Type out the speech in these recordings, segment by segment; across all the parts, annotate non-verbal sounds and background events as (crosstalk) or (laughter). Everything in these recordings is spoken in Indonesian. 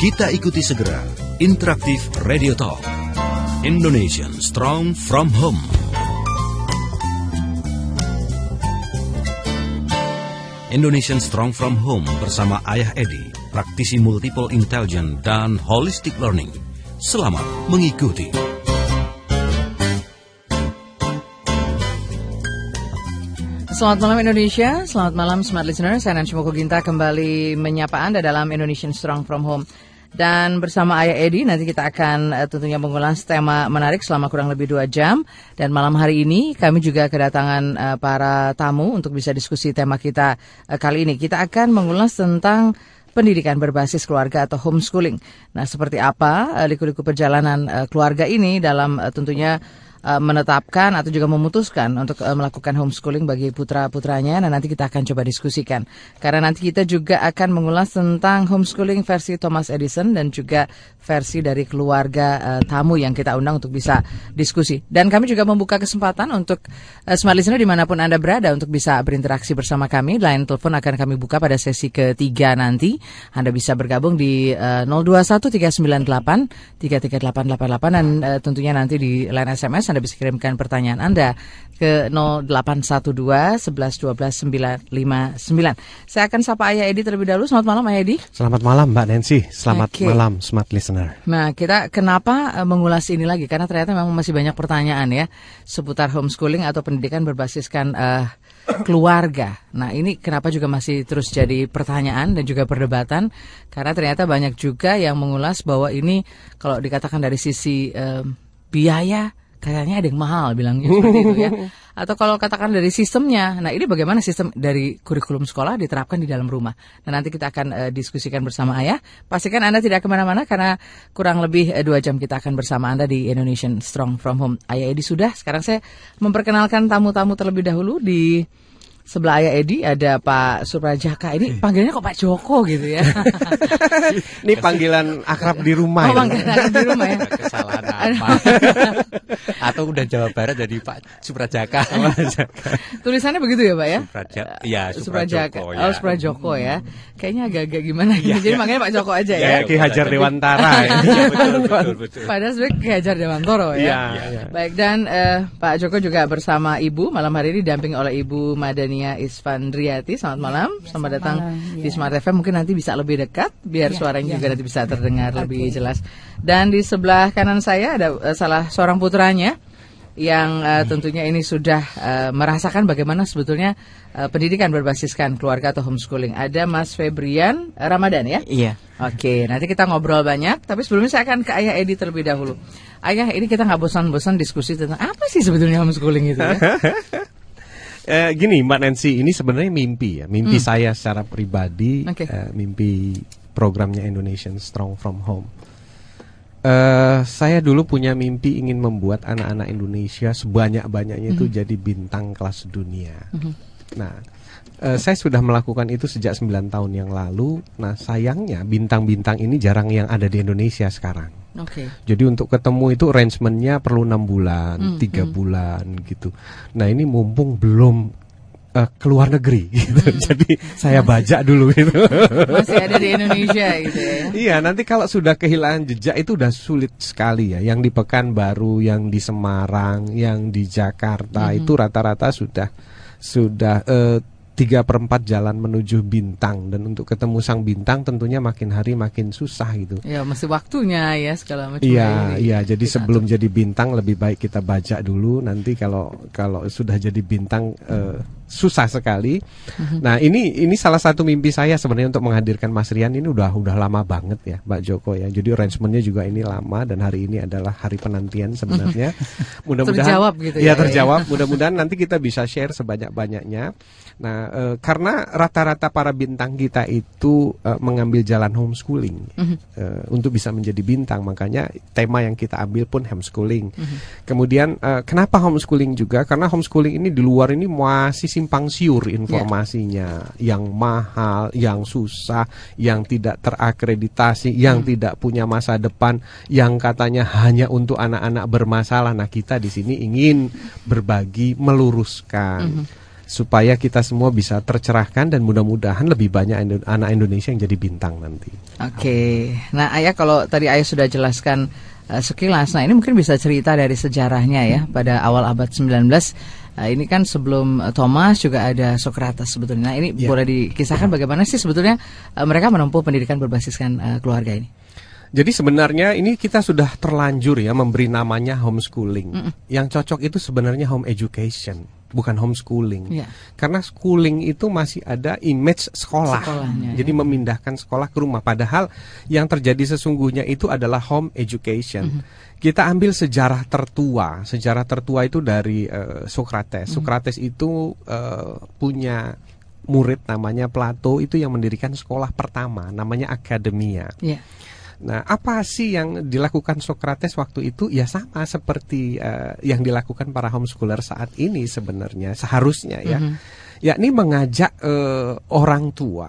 Kita ikuti segera Interaktif Radio Talk. Indonesian Strong from Home. Indonesian Strong from Home bersama Ayah Edi, praktisi multiple intelligence dan holistic learning. Selamat mengikuti. Selamat malam Indonesia, selamat malam smart listener. Saya Nancy Moko Ginta kembali menyapa Anda dalam Indonesian Strong from Home. Dan bersama Ayah Edi nanti kita akan uh, tentunya mengulas tema menarik selama kurang lebih dua jam. Dan malam hari ini kami juga kedatangan uh, para tamu untuk bisa diskusi tema kita uh, kali ini. Kita akan mengulas tentang pendidikan berbasis keluarga atau homeschooling. Nah, seperti apa liku-liku perjalanan keluarga ini dalam tentunya uh, menetapkan atau juga memutuskan untuk uh, melakukan homeschooling bagi putra-putranya. Nah, nanti kita akan coba diskusikan. Karena nanti kita juga akan mengulas tentang homeschooling versi Thomas Edison dan juga versi dari keluarga uh, tamu yang kita undang untuk bisa diskusi. Dan kami juga membuka kesempatan untuk uh, smart listener di mana pun Anda berada untuk bisa berinteraksi bersama kami. Line telepon akan kami buka pada sesi ketiga nanti. Anda bisa bergabung di uh, 021398 33888 dan uh, tentunya nanti di line SMS Anda bisa kirimkan pertanyaan Anda ke 0812 11 12 959. Saya akan sapa Ayah Edi terlebih dahulu. Selamat malam Ayah Edi. Selamat malam Mbak Nancy. Selamat Oke. malam smart listener. Nah, kita kenapa uh, mengulas ini lagi? Karena ternyata memang masih banyak pertanyaan ya seputar homeschooling atau pendidikan berbasiskan uh, keluarga. Nah, ini kenapa juga masih terus jadi pertanyaan dan juga perdebatan? Karena ternyata banyak juga yang mengulas bahwa ini kalau dikatakan dari sisi uh, biaya kayaknya ada yang mahal bilangnya seperti itu ya. (laughs) Atau kalau katakan dari sistemnya, nah ini bagaimana sistem dari kurikulum sekolah diterapkan di dalam rumah. Nah nanti kita akan eh, diskusikan bersama Ayah. Pastikan Anda tidak ke mana-mana karena kurang lebih eh, dua jam kita akan bersama Anda di Indonesian Strong From Home. Ayah Edi sudah, sekarang saya memperkenalkan tamu-tamu terlebih dahulu di sebelah Ayah Edi ada Pak Suprajaka. Ini panggilannya kok Pak Joko gitu ya. (laughs) Ini panggilan akrab di rumah. Oh, ya. panggilan di rumah ya. kesalahan apa (laughs) atau udah Jawa Barat jadi Pak Suprajaka (laughs) Tulisannya begitu ya Pak ya? Supraja ya Suprajaka. Suprajoko Oh, Suprajoko ya. Kayaknya agak-agak gimana gitu. Jadi makanya Pak Joko aja ya. Ya, Ki Hajar Dewantara ya. Iya, betul betul betul Padahal sebenarnya Ki Hajar Dewantoro ya. Iya, iya. Baik dan eh, Pak Joko juga bersama Ibu malam hari ini didampingi oleh Ibu Madania Isfandriati. Selamat malam. Selamat datang di Smart FM. Mungkin nanti bisa lebih dekat biar suaranya juga nanti bisa terdengar lebih jelas. Dan di sebelah kanan saya ada eh, salah seorang putranya yang eh, tentunya ini sudah eh, merasakan bagaimana sebetulnya eh, pendidikan berbasiskan keluarga atau homeschooling. Ada Mas Febrian Ramadan ya? Iya. Oke, nanti kita ngobrol banyak. Tapi sebelumnya saya akan ke Ayah Edi terlebih dahulu. Ayah, ini kita nggak bosan-bosan diskusi tentang apa sih sebetulnya homeschooling itu ya? (laughs) Eh, gini Mbak Nancy, ini sebenarnya mimpi ya. Mimpi saya secara pribadi, Hmm. Oke. eh, mimpi programnya Indonesian Strong From Home. Eh, saya dulu punya mimpi ingin membuat anak-anak Indonesia sebanyak-banyaknya itu jadi bintang kelas dunia. Nah, eh, saya sudah melakukan itu sejak 9 tahun yang lalu. Nah, sayangnya bintang-bintang ini jarang yang ada di Indonesia sekarang. Oke. Jadi untuk ketemu itu arrangementnya perlu enam bulan, tiga bulan gitu. Nah ini mumpung belum eh, keluar negeri, (laughs) gitu. jadi saya bajak dulu gitu. Masih ada di Indonesia gitu ya. Iya, nanti kalau sudah kehilangan jejak itu udah sulit sekali ya. Yang di Pekanbaru, yang di Semarang, yang di Jakarta itu rata-rata sudah sudah tiga perempat jalan menuju bintang dan untuk ketemu sang bintang tentunya makin hari makin susah gitu. Ya, masih waktunya ya segala macam. Iya, ini. iya. Jadi Kita sebelum jadi bintang lebih baik kita baca dulu. Nanti kalau kalau sudah jadi bintang eh, susah sekali. Nah ini ini salah satu mimpi saya sebenarnya untuk menghadirkan Mas Rian ini udah udah lama banget ya, Mbak Joko ya. Jadi arrangementnya juga ini lama dan hari ini adalah hari penantian sebenarnya. (laughs) Mudah-mudahan Terjawab gitu Iya ya. terjawab. Mudah-mudahan nanti kita bisa share sebanyak-banyaknya. Nah eh, karena rata-rata para bintang kita itu eh, mengambil jalan homeschooling eh, untuk bisa menjadi bintang, makanya tema yang kita ambil pun homeschooling. Kemudian eh, kenapa homeschooling juga? Karena homeschooling ini di luar ini masih simpang siur informasinya, yang mahal, yang susah, yang tidak terakreditasi, yang tidak punya masa depan, yang katanya hanya untuk anak-anak bermasalah. Nah kita di sini ingin berbagi, meluruskan. Supaya kita semua bisa tercerahkan dan mudah-mudahan lebih banyak Indo- anak Indonesia yang jadi bintang nanti. Oke, nah ayah kalau tadi ayah sudah jelaskan uh, sekilas, nah ini mungkin bisa cerita dari sejarahnya ya pada awal abad 19. Nah, ini kan sebelum uh, Thomas juga ada Socrates sebetulnya. Nah ini Ya. boleh dikisahkan bagaimana sih sebetulnya uh, mereka menempuh pendidikan berbasiskan uh, keluarga ini? Jadi sebenarnya ini kita sudah terlanjur ya memberi namanya homeschooling. Yang cocok itu sebenarnya home education, bukan homeschooling. Iya. Karena schooling itu masih ada image sekolah. Sekolahnya, Jadi ya. memindahkan sekolah ke rumah padahal yang terjadi sesungguhnya itu adalah home education. Kita ambil sejarah tertua. Sejarah tertua itu dari eh, Socrates. Socrates itu eh, punya murid namanya Plato itu yang mendirikan sekolah pertama namanya akademia. Iya. Nah, apa sih yang dilakukan Socrates waktu itu? Ya sama seperti eh, yang dilakukan para homeschooler saat ini sebenarnya seharusnya ya. Yakni mengajak eh, orang tua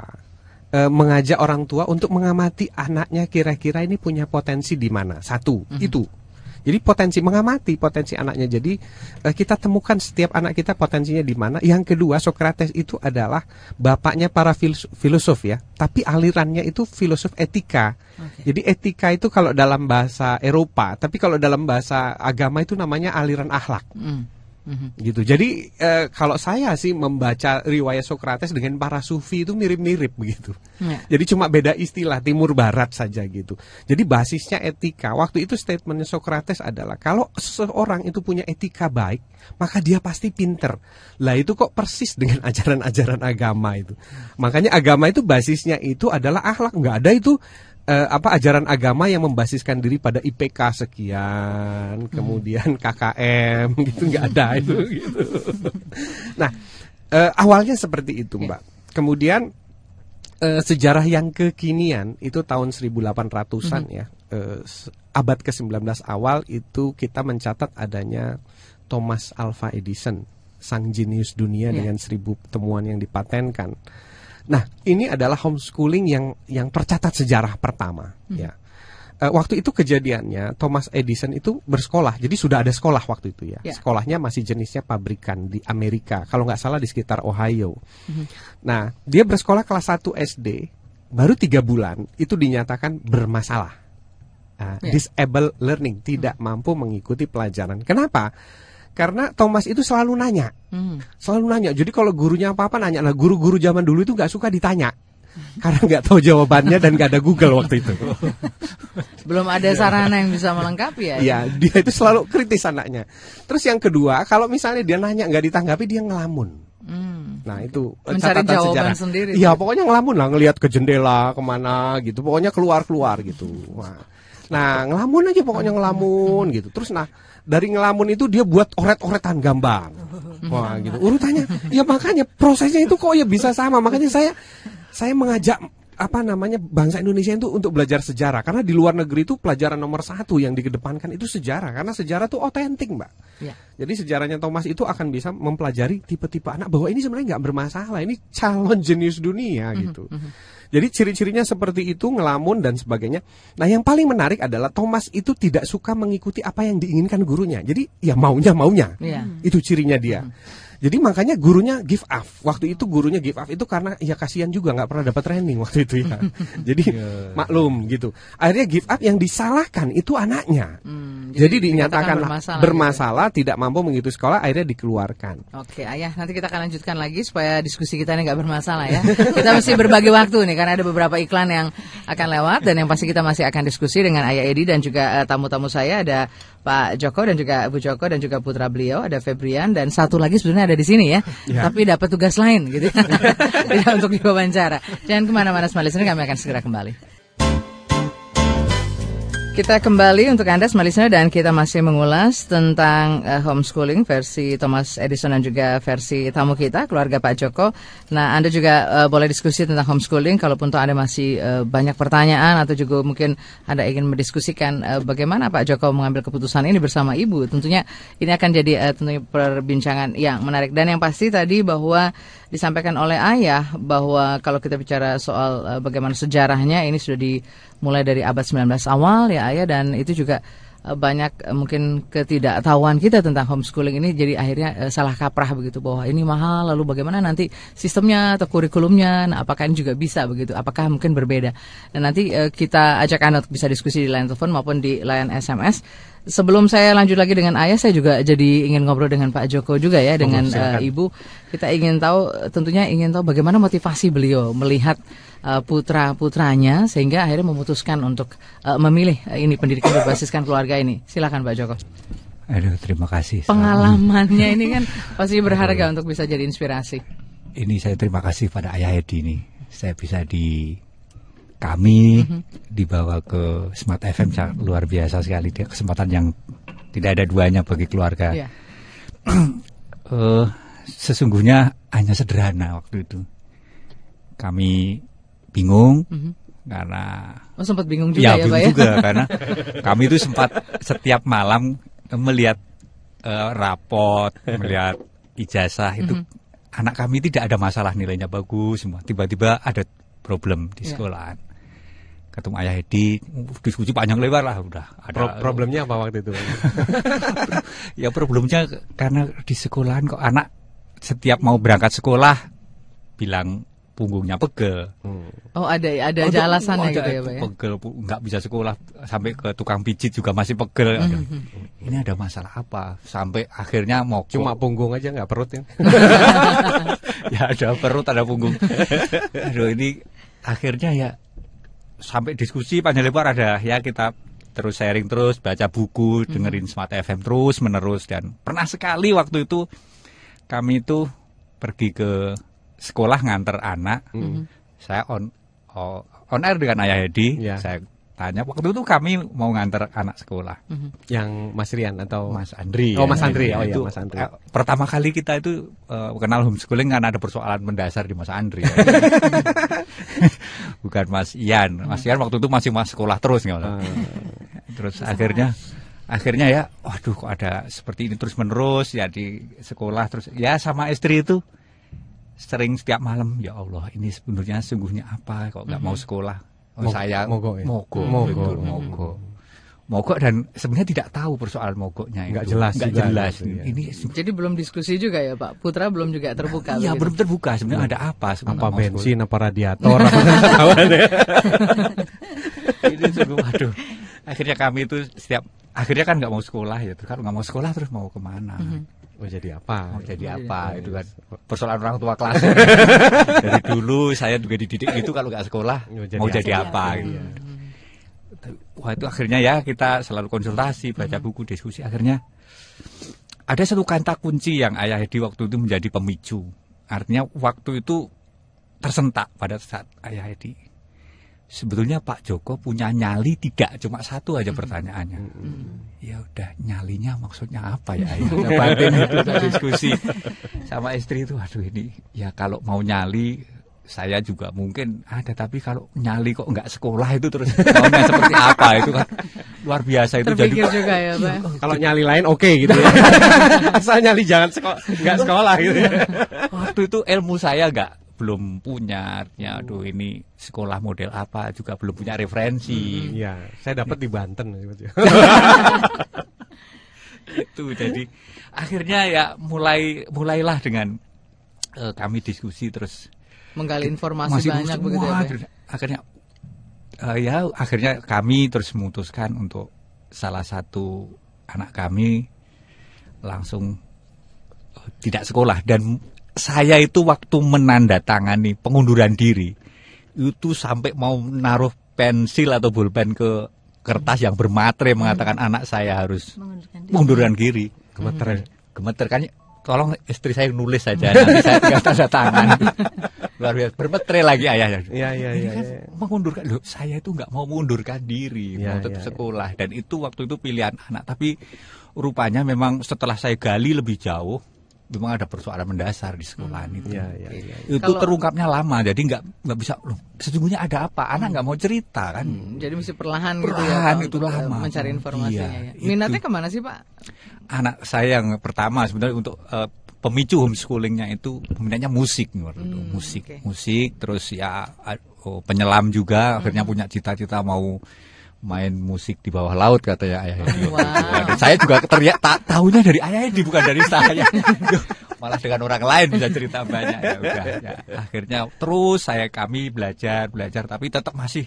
eh, mengajak orang tua untuk mengamati anaknya kira-kira ini punya potensi di mana. Satu, itu. Jadi potensi mengamati potensi anaknya. Jadi eh, kita temukan setiap anak kita potensinya di mana. Yang kedua, Socrates itu adalah bapaknya para filos- filosof ya, tapi alirannya itu filosof etika. Jadi etika itu kalau dalam bahasa Eropa, tapi kalau dalam bahasa agama itu namanya aliran akhlak Mm. Mhm. gitu. Jadi eh, kalau saya sih membaca riwayat Socrates dengan para sufi itu mirip-mirip begitu. Ya. Jadi cuma beda istilah timur barat saja gitu. Jadi basisnya etika. Waktu itu statementnya Socrates adalah kalau seseorang itu punya etika baik, maka dia pasti pinter. Lah itu kok persis dengan (laughs) ajaran-ajaran agama itu. Makanya agama itu basisnya itu adalah akhlak. Nggak ada itu eh, apa ajaran agama yang membasiskan diri pada IPK sekian, kemudian KKM (laughs) gitu nggak ada (laughs) itu. Gitu. Nah eh, awalnya seperti itu mbak. Kemudian eh, sejarah yang kekinian itu tahun 1800-an ya. Eh, abad ke-19 awal itu kita mencatat adanya Thomas Alva Edison, sang jenius dunia Ya. dengan seribu temuan yang dipatenkan. Nah, ini adalah homeschooling yang yang tercatat sejarah pertama ya. Eh, waktu itu kejadiannya Thomas Edison itu bersekolah, jadi sudah ada sekolah waktu itu ya. Ya. Sekolahnya masih jenisnya pabrikan di Amerika, kalau nggak salah di sekitar Ohio. Nah, dia bersekolah kelas 1 SD, baru tiga bulan itu dinyatakan bermasalah. Nah, Ya. Disable learning, tidak mampu mengikuti pelajaran. Kenapa? Karena Thomas itu selalu nanya, Hmm. selalu nanya. Jadi kalau gurunya apa-apa nanya. Nah, guru-guru zaman dulu itu nggak suka ditanya. Karena nggak tahu jawabannya dan nggak ada Google waktu itu. Belum ada sarana yang bisa melengkapi ya. Iya, dia itu selalu kritis anaknya. Terus yang kedua, kalau misalnya dia nanya nggak ditanggapi, dia ngelamun. Hmm. Nah itu eh, Mencari catatan jawaban sejarah. sendiri. Iya pokoknya ngelamun lah ngelihat ke jendela ke mana gitu. Pokoknya keluar keluar gitu. Wah. Nah ngelamun aja pokoknya ngelamun gitu. Terus nah dari ngelamun itu dia buat oret-oretan gambar. Wah gitu. Urutannya ya makanya prosesnya itu kok ya bisa sama. Makanya saya saya mengajak apa namanya bangsa Indonesia itu untuk belajar sejarah karena di luar negeri itu pelajaran nomor satu yang dikedepankan itu sejarah karena sejarah itu otentik mbak. Ya. Jadi sejarahnya Thomas itu akan bisa mempelajari tipe-tipe anak bahwa ini sebenarnya nggak bermasalah, ini calon jenius dunia gitu. Jadi ciri-cirinya seperti itu, ngelamun dan sebagainya. Nah yang paling menarik adalah Thomas itu tidak suka mengikuti apa yang diinginkan gurunya. Jadi ya maunya maunya, Iya. itu cirinya dia. Jadi makanya gurunya give up. Waktu itu gurunya give up itu karena ya kasihan juga nggak pernah dapat training waktu itu ya. (laughs) Jadi maklum gitu. Akhirnya give up yang disalahkan itu anaknya. Hmm, Jadi, dikatakan dinyatakan bermasalah bermasalah, gitu. tidak mampu mengikuti sekolah, akhirnya dikeluarkan. Oke, ayah nanti kita akan lanjutkan lagi supaya diskusi kita ini nggak bermasalah ya. kita mesti berbagi waktu nih karena ada beberapa iklan yang akan lewat dan yang pasti kita masih akan diskusi dengan Ayah Edi dan juga eh, tamu-tamu saya ada Pak Joko dan juga Bu Joko dan juga putra beliau ada Febrian dan satu lagi sebenarnya ada di sini ya, Ya. tapi dapat tugas lain gitu, (laughs) tidak untuk diwawancara. Jangan ke mana-mana, listener, kami akan segera kembali. Kita kembali untuk Anda listener dan kita masih mengulas tentang eh, homeschooling versi Thomas Edison dan juga versi tamu kita keluarga Pak Joko. Nah, Anda juga eh, boleh diskusi tentang homeschooling kalaupun Anda masih eh, banyak pertanyaan atau juga mungkin Anda ingin mendiskusikan eh, bagaimana Pak Joko mengambil keputusan ini bersama Ibu. Tentunya ini akan jadi eh, tentunya perbincangan yang menarik dan yang pasti tadi bahwa disampaikan oleh Ayah bahwa kalau kita bicara soal eh, bagaimana sejarahnya ini sudah dimulai dari abad 19 awal ya Ayah dan itu juga banyak eh, mungkin ketidaktahuan kita tentang homeschooling ini jadi akhirnya eh, salah kaprah begitu bahwa ini mahal lalu bagaimana nanti sistemnya atau kurikulumnya nah apakah ini juga bisa begitu? Apakah mungkin berbeda? Dan nanti eh, kita ajak Anda untuk bisa diskusi di line telepon maupun di line SMS Sebelum saya lanjut lagi dengan ayah, saya juga jadi ingin ngobrol dengan Pak Joko juga ya, dengan eh, Ibu. Kita ingin tahu, tentunya ingin tahu bagaimana motivasi beliau melihat uh, putra putranya sehingga akhirnya memutuskan untuk uh, memilih uh, ini pendidikan berbasiskan keluarga ini. Silakan Pak Joko. Aduh, terima kasih. Pengalamannya ini kan (laughs) pasti berharga untuk bisa jadi inspirasi. Ini saya terima kasih pada Ayah Edi ini. Saya bisa di kami dibawa ke Smart FM sangat luar biasa sekali Dia kesempatan yang tidak ada duanya bagi keluarga. Iya. (clears throat) Eh, sesungguhnya hanya sederhana waktu itu. Kami bingung karena Oh sempat bingung juga ya, ya, bingung Pak ya. juga karena kami itu sempat setiap malam melihat eh, rapot, melihat ijazah itu anak kami tidak ada masalah nilainya bagus semua. Tiba-tiba ada problem di Ya. sekolahan. Ketemu Ayah Edi, diskusi panjang lebar lah udah. Ada Pro- problemnya apa waktu itu? (laughs) ya problemnya karena di sekolahan kok anak setiap mau berangkat sekolah bilang punggungnya pegel. Oh ada ada Oh, aja alasannya oh, gitu ya Pak ya. Pegel, nggak bisa sekolah sampai ke tukang pijit juga masih pegel. Aduh, Ini ada masalah apa? Sampai akhirnya mau Cuma punggung aja nggak perut ya? (laughs) ya ada perut ada punggung. (laughs) Aduh ini akhirnya ya sampai diskusi panjang lebar ada ya kita terus sharing terus baca buku dengerin Smart FM terus menerus dan pernah sekali waktu itu kami itu pergi ke sekolah nganter anak saya on oh, on air dengan ayah Edi Ya. saya tanya waktu itu kami mau nganter anak sekolah Yang Mas Rian atau Mas Andri. Oh, Mas Andri. Oh, iya, Itu, Mas Andri. eh, pertama kali kita itu eh, kenal homeschooling karena ada persoalan mendasar di Mas Andri. ya. (laughs) (laughs) Bukan Mas Ian. Mas Ian waktu itu masih mas sekolah terus nggak masalah. Terus akhirnya akhirnya ya, waduh kok ada seperti ini terus menerus ya di sekolah terus ya sama istri itu sering setiap malam ya Allah ini sebenarnya sungguhnya apa kok nggak mau sekolah oh, Mog- saya mogok ya? mogok, Mogok. betul, mogok mogok dan sebenarnya tidak tahu persoalan mogoknya Nggak itu. jelas nggak jelas gitu ya. ini Jadi belum diskusi juga ya Pak. Putra belum juga terbuka. Iya begitu. belum terbuka sebenarnya ada apa sebenarnya apa bensin apa radiator (laughs) apa sekolah. ini sungguh waduh akhirnya kami itu setiap akhirnya kan nggak mau sekolah ya kalau nggak mau sekolah terus mau ke mana Mau jadi apa? mau jadi apa itu kan persoalan orang tua kelas. (laughs) Dari dulu saya juga dididik itu kalau nggak sekolah Mau jadi mau apa? jadi apa gitu. Wah itu akhirnya ya kita selalu konsultasi baca buku diskusi. Akhirnya ada satu kata kunci yang ayah Hedi waktu itu menjadi pemicu. Artinya waktu itu tersentak pada saat ayah Hedi sebetulnya Pak Joko punya nyali tidak cuma satu aja pertanyaannya. Ya udah nyalinya maksudnya apa ya? Batin itu diskusi. Sama istri itu aduh ini ya kalau mau nyali saya juga mungkin ada tapi kalau nyali kok nggak sekolah itu terus maunya seperti apa? Itu kan luar biasa itu Terpikir jadi juga ya Pak. Kalau nyali lain oke gitu ya. (laughs) Asal nyali jangan sekolah, nggak sekolah gitu ya. waktu itu ilmu saya nggak belum punya artinya aduh ini sekolah model apa juga belum punya referensi Iya, saya dapat di Banten (laughs) gitu ya. itu jadi akhirnya ya mulai mulailah dengan eh, kami diskusi terus Menggali informasi masih banyak semua, begitu ya terus akhirnya eh, ya akhirnya kami terus memutuskan untuk salah satu anak kami langsung eh, tidak sekolah dan saya itu waktu menandatangani pengunduran diri itu sampai mau naruh pensil atau bolpen ke kertas yang bermatre mengatakan anak saya harus mengundurkan diri. Gemeter. gemeter kan tolong istri saya nulis saja nanti saya tinggal (laughs) tanda tangan. Luar biasa bermetre lagi ayahnya. Iya, iya, Ini iya. kan iya. mengundurkan loh saya itu nggak mau mengundurkan diri Iya, mau tetap iya, sekolah. Dan itu waktu itu pilihan anak. Tapi rupanya memang setelah saya gali lebih jauh memang ada persoalan mendasar di sekolahan itu Iya, iya, iya. itu Kalau- terungkapnya lama jadi nggak nggak bisa loh sesungguhnya ada apa anak nggak mau cerita kan Hmm, Jadi mesti perlahan, gitu ya Perlahan, Pak, itu untuk, eh, lama. mencari informasinya Iya, ya. itu. Minatnya ke mana sih Pak? anak saya yang pertama sebenarnya untuk eh, pemicu homeschoolingnya itu peminatnya musik nih waktu itu Hmm, musik oke. musik terus ya oh, penyelam juga akhirnya punya cita-cita mau main musik di bawah laut katanya ayah Edi. Wow. Dan saya juga teriak tak tahunya dari ayah Edi bukan dari saya. Malah dengan orang lain bisa cerita banyak ya udah. Ya. Akhirnya terus saya kami belajar belajar tapi tetap masih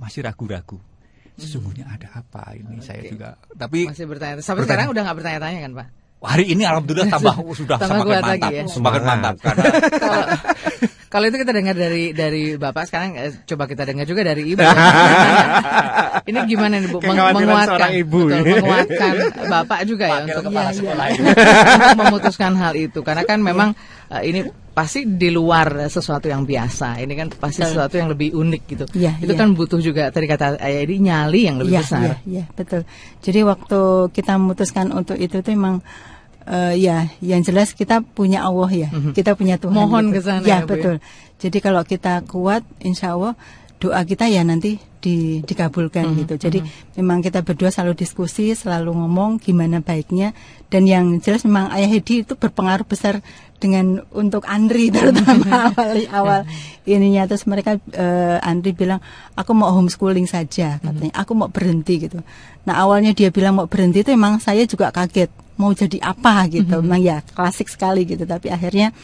masih ragu-ragu. Sesungguhnya ada apa ini saya juga. Tapi Masih bertanya. Sampai Bertanya. sekarang udah nggak bertanya-tanya kan Pak? hari ini alhamdulillah tambah (laughs) sudah Tambah semakin mantap, ya. semakin mantap karena (laughs) kalau itu kita dengar dari dari bapak sekarang eh, coba kita dengar juga dari ibu. (laughs) ini gimana nih bu Meng- menguatkan, ibu. betul, menguatkan bapak juga ya untuk kepala sekolah (laughs) ini. untuk memutuskan hal itu karena kan memang eh, ini pasti di luar sesuatu yang biasa. Ini kan pasti sesuatu yang lebih unik gitu. Iya, itu iya. kan butuh juga tadi kata ayah ini nyali yang lebih Iya, besar. iya, iya, betul. Jadi waktu kita memutuskan untuk itu tuh emang eh, ya, yang jelas kita punya Allah ya, kita punya Tuhan. Mhm. Mohon gitu. ke sana Ya, ya, ya. betul. Jadi kalau kita kuat, insya Allah doa kita ya nanti di, dikabulkan Mhm, gitu. Jadi memang kita berdua selalu diskusi, selalu ngomong gimana baiknya. Dan yang jelas memang Ayah Hedi itu berpengaruh besar dengan untuk Andri (laughs) terutama (laughs) awal awal ininya terus mereka eh, Andri bilang aku mau homeschooling saja katanya aku mau berhenti gitu nah awalnya dia bilang mau berhenti itu emang saya juga kaget mau jadi apa gitu memang ya klasik sekali gitu tapi akhirnya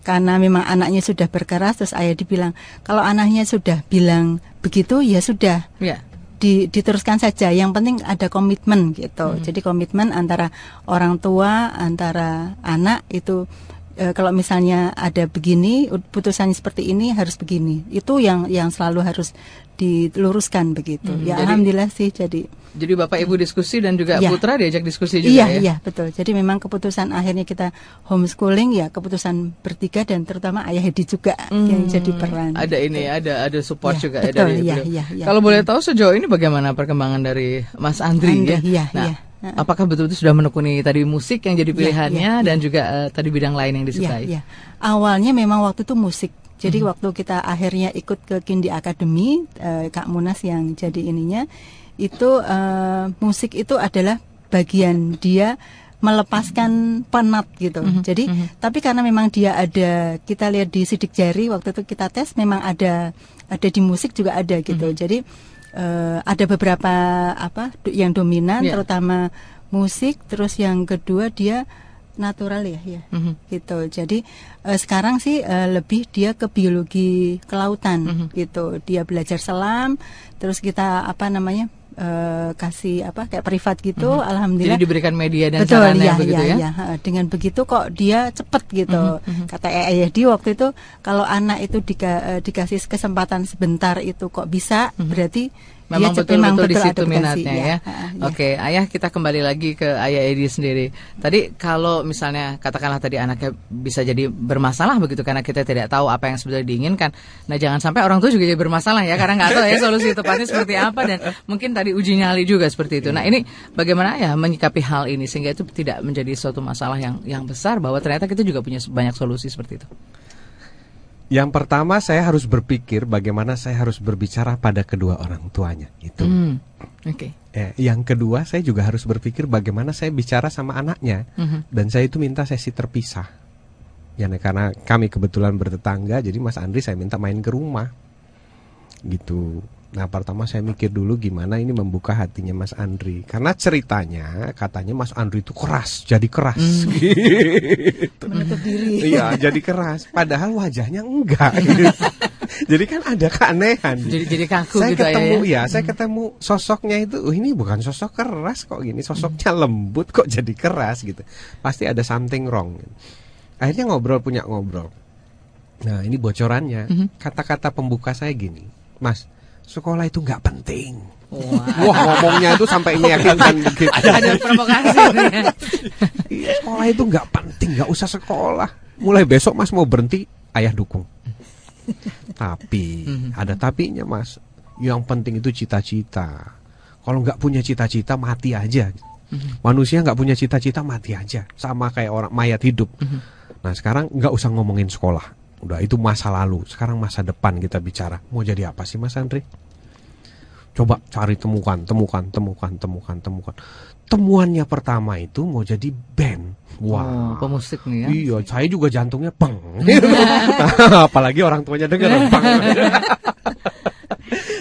karena memang anaknya sudah berkeras terus ayah dibilang kalau anaknya sudah bilang begitu ya sudah Ya. di, diteruskan saja. Yang penting ada komitmen gitu. Jadi komitmen antara orang tua, antara anak itu eh, kalau misalnya ada begini, putusannya seperti ini harus begini. Itu yang yang selalu harus diluruskan begitu. Hmm, ya jadi- alhamdulillah sih jadi Jadi bapak ibu diskusi dan juga Iya. putra diajak diskusi juga iya ya. iya betul. Jadi memang keputusan akhirnya kita homeschooling ya keputusan bertiga dan terutama ayah Hedi juga yang jadi peran. Hmm. Ada ini ada ada support Iya, juga ya betul, dari iya, beliau. iya, iya. Kalau boleh tahu sejauh ini bagaimana perkembangan dari Mas Andri, Andri, ya? iya, nah, iya. Apakah betul-betul sudah menekuni tadi musik yang jadi Iya, pilihannya iya, dan juga eh, tadi bidang lain yang disukai? Iya, iya. Awalnya memang waktu itu musik. Jadi Mhm. waktu kita akhirnya ikut ke Kindi Academy, eh, Kak Munas yang jadi ininya, itu eh, musik itu adalah bagian dia melepaskan penat gitu. Mhm, Jadi tapi karena memang dia ada kita lihat di sidik jari waktu itu kita tes memang ada ada di musik juga ada gitu. Mhm. Jadi eh, ada beberapa apa yang dominan Iya. terutama musik terus yang kedua dia natural ya ya Mhm. gitu jadi eh, sekarang sih eh, lebih dia ke biologi kelautan Mhm. gitu dia belajar selam terus kita apa namanya eh, kasih apa kayak privat gitu alhamdulillah Mhm. Jadi diberikan media dan betul sarana ya, yang begitu ya? ya, ha, dengan begitu kok dia cepet gitu. Kata ayah di waktu itu kalau anak itu dika- eh, dikasih kesempatan sebentar itu kok bisa berarti Memang dia cepet- betul-betul di betul situ minatnya ya. ya. Oke, ayah kita kembali lagi ke ayah Edi sendiri. Tadi kalau misalnya katakanlah tadi anaknya bisa jadi bermasalah begitu karena kita tidak tahu apa yang sebenarnya diinginkan. Nah jangan sampai orang tua juga jadi bermasalah ya karena nggak tahu ya solusi tepatnya seperti apa dan mungkin tadi uji nyali juga seperti itu. Nah ini bagaimana ya menyikapi hal ini sehingga itu tidak menjadi suatu masalah yang yang besar bahwa ternyata kita juga punya banyak solusi seperti itu. Yang pertama saya harus berpikir bagaimana saya harus berbicara pada kedua orang tuanya itu. Hmm, Oke. Eh, yang kedua saya juga harus berpikir bagaimana saya bicara sama anaknya Mhm. dan saya itu minta sesi terpisah. Ya nah, karena kami kebetulan bertetangga jadi Mas Andri saya minta main ke rumah. Gitu. Nah, pertama saya mikir dulu gimana ini membuka hatinya Mas Andri. Karena ceritanya katanya Mas Andri itu keras, jadi keras. (laughs) Gitu. menutup diri Iya, jadi keras. Padahal wajahnya enggak. (laughs) jadi kan ada keanehan. Jadi jadi kaku saya gitu ketemu ayah. ya, saya ketemu sosoknya itu, oh, ini bukan sosok keras kok gini, sosoknya lembut kok jadi keras gitu. Pasti ada something wrong. Akhirnya ngobrol punya ngobrol. Nah, ini bocorannya. Kata-kata pembuka saya gini, Mas, sekolah itu nggak penting. Wah. Wah, ngomongnya itu sampai meyakinkan begitu. Ada provokasi (laughs) ya. Iya, sekolah itu nggak penting, nggak usah sekolah. Mulai besok Mas mau berhenti, ayah dukung. Tapi ada tapinya Mas. Yang penting itu cita-cita. Kalau nggak punya cita-cita mati aja. Manusia nggak punya cita-cita mati aja, sama kayak orang mayat hidup. Nah sekarang nggak usah ngomongin sekolah. Udah itu masa lalu. Sekarang masa depan kita bicara. Mau jadi apa sih Mas Andri? Coba cari temukan, temukan, temukan, temukan, temukan. Temuannya pertama itu mau jadi band. Oh, Wah. pemusik nih ya. Iya, saya juga jantungnya peng. (laughs) (laughs) Apalagi orang tuanya dengar (laughs) peng.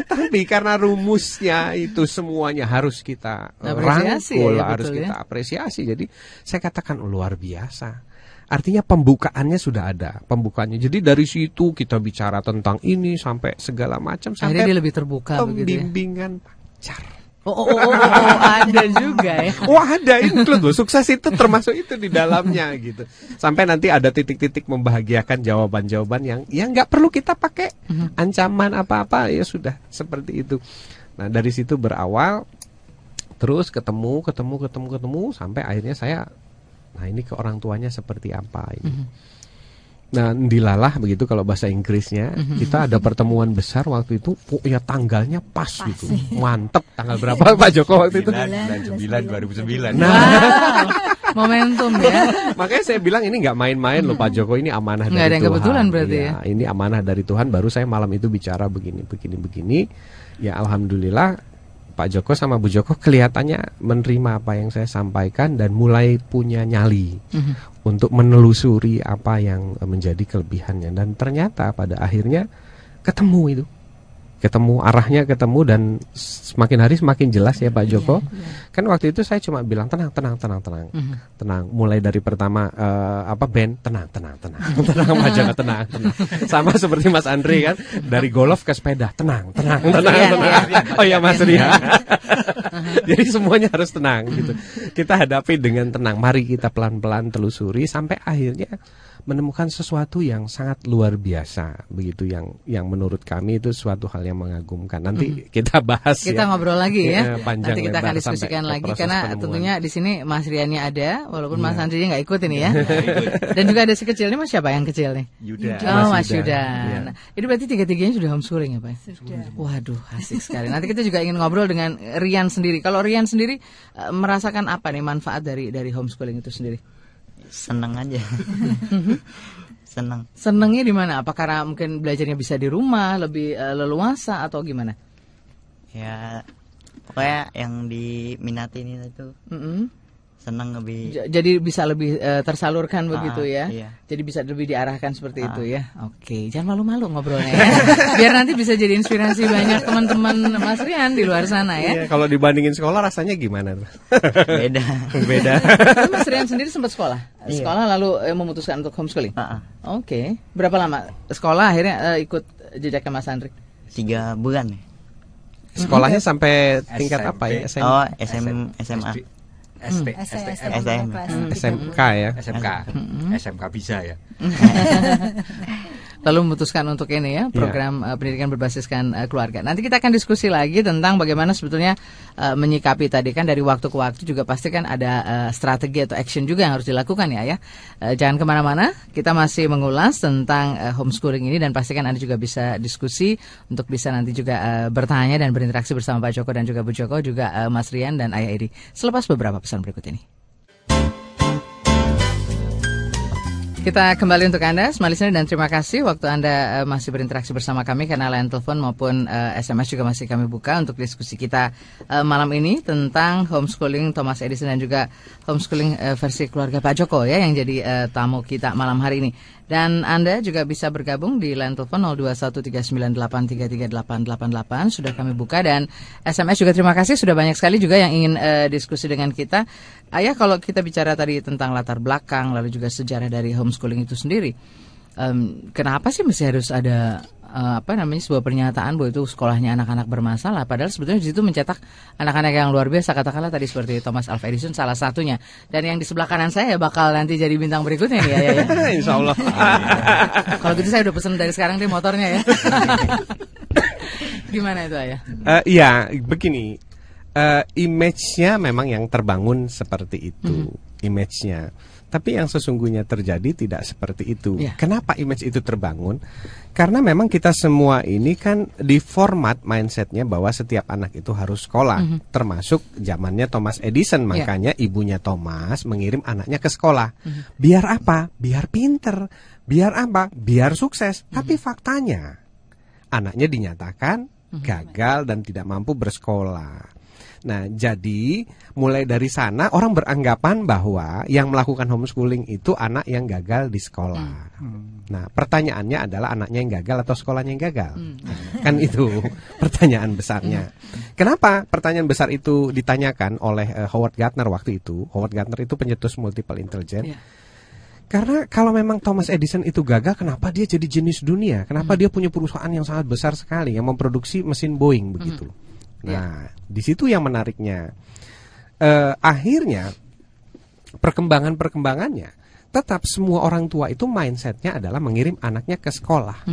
Tapi karena rumusnya itu semuanya harus kita Apresiasi rangkul, ya, harus betul kita ya. apresiasi. Jadi saya katakan oh, luar biasa. Artinya pembukaannya sudah ada, pembukaannya. Jadi dari situ kita bicara tentang ini sampai segala macam Akhirnya sampai dia lebih terbuka begitu ya. pembimbingan pacar. Oh, oh, oh, oh, oh, ada juga ya. (laughs) Wah ada include loh sukses itu termasuk itu di dalamnya gitu sampai nanti ada titik-titik membahagiakan jawaban-jawaban yang yang nggak perlu kita pakai ancaman apa-apa ya sudah seperti itu nah dari situ berawal terus ketemu ketemu ketemu ketemu sampai akhirnya saya nah ini ke orang tuanya seperti apa ini Nah, dilalah begitu kalau bahasa Inggrisnya. Kita ada pertemuan besar waktu itu, oh, ya tanggalnya pas, gitu. Mantep. Tanggal berapa (laughs) Pak Joko waktu itu? 9, 2009. Nah, Wow, momentum ya. (laughs) Makanya saya bilang ini nggak main-main loh Pak Joko ini amanah Nggak dari ada yang Tuhan. kebetulan berarti Iya, Ini amanah dari Tuhan. Baru saya malam itu bicara begini, begini, begini. Ya alhamdulillah Pak Joko sama Bu Joko kelihatannya menerima apa yang saya sampaikan dan mulai punya nyali untuk menelusuri apa yang menjadi kelebihannya. Dan ternyata pada akhirnya ketemu itu. Ketemu arahnya ketemu dan semakin hari semakin jelas ya Pak Joko. Kan waktu itu saya cuma bilang tenang, tenang, tenang, tenang, tenang. Mulai dari pertama eh, apa band tenang, tenang, tenang, (laughs) tenang Pak Joko tenang, tenang. Sama seperti Mas Andri kan dari golf ke sepeda tenang, tenang, tenang, Iya, tenang. Oh ya Mas Ria. (laughs) Jadi semuanya harus tenang gitu. Kita hadapi dengan tenang. Mari kita pelan-pelan telusuri sampai akhirnya menemukan sesuatu yang sangat luar biasa begitu yang yang menurut kami itu suatu hal yang mengagumkan. Nanti kita bahas Kita ya. ngobrol lagi ya. Iya, panjang Nanti kita akan diskusikan lagi karena penemuan. tentunya di sini Mas Riannya ada, walaupun Iya. Mas Andri nggak ikut ini ya. Dan juga ada si kecil ini Mas siapa yang kecil nih? Yuda. Oh, Mas Mas Yuda. Yuda. Iya. Nah, ini berarti tiga-tiganya sudah homeschooling ya, Pak? Sudah. Waduh, asik sekali. Nanti kita juga ingin ngobrol dengan Rian sendiri. Kalau Rian sendiri eh, merasakan apa nih manfaat dari dari homeschooling itu sendiri? Seneng aja (laughs) seneng Senengnya di mana? Apa karena mungkin belajarnya bisa di rumah, lebih eh, leluasa atau gimana? ya pokoknya yang diminatin itu Mm-mm. Seneng lebih Jadi bisa lebih eh, tersalurkan begitu ya. iya. Jadi bisa lebih diarahkan seperti itu ya. Oke, jangan malu-malu ngobrolnya ya. (laughs) Biar nanti bisa jadi inspirasi banyak teman-teman Mas Rian di luar sana ya. Iya, kalau dibandingin sekolah rasanya gimana? tuh? beda (laughs) Beda. Mas Rian sendiri sempat sekolah. Iya. Sekolah lalu eh, memutuskan untuk homeschooling. Ah, ah. Oke, berapa lama sekolah akhirnya eh, ikut jejaknya Mas Andri? tiga bulan ya Sekolahnya sampai tingkat SMP. apa ya? SM, oh SM SMA SD, SM, STM, STM. kelas Hmm. tiga. SMK ya. SMK, SMK bisa ya. Lalu memutuskan untuk ini ya program eh, pendidikan berbasiskan eh, keluarga. Nanti kita akan diskusi lagi tentang bagaimana sebetulnya eh, menyikapi tadi kan dari waktu ke waktu juga pasti kan ada eh, strategi atau action juga yang harus dilakukan ya ya. Eh, jangan ke mana-mana, kita masih mengulas tentang eh, homeschooling ini dan pastikan anda juga bisa diskusi untuk bisa nanti juga eh, bertanya dan berinteraksi bersama Pak Joko dan juga Bu Joko juga eh, Mas Rian dan Ayah Edi. Selepas beberapa pesan berikut ini. Kita kembali untuk Anda, listener, dan terima kasih waktu Anda eh, masih berinteraksi bersama kami karena line telepon maupun eh, SMS juga masih kami buka untuk diskusi kita eh, malam ini tentang homeschooling Thomas Edison dan juga homeschooling eh, versi keluarga Pak Joko ya yang jadi eh, tamu kita malam hari ini. Dan Anda juga bisa bergabung di line telepon 021398338888 sudah kami buka dan SMS juga terima kasih sudah banyak sekali juga yang ingin eh, diskusi dengan kita. Ayah kalau kita bicara tadi tentang latar belakang lalu juga sejarah dari homeschooling itu sendiri, em, kenapa sih mesti harus ada eh, apa namanya sebuah pernyataan bahwa itu sekolahnya anak-anak bermasalah? Padahal sebetulnya di situ mencetak anak-anak yang luar biasa katakanlah tadi seperti Thomas Alva Edison salah satunya dan yang di sebelah kanan saya bakal nanti jadi bintang berikutnya nih ya. ya, ya. (laughs) Insya Allah. (laughs) Kalau gitu saya udah pesen dari sekarang deh motornya ya. (laughs) Gimana itu ayah? Eh, Iya, begini. Eh, image-nya memang yang terbangun seperti itu, image-nya. Tapi yang sesungguhnya terjadi tidak seperti itu. Iya. Kenapa image itu terbangun? Karena memang kita semua ini kan di format mindsetnya bahwa setiap anak itu harus sekolah, termasuk zamannya Thomas Edison. Iya. Makanya ibunya Thomas mengirim anaknya ke sekolah. Biar apa? Biar pinter. Biar apa? Biar sukses. Tapi faktanya anaknya dinyatakan gagal dan tidak mampu bersekolah. Nah, jadi mulai dari sana orang beranggapan bahwa yang melakukan homeschooling itu anak yang gagal di sekolah. Nah, pertanyaannya adalah anaknya yang gagal atau sekolahnya yang gagal. Nah, kan itu (laughs) pertanyaan besarnya. Kenapa pertanyaan besar itu ditanyakan oleh eh, Howard Gardner waktu itu? Howard Gardner itu pencetus multiple intelligence. Iya. Karena kalau memang Thomas Edison itu gagal, kenapa dia jadi jenis dunia? Kenapa dia punya perusahaan yang sangat besar sekali yang memproduksi mesin Boeing begitu? Nah, di situ yang menariknya. Eh, akhirnya perkembangan-perkembangannya tetap semua orang tua itu mindsetnya adalah mengirim anaknya ke sekolah.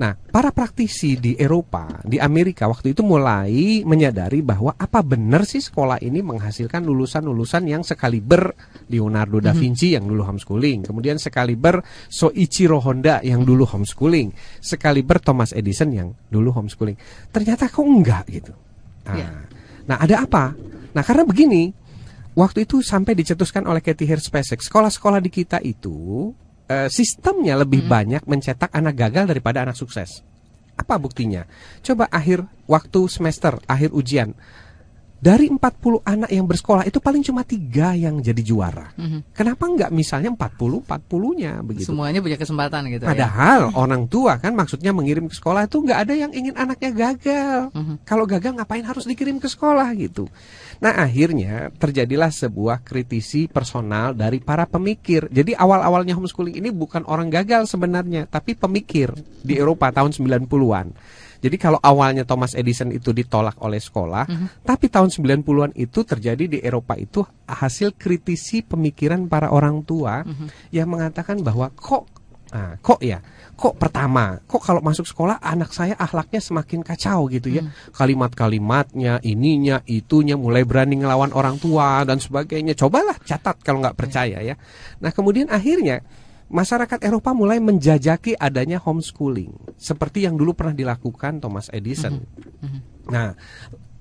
Nah, para praktisi di Eropa, di Amerika waktu itu mulai menyadari bahwa apa benar sih sekolah ini menghasilkan lulusan-lulusan yang sekaliber Leonardo da Vinci yang dulu homeschooling, kemudian sekaliber Soichiro Honda yang dulu homeschooling, sekaliber Thomas Edison yang dulu homeschooling. Ternyata kok enggak gitu. Nah, Iya. nah ada apa? Nah, karena begini, waktu itu sampai dicetuskan oleh Katie Hirsch-Pasek, sekolah-sekolah di kita itu eh, sistemnya lebih banyak mencetak anak gagal daripada anak sukses. Apa buktinya? Coba akhir waktu semester, akhir ujian. Dari 40 anak yang bersekolah itu paling cuma tiga yang jadi juara. Kenapa enggak misalnya 40 40-nya begitu? Semuanya punya kesempatan gitu ya. Padahal orang tua kan maksudnya mengirim ke sekolah itu nggak ada yang ingin anaknya gagal. Kalau gagal ngapain harus dikirim ke sekolah gitu. Nah akhirnya terjadilah sebuah kritisi personal dari para pemikir. Jadi awal-awalnya homeschooling ini bukan orang gagal sebenarnya, tapi pemikir di Eropa tahun 90-an. Jadi kalau awalnya Thomas Edison itu ditolak oleh sekolah, tapi tahun 90-an itu terjadi di Eropa itu hasil kritisi pemikiran para orang tua yang mengatakan bahwa kok ah, kok ya, kok pertama, kok kalau masuk sekolah anak saya akhlaknya semakin kacau gitu ya. Kalimat-kalimatnya, ininya, itunya mulai berani ngelawan orang tua dan sebagainya. Cobalah catat kalau nggak percaya ya. Nah, kemudian akhirnya masyarakat Eropa mulai menjajaki adanya homeschooling seperti yang dulu pernah dilakukan Thomas Edison. Nah,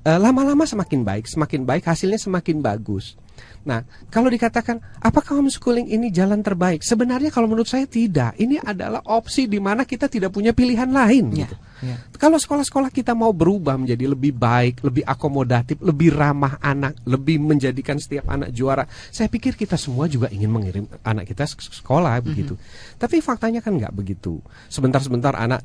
eh, lama-lama semakin baik, semakin baik hasilnya semakin bagus. Nah, kalau dikatakan apakah homeschooling ini jalan terbaik? Sebenarnya kalau menurut saya tidak. Ini adalah opsi di mana kita tidak punya pilihan lain. Iya, gitu. iya. Kalau sekolah-sekolah kita mau berubah menjadi lebih baik, lebih akomodatif, lebih ramah anak, lebih menjadikan setiap anak juara, saya pikir kita semua juga ingin mengirim anak kita ke sekolah begitu. Tapi faktanya kan nggak begitu. Sebentar-sebentar anak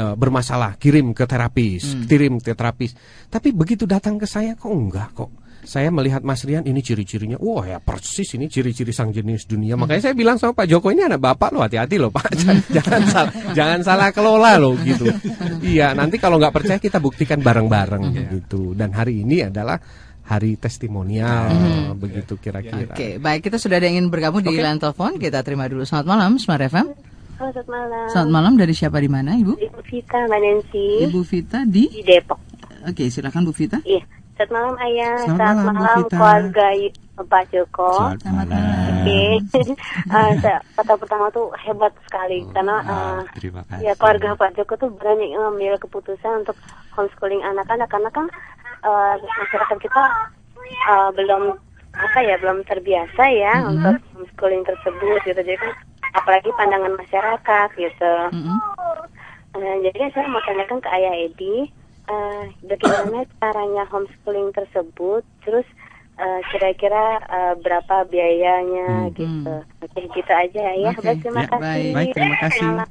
eh, bermasalah, kirim ke terapis, kirim ke terapis. Tapi begitu datang ke saya kok enggak kok. Saya melihat Mas Rian ini ciri-cirinya, wah ya persis ini ciri-ciri sang jenis dunia. Makanya saya bilang sama Pak Joko ini anak bapak loh, hati-hati loh Pak, (laughs) jangan, jangan salah, jangan salah kelola loh gitu. Iya, nanti kalau nggak percaya kita buktikan bareng-bareng gitu. Dan hari ini adalah hari testimonial begitu kira-kira. Oke, baik kita sudah ada yang ingin bergabung di line telepon. Kita terima dulu. Selamat malam, Smart FM. Halo, selamat malam. Selamat malam dari siapa di mana, Ibu? Ibu Vita, Mbak Nancy Ibu Vita di di Depok. Oke, silakan Bu Vita. Iya. Selamat malam Ayah. Selamat malam, Bu Vita. keluarga Pak Joko. Selamat malam. Oke. (laughs) Eh, kata pertama tuh hebat sekali karena Ah, eh, terima kasih. ya keluarga Pak Joko tuh berani ngambil keputusan untuk homeschooling anak-anak karena kan eh, masyarakat kita eh, belum apa ya belum terbiasa ya untuk homeschooling tersebut gitu jadi kan apalagi pandangan masyarakat gitu. Mm-mm. Eh, jadi saya mau tanyakan ke Ayah Edi, eh, bagaimana caranya homeschooling tersebut, terus eh, kira-kira eh, berapa biayanya Hmm. gitu. Oke, gitu aja ya. Oke, Baik, terima ya, kasih. baik. Baik, terima kasih. Selamat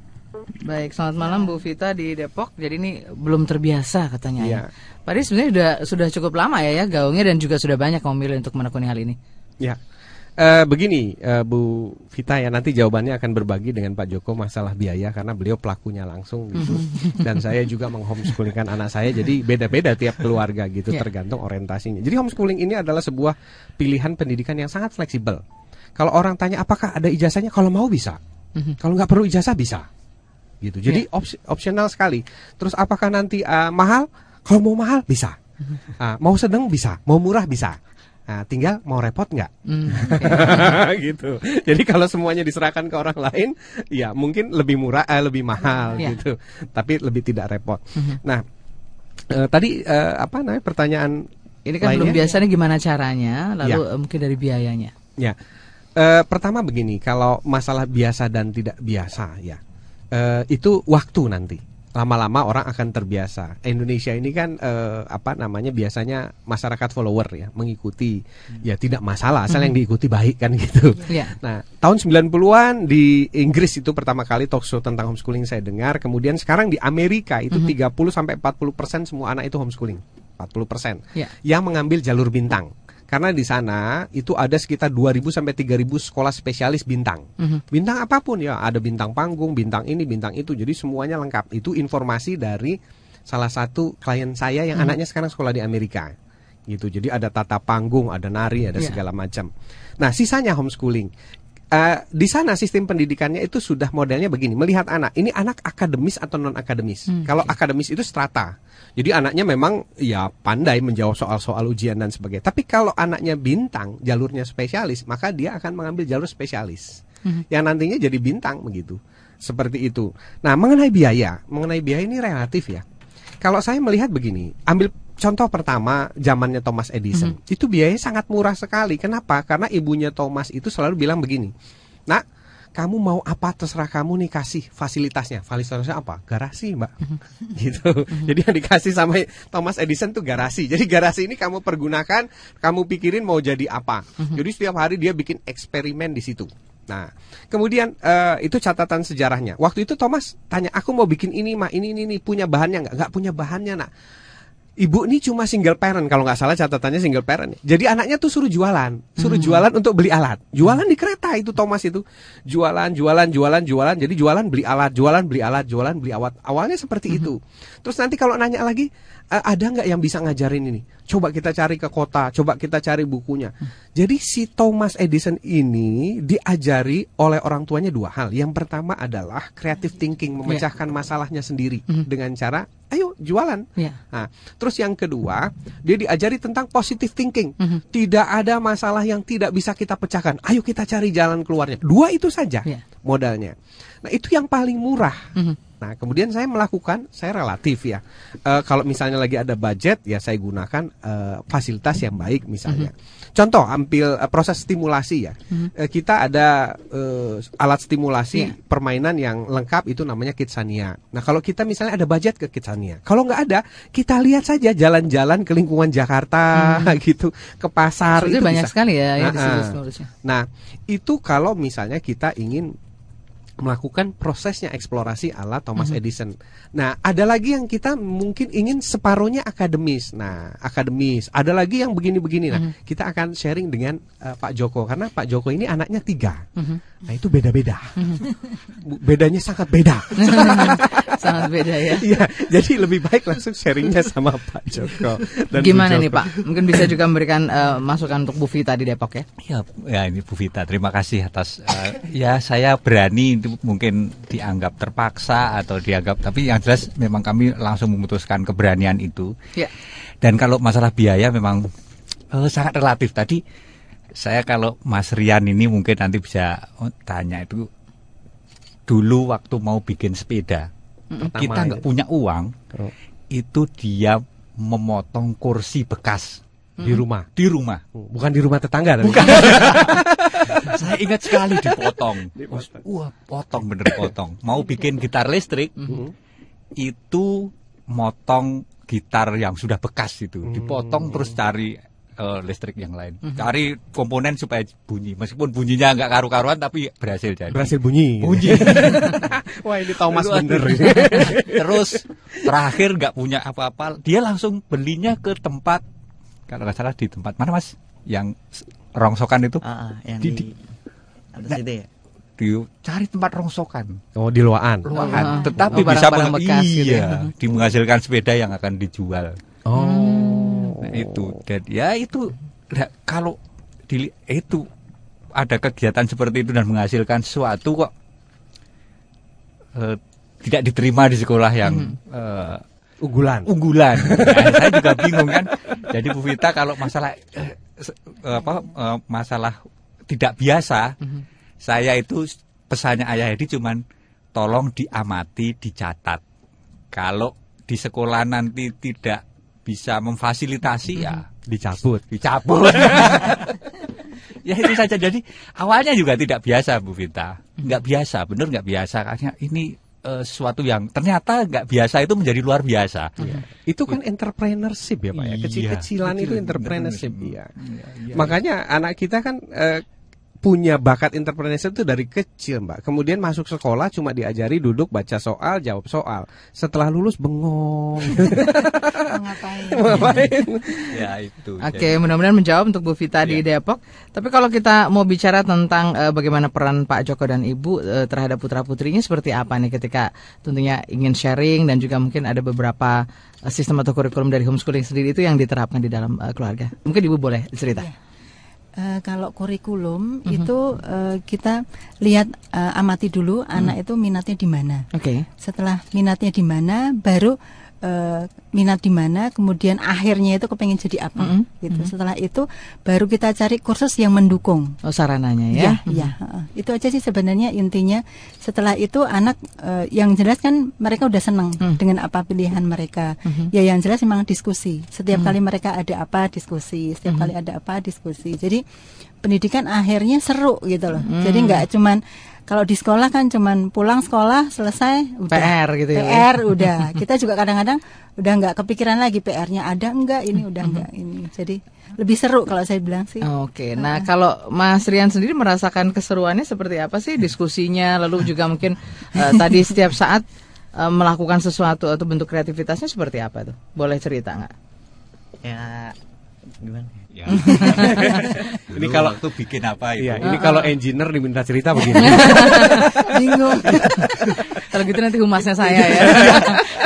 Baik, selamat malam Bu Vita di Depok. Jadi ini belum terbiasa katanya Iya. ya. Pak Adi sebenarnya sudah sudah cukup lama ya ya gaungnya dan juga sudah banyak yang memilih untuk menekuni hal ini. Ya. Eh, begini eh, Bu Vita ya nanti jawabannya akan berbagi dengan Pak Joko masalah biaya karena beliau pelakunya langsung gitu (laughs) dan saya juga menghomeschoolingkan anak saya jadi beda-beda tiap keluarga gitu Ya. tergantung orientasinya. Jadi homeschooling ini adalah sebuah pilihan pendidikan yang sangat fleksibel. Kalau orang tanya apakah ada ijazahnya kalau mau bisa. Kalau nggak perlu ijazah bisa. Gitu. Jadi ops- opsional sekali. Terus apakah nanti eh, mahal? Kalau mau mahal bisa. Ah, mau sedang bisa, mau murah bisa. Nah, tinggal mau repot nggak? Hmm, (laughs) oke. gitu. Jadi kalau semuanya diserahkan ke orang lain, ya mungkin lebih murah, eh, lebih mahal Ya. gitu. Tapi lebih tidak repot. Nah, eh, tadi eh, apa namanya pertanyaan Ini kan belum lainnya? biasa nih gimana caranya, lalu Ya. mungkin dari biayanya. Ya, Eh, pertama begini, kalau masalah biasa dan tidak biasa, ya eh, itu waktu nanti. Lama-lama orang akan terbiasa. Indonesia ini kan eh, apa namanya biasanya masyarakat follower ya, mengikuti. Ya tidak masalah asal yang diikuti baik kan (laughs) gitu. Iya. Nah, tahun 90-an di Inggris itu pertama kali talk show tentang homeschooling saya dengar, kemudian sekarang di Amerika itu 30 sampai 40% semua anak itu homeschooling. 40%. Ya. Yang mengambil jalur bintang. Karena di sana itu ada sekitar 2000 sampai 3000 sekolah spesialis bintang. Bintang apa pun ya, ada bintang panggung, bintang ini, bintang itu. Jadi semuanya lengkap. Itu informasi dari salah satu klien saya yang anaknya sekarang sekolah di Amerika. Gitu. Jadi ada tata panggung, ada nari, ada Iya. segala macam. Nah, sisanya homeschooling. Eh, di sana sistem pendidikannya itu sudah modelnya begini, melihat anak. Ini anak akademis atau non akademis. Kalau akademis itu strata. Jadi anaknya memang ya pandai menjawab soal-soal ujian dan sebagainya. Tapi kalau anaknya bintang, jalurnya spesialis, maka dia akan mengambil jalur spesialis. Yang nantinya jadi bintang begitu. Seperti itu. Nah, mengenai biaya, mengenai biaya ini relatif ya. Kalau saya melihat begini, ambil contoh pertama zamannya Thomas Edison. Itu biayanya sangat murah sekali. Kenapa? Karena ibunya Thomas itu selalu bilang begini. Nak, kamu mau apa terserah kamu nih kasih fasilitasnya. Fasilitasnya apa? Garasi, Mbak. (laughs) gitu. Jadi yang dikasih sama Thomas Edison tuh garasi. Jadi garasi ini kamu pergunakan, kamu pikirin mau jadi apa. Jadi setiap hari dia bikin eksperimen di situ. Nah, kemudian eh, itu catatan sejarahnya. Waktu itu Thomas tanya, aku mau bikin ini, mah ini ini, ini punya bahannya nggak? Nggak punya bahannya, nak. Ibu ini cuma single parent kalau nggak salah catatannya single parent. Jadi anaknya tuh suruh jualan, suruh jualan untuk beli alat. Jualan di kereta itu Thomas itu. Jualan, jualan, jualan, jualan. Jadi jualan beli alat, jualan beli alat, jualan beli alat. Awalnya seperti itu. Terus nanti kalau nanya lagi, "Eh, ada nggak yang bisa ngajarin ini? Coba kita cari ke kota, coba kita cari bukunya. Jadi si Thomas Edison ini diajari oleh orang tuanya dua hal. Yang pertama adalah creative thinking, memecahkan masalahnya sendiri dengan cara ayo jualan. Iya. Nah, terus yang kedua, dia diajari tentang positive thinking. Tidak ada masalah yang tidak bisa kita pecahkan. Ayo kita cari jalan keluarnya. Dua itu saja Iya. modalnya. Nah, itu yang paling murah. Nah, kemudian saya melakukan, saya relatif ya. Eh, kalau misalnya lagi ada budget, ya saya gunakan eh, fasilitas yang baik misalnya. Contoh, ambil eh, proses stimulasi ya. Eh, kita ada eh, alat stimulasi Iya. permainan yang lengkap itu namanya Kidsania. Nah, kalau kita misalnya ada budget ke Kidsania. Kalau nggak ada, kita lihat saja jalan-jalan ke lingkungan Jakarta (laughs) gitu, ke pasar Sebetulnya itu banyak bisa. sekali ya Nah, ah. stimulusnya. Nah, itu kalau misalnya kita ingin melakukan prosesnya eksplorasi ala Thomas Edison. Nah, ada lagi yang kita mungkin ingin separuhnya akademis. Nah, akademis. Ada lagi yang begini-begini. Nah, kita akan sharing dengan eh, Pak Joko karena Pak Joko ini anaknya tiga. Nah, itu beda-beda. Bu- Bedanya sangat beda. (laughs) Sangat beda ya. Iya, jadi lebih baik langsung sharingnya sama Pak Joko. dan Gimana nih Joko. Pak? Mungkin bisa juga memberikan eh, masukan untuk Bu Vita di Depok ya. Ya, ya ini Bu Vita, terima kasih atas eh, ya saya berani itu mungkin dianggap terpaksa atau dianggap tapi yang jelas memang kami langsung memutuskan keberanian itu. Ya. Dan kalau masalah biaya memang eh, sangat relatif. Tadi saya kalau Mas Rian ini mungkin nanti bisa oh, tanya itu dulu waktu mau bikin sepeda Pertama kita nggak ya. punya uang Oh. itu dia memotong kursi bekas di rumah. di rumah. Bukan di rumah tetangga dan (laughs) Saya ingat sekali dipotong. Wah, potong bener potong. Mau bikin gitar listrik, itu motong gitar yang sudah bekas itu, dipotong terus cari eh, listrik yang lain, cari komponen supaya bunyi. Meskipun bunyinya nggak karu-karuan, tapi berhasil jadi. berhasil bunyi. Bunyi. (laughs) Wah, ini Thomas Aduh, bener. (laughs) Terus terakhir nggak punya apa-apa, dia langsung belinya ke tempat kalau nggak salah di tempat mana mas? Yang rongsokan itu Ah, ah, yang Di- di, atas itu ya. dicari tempat rongsokan. Oh, di luaan. Luahan. Ah, Tetapi oh, bisa barang-barang meng- bekas gitu iya, ya. (laughs) di menghasilkan sepeda yang akan dijual. Oh. Nah, itu dan ya itu nah, kalau di itu ada kegiatan seperti itu dan menghasilkan sesuatu kok eh, tidak diterima di sekolah yang eh, Unggulan. unggulan. Nah, saya juga bingung kan. Jadi Bu Vita kalau masalah eh, apa eh, masalah tidak biasa, saya itu pesannya Ayah Hedi cuman tolong diamati, dicatat. Kalau di sekolah nanti tidak bisa memfasilitasi ya Dicabut. dicabut. (laughs) ya itu saja. Jadi awalnya juga tidak biasa Bu Vita. Nggak biasa, benar nggak biasa. Karena ini eh, sesuatu yang ternyata nggak biasa itu menjadi luar biasa. Itu kan entrepreneurship ya Pak ya. Iya, Kecil-kecilan itu kecil, entrepreneurship entrepreneurship. iya. Iya, iya. Makanya anak kita kan eh, punya bakat entrepreneurship itu dari kecil, Mbak. Kemudian masuk sekolah cuma diajari duduk baca soal, jawab soal. Setelah lulus bengong. (laughs) Ngapain? (laughs) Ngapain? ya itu. Oke, mudah-mudahan menjawab untuk Bu Vita di Depok. Tapi kalau kita mau bicara tentang eh, bagaimana peran Pak Joko dan Ibu eh, terhadap putra putrinya seperti apa nih ketika tentunya ingin sharing dan juga mungkin ada beberapa eh, sistem atau kurikulum dari homeschooling sendiri itu yang diterapkan di dalam eh, keluarga. Mungkin Ibu boleh cerita. Eh, kalau kurikulum itu eh, kita lihat eh, amati dulu anak itu minatnya di mana. Oke. Setelah minatnya di mana, baru eh, minat di mana, kemudian akhirnya itu kepengen jadi apa, Mhm, gitu. Setelah itu baru kita cari kursus yang mendukung. Oh, sarananya ya. Ya, ya, heeh. itu aja sih sebenarnya intinya. Setelah itu anak eh, yang jelas kan mereka udah senang Hmm. dengan apa pilihan mereka. Ya yang jelas memang diskusi. Setiap kali mereka ada apa diskusi, setiap kali ada apa diskusi. Jadi pendidikan akhirnya seru gitu loh. Jadi nggak cuman kalau di sekolah kan cuman pulang sekolah selesai udah PR gitu ya, PR udah. Kita juga kadang-kadang udah nggak kepikiran lagi PR-nya ada enggak ini udah enggak ini. Jadi lebih seru kalau saya bilang sih. Oke, nah kalau Mas Rian sendiri merasakan keseruannya seperti apa sih diskusinya, lalu juga mungkin eh, tadi setiap saat eh, melakukan sesuatu atau bentuk kreativitasnya seperti apa tuh? Boleh cerita nggak? Ya gimana? Ya. (laughs) Ini kalau- waktu bikin apa itu? Iya, ini kalau engineer diminta cerita begini. (laughs) Bingung. (laughs) Kalau gitu nanti humasnya saya ya.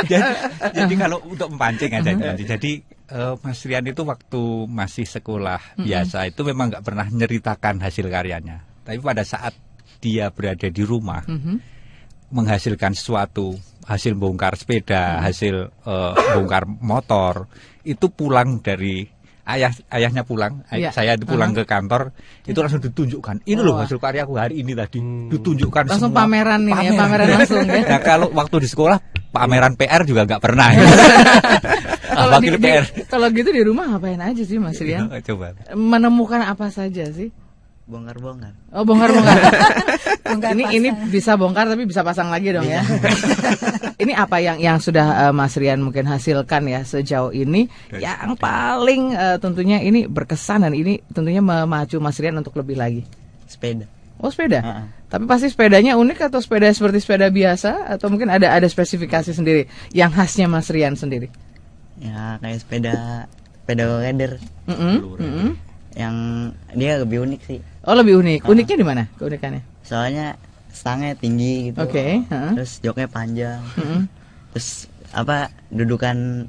jadi, jadi kalau untuk memancing aja nanti. Jadi eh, Mas Rian itu waktu masih sekolah biasa itu memang nggak pernah nyeritakan hasil karyanya. Tapi pada saat dia berada di rumah menghasilkan sesuatu, hasil bongkar sepeda, hasil eh, bongkar motor, itu pulang dari ayah ayahnya pulang, Iya. saya itu pulang ke kantor, itu langsung ditunjukkan. Ini loh hasil karyaku hari ini tadi, ditunjukkan Langsung semua. pameran ini ya, pameran (laughs) langsung ya. Nah kalau waktu di sekolah pameran PR juga nggak pernah. (laughs) Kalau Apa di- PR? kalau gitu di rumah ngapain aja sih Mas Rian? Coba. Menemukan apa saja sih? Bongkar-bongkar. Oh bongkar-bongkar. (laughs) Bongkar ini pasang. ini bisa bongkar tapi bisa pasang lagi dong ya. (laughs) ini apa yang yang sudah eh, Mas Rian mungkin hasilkan ya sejauh ini yang paling eh, tentunya ini berkesan dan ini tentunya memacu Mas Rian untuk lebih lagi. Sepeda. Oh sepeda. Heeh. Tapi pasti sepedanya unik atau sepeda seperti sepeda biasa atau mungkin ada ada spesifikasi sendiri yang khasnya Mas Rian sendiri. Ya kayak sepeda sepeda rider mm-mm. yang dia lebih unik sih. Oh lebih unik. Uniknya di mana? Keunikannya? Soalnya stangnya tinggi gitu. Oke, heeh. Terus joknya panjang. Mm-mm. Terus apa dudukan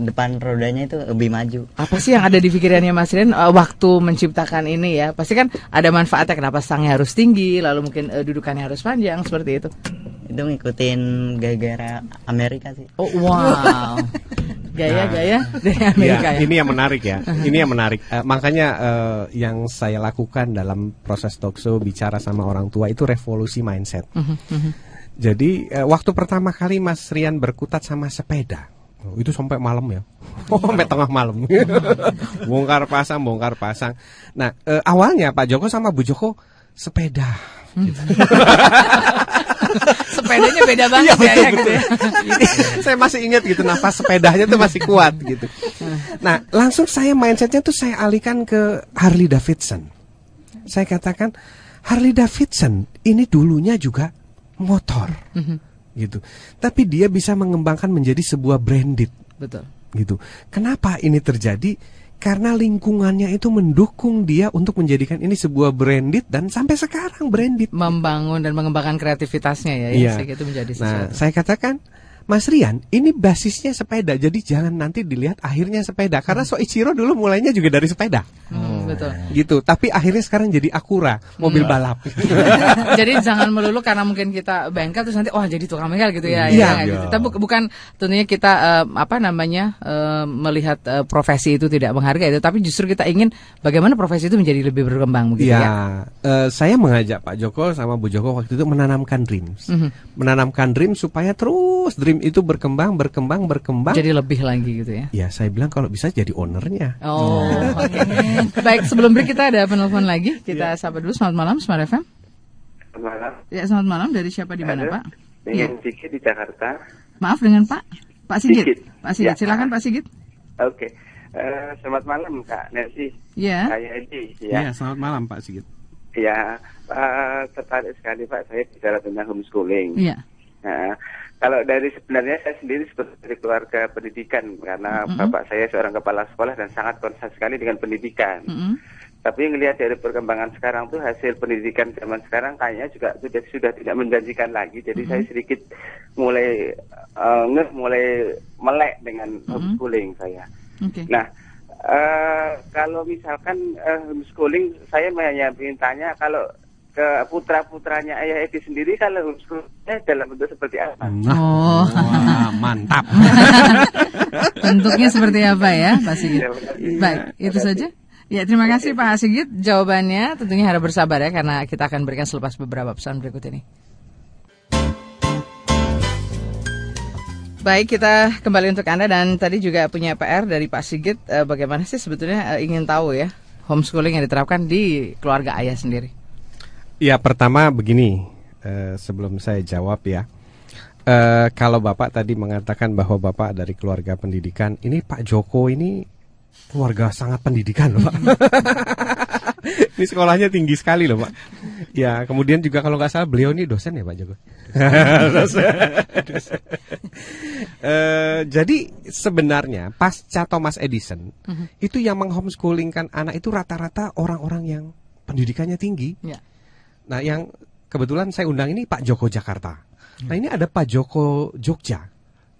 depan rodanya itu lebih maju. Apa sih yang ada di pikirannya Mas Rian eh, waktu menciptakan ini ya? Pasti kan ada manfaatnya kenapa stangnya harus tinggi, lalu mungkin eh, dudukannya harus panjang seperti itu. Itu ngikutin gaya-gaya Amerika sih. Oh wow, (laughs) gaya-gaya dari Ya, Amerika ya. ini yang menarik ya. (laughs) Ini yang menarik. Eh, makanya eh, yang saya lakukan dalam proses talkshow bicara sama orang tua itu revolusi mindset. Jadi eh, waktu pertama kali Mas Rian berkutat sama sepeda, oh, itu sampai malam ya, (laughs) oh, sampai tengah malam, (laughs) bongkar pasang, bongkar pasang. Nah eh, awalnya Pak Joko sama Bu Joko sepeda. (laughs) Sepedanya beda banget ya, ya gitu ya. Ini (laughs) saya masih ingat gitu nafas sepedanya tuh masih kuat gitu. Nah, langsung saya mindsetnya tuh saya alihkan ke Harley Davidson. Saya katakan Harley Davidson ini dulunya juga motor, gitu. Tapi dia bisa mengembangkan menjadi sebuah branded, Betul. gitu. Kenapa ini terjadi? Karena lingkungannya itu mendukung dia untuk menjadikan ini sebuah branded dan sampai sekarang branded. Membangun dan mengembangkan kreativitasnya ya, ya Iya. itu menjadi Nah, sesuatu. saya katakan, Mas Rian, ini basisnya sepeda, jadi jangan nanti dilihat akhirnya sepeda. Karena Soichiro dulu mulainya juga dari sepeda, Hmm, betul. gitu. Tapi akhirnya sekarang jadi Acura, mobil balap. (laughs) jadi jangan melulu karena mungkin kita bengkel terus nanti wah jadi tukang bengkel gitu ya. Iya. ya, nggak gitu. Tapi bu- bukan tentunya kita eh, apa namanya eh, melihat eh, profesi itu tidak menghargai itu, tapi justru kita ingin bagaimana profesi itu menjadi lebih berkembang begitu ya. Ya, eh, saya mengajak Pak Joko sama Bu Joko waktu itu menanamkan dreams, Mhm. menanamkan dream supaya terus dream itu berkembang, berkembang, berkembang. Jadi lebih lagi gitu ya. ya, saya bilang kalau bisa jadi ownernya. Oh, oke. Baik, sebelum break kita ada penelpon lagi. Kita sapa dulu. Selamat malam, Smart FM. Malam. Ya, selamat malam. Dari siapa di mana. Pak? dengan Sigit di Jakarta. Maaf dengan Pak Pak Sigit. Sigit. Pak Sigit, Ya. silakan Pak Sigit. Oke. Eh, selamat malam Kak Nancy. Ya. Saya Edi. Ya. Iya, selamat malam Pak Sigit. Ya, eh, tertarik sekali Pak saya bicara tentang homeschooling. Iya. Nah, kalau dari sebenarnya saya sendiri seperti keluarga pendidikan karena Mm-mm. bapak saya seorang kepala sekolah dan sangat concern sekali dengan pendidikan. Mm-mm. Tapi ngelihat dari perkembangan sekarang tuh hasil pendidikan zaman sekarang kayaknya juga sudah sudah tidak menjanjikan lagi. Jadi saya sedikit mulai ngeh, mulai melek dengan homeschooling saya. Oke. Nah, eh, kalau misalkan eh, homeschooling, saya hanya ingin tanya kalau ke putra putranya ayah Edi sendiri kalau homeschoolingnya dalam bentuk seperti apa? Oh. Wah, mantap. (laughs) Bentuknya seperti apa ya, Pak Sigit? Ya. Baik, itu saja. Ya, terima kasih Pak Sigit jawabannya. Tentunya harap bersabar ya karena kita akan berikan selepas beberapa pesan berikut ini. Baik, kita kembali untuk Anda dan tadi juga punya PR dari Pak Sigit eh, bagaimana sih sebetulnya eh, ingin tahu ya homeschooling yang diterapkan di keluarga ayah sendiri. Ya pertama begini eh, sebelum saya jawab ya. Eh, kalau bapak tadi mengatakan bahwa bapak dari keluarga pendidikan, ini Pak Joko ini keluarga sangat pendidikan loh pak. (laughs) ini sekolahnya tinggi sekali loh pak. Ya kemudian juga kalau nggak salah beliau ini dosen ya Pak Joko. (laughs) Dosen. (laughs) Eh, jadi sebenarnya pasca Thomas Edison itu yang menghomeschoolingkan anak itu rata-rata orang-orang yang pendidikannya tinggi. Ya. Nah, yang kebetulan saya undang ini Pak Joko Jakarta. Nah, ini ada Pak Joko Jogja.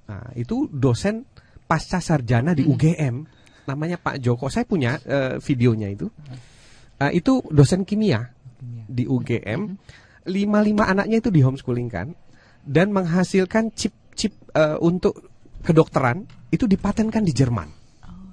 Nah, itu dosen pasca sarjana di UGM. Namanya Pak Joko. Saya punya eh, videonya itu. Nah, itu dosen kimia di UGM. Lima-lima anaknya itu di homeschoolingkan dan menghasilkan chip-chip eh, untuk kedokteran itu dipatenkan di Jerman.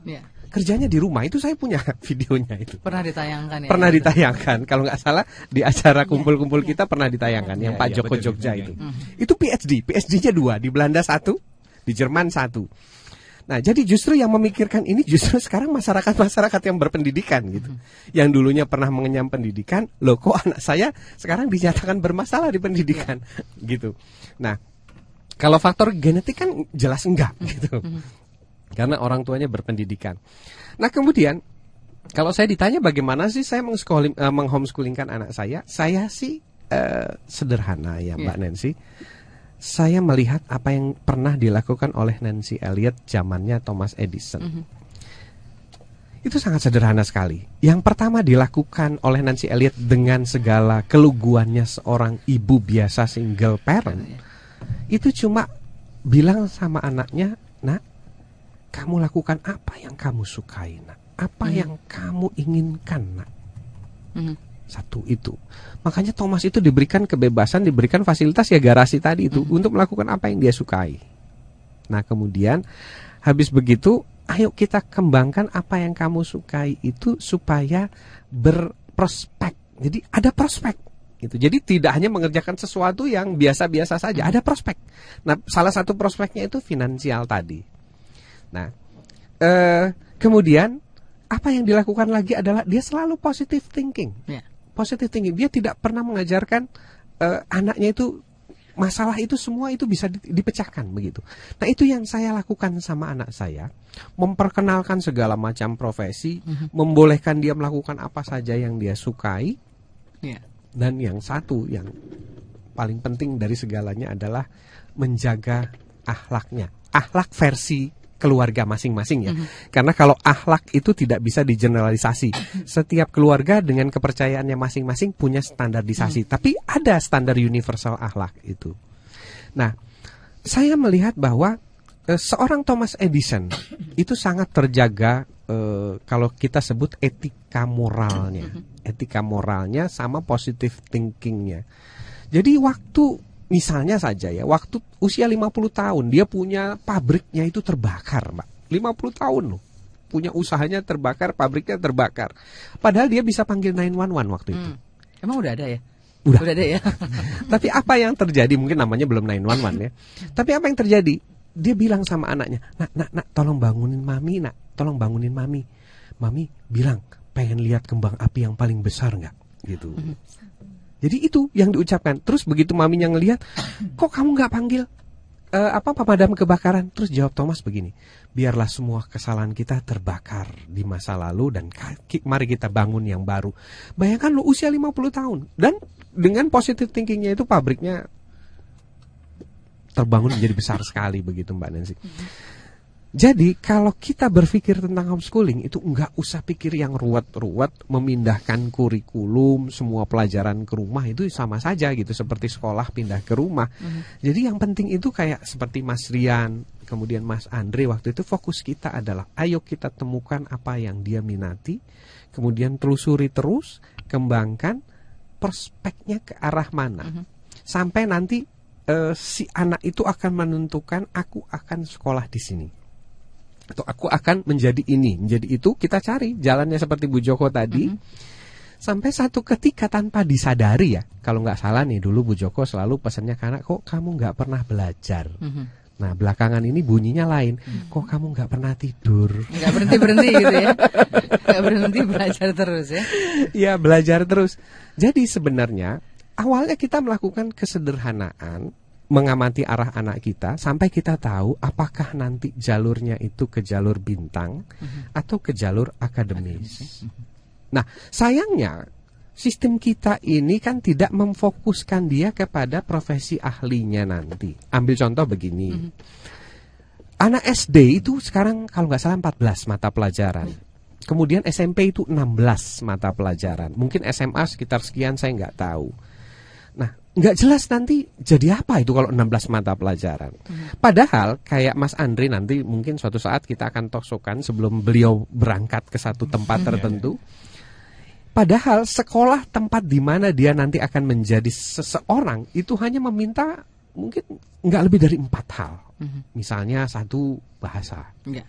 Ya. Kerjanya di rumah itu saya punya (laughs) videonya itu. Pernah ditayangkan ya. pernah ditayangkan. Kalau nggak salah di acara kumpul-kumpul kita pernah ditayangkan yang Iya, Pak iya, Joko betul, Jogja iya, itu. iya. itu PhD PhD-nya dua di Belanda satu di Jerman satu. Nah jadi justru yang memikirkan ini justru (laughs) sekarang masyarakat masyarakat yang berpendidikan gitu. Yang dulunya pernah mengenyam pendidikan loh kok anak saya sekarang dinyatakan bermasalah di pendidikan gitu. Nah kalau faktor genetik kan jelas enggak gitu karena orang tuanya berpendidikan. Nah kemudian kalau saya ditanya bagaimana sih saya eh, menghomeschoolingkan anak saya, saya sih eh, sederhana ya Mbak Nancy. Saya melihat apa yang pernah dilakukan oleh Nancy Elliot zamannya Thomas Edison. Itu sangat sederhana sekali. Yang pertama dilakukan oleh Nancy Elliot dengan segala keluguannya seorang ibu biasa single parent. Itu cuma bilang sama anaknya, "Nak, kamu lakukan apa yang kamu sukai, nak. Apa yang kamu inginkan, nak. Mhm. Satu itu. Makanya Thomas itu diberikan kebebasan, diberikan fasilitas ya garasi tadi itu untuk melakukan apa yang dia sukai. Nah kemudian habis begitu, ayo kita kembangkan apa yang kamu sukai itu supaya berprospek. Jadi ada prospek. Gitu. Jadi tidak hanya mengerjakan sesuatu yang biasa-biasa saja, ada prospek. Nah, salah satu prospeknya itu finansial tadi. Nah, eh, kemudian apa yang dilakukan lagi adalah dia selalu positive thinking. Ya. Positive thinking. Dia tidak pernah mengajarkan eh, anaknya itu masalah itu semua itu bisa di- dipecahkan begitu. Nah, itu yang saya lakukan sama anak saya, memperkenalkan segala macam profesi, membolehkan dia melakukan apa saja yang dia sukai, Ya. dan yang satu yang paling penting dari segalanya adalah menjaga akhlaknya. Akhlak versi keluarga masing-masing ya. Karena kalau akhlak itu tidak bisa digeneralisasi. Setiap keluarga dengan kepercayaannya masing-masing punya standarisasi, tapi ada standar universal akhlak itu. Nah, saya melihat bahwa eh, seorang Thomas Edison itu sangat terjaga eh, kalau kita sebut etika moralnya, etika moralnya sama positive thinkingnya. Jadi waktu misalnya saja ya, waktu usia 50 tahun dia punya pabriknya itu terbakar, Mbak. 50 tahun loh. Punya usahanya terbakar, pabriknya terbakar. Padahal dia bisa panggil 911 waktu itu. Hmm. Emang udah ada ya? Udah. Udah ada ya. (laughs) Tapi apa yang terjadi mungkin namanya belum 911 ya. Tapi apa yang terjadi? Dia bilang sama anaknya, "Nak, nak, nak, tolong bangunin mami, nak. Tolong bangunin mami." Mami bilang, "Pengen lihat kembang api yang paling besar nggak?" gitu. Jadi itu yang diucapkan. Terus begitu maminya ngelihat, kok kamu nggak panggil eh, apa pemadam kebakaran? Terus jawab Thomas begini, biarlah semua kesalahan kita terbakar di masa lalu dan mari kita bangun yang baru. Bayangkan lo usia 50 tahun dan dengan positive thinkingnya itu pabriknya terbangun menjadi besar sekali begitu Mbak Nancy. Jadi kalau kita berpikir tentang homeschooling itu nggak usah pikir yang ruwet-ruwet memindahkan kurikulum semua pelajaran ke rumah itu sama saja gitu seperti sekolah pindah ke rumah. Jadi yang penting itu kayak seperti Mas Rian kemudian Mas Andre waktu itu fokus kita adalah ayo kita temukan apa yang dia minati kemudian telusuri terus kembangkan perspeknya ke arah mana. Sampai nanti eh, si anak itu akan menentukan aku akan sekolah di sini atau aku akan menjadi ini, menjadi itu, kita cari jalannya seperti Bu Joko tadi. Sampai satu ketika tanpa disadari ya, kalau nggak salah nih dulu Bu Joko selalu pesannya anak, kok kamu nggak pernah belajar. Nah belakangan ini bunyinya lain, kok kamu nggak pernah tidur. Nggak berhenti berhenti gitu ya. Nggak berhenti belajar terus ya. ya belajar terus. Jadi sebenarnya awalnya kita melakukan kesederhanaan mengamati arah anak kita sampai kita tahu apakah nanti jalurnya itu ke jalur bintang atau ke jalur akademis. Nah, sayangnya sistem kita ini kan tidak memfokuskan dia kepada profesi ahlinya nanti. Ambil contoh begini. Anak SD itu sekarang kalau nggak salah 14 mata pelajaran. Kemudian SMP itu 16 mata pelajaran. Mungkin SMA sekitar sekian saya nggak tahu. Nggak jelas nanti jadi apa itu kalau 16 mata pelajaran. Padahal kayak Mas Andri nanti mungkin suatu saat kita akan tosokan sebelum beliau berangkat ke satu tempat tertentu. Padahal sekolah tempat di mana dia nanti akan menjadi seseorang itu hanya meminta mungkin nggak lebih dari empat hal. Misalnya satu bahasa, Enggak.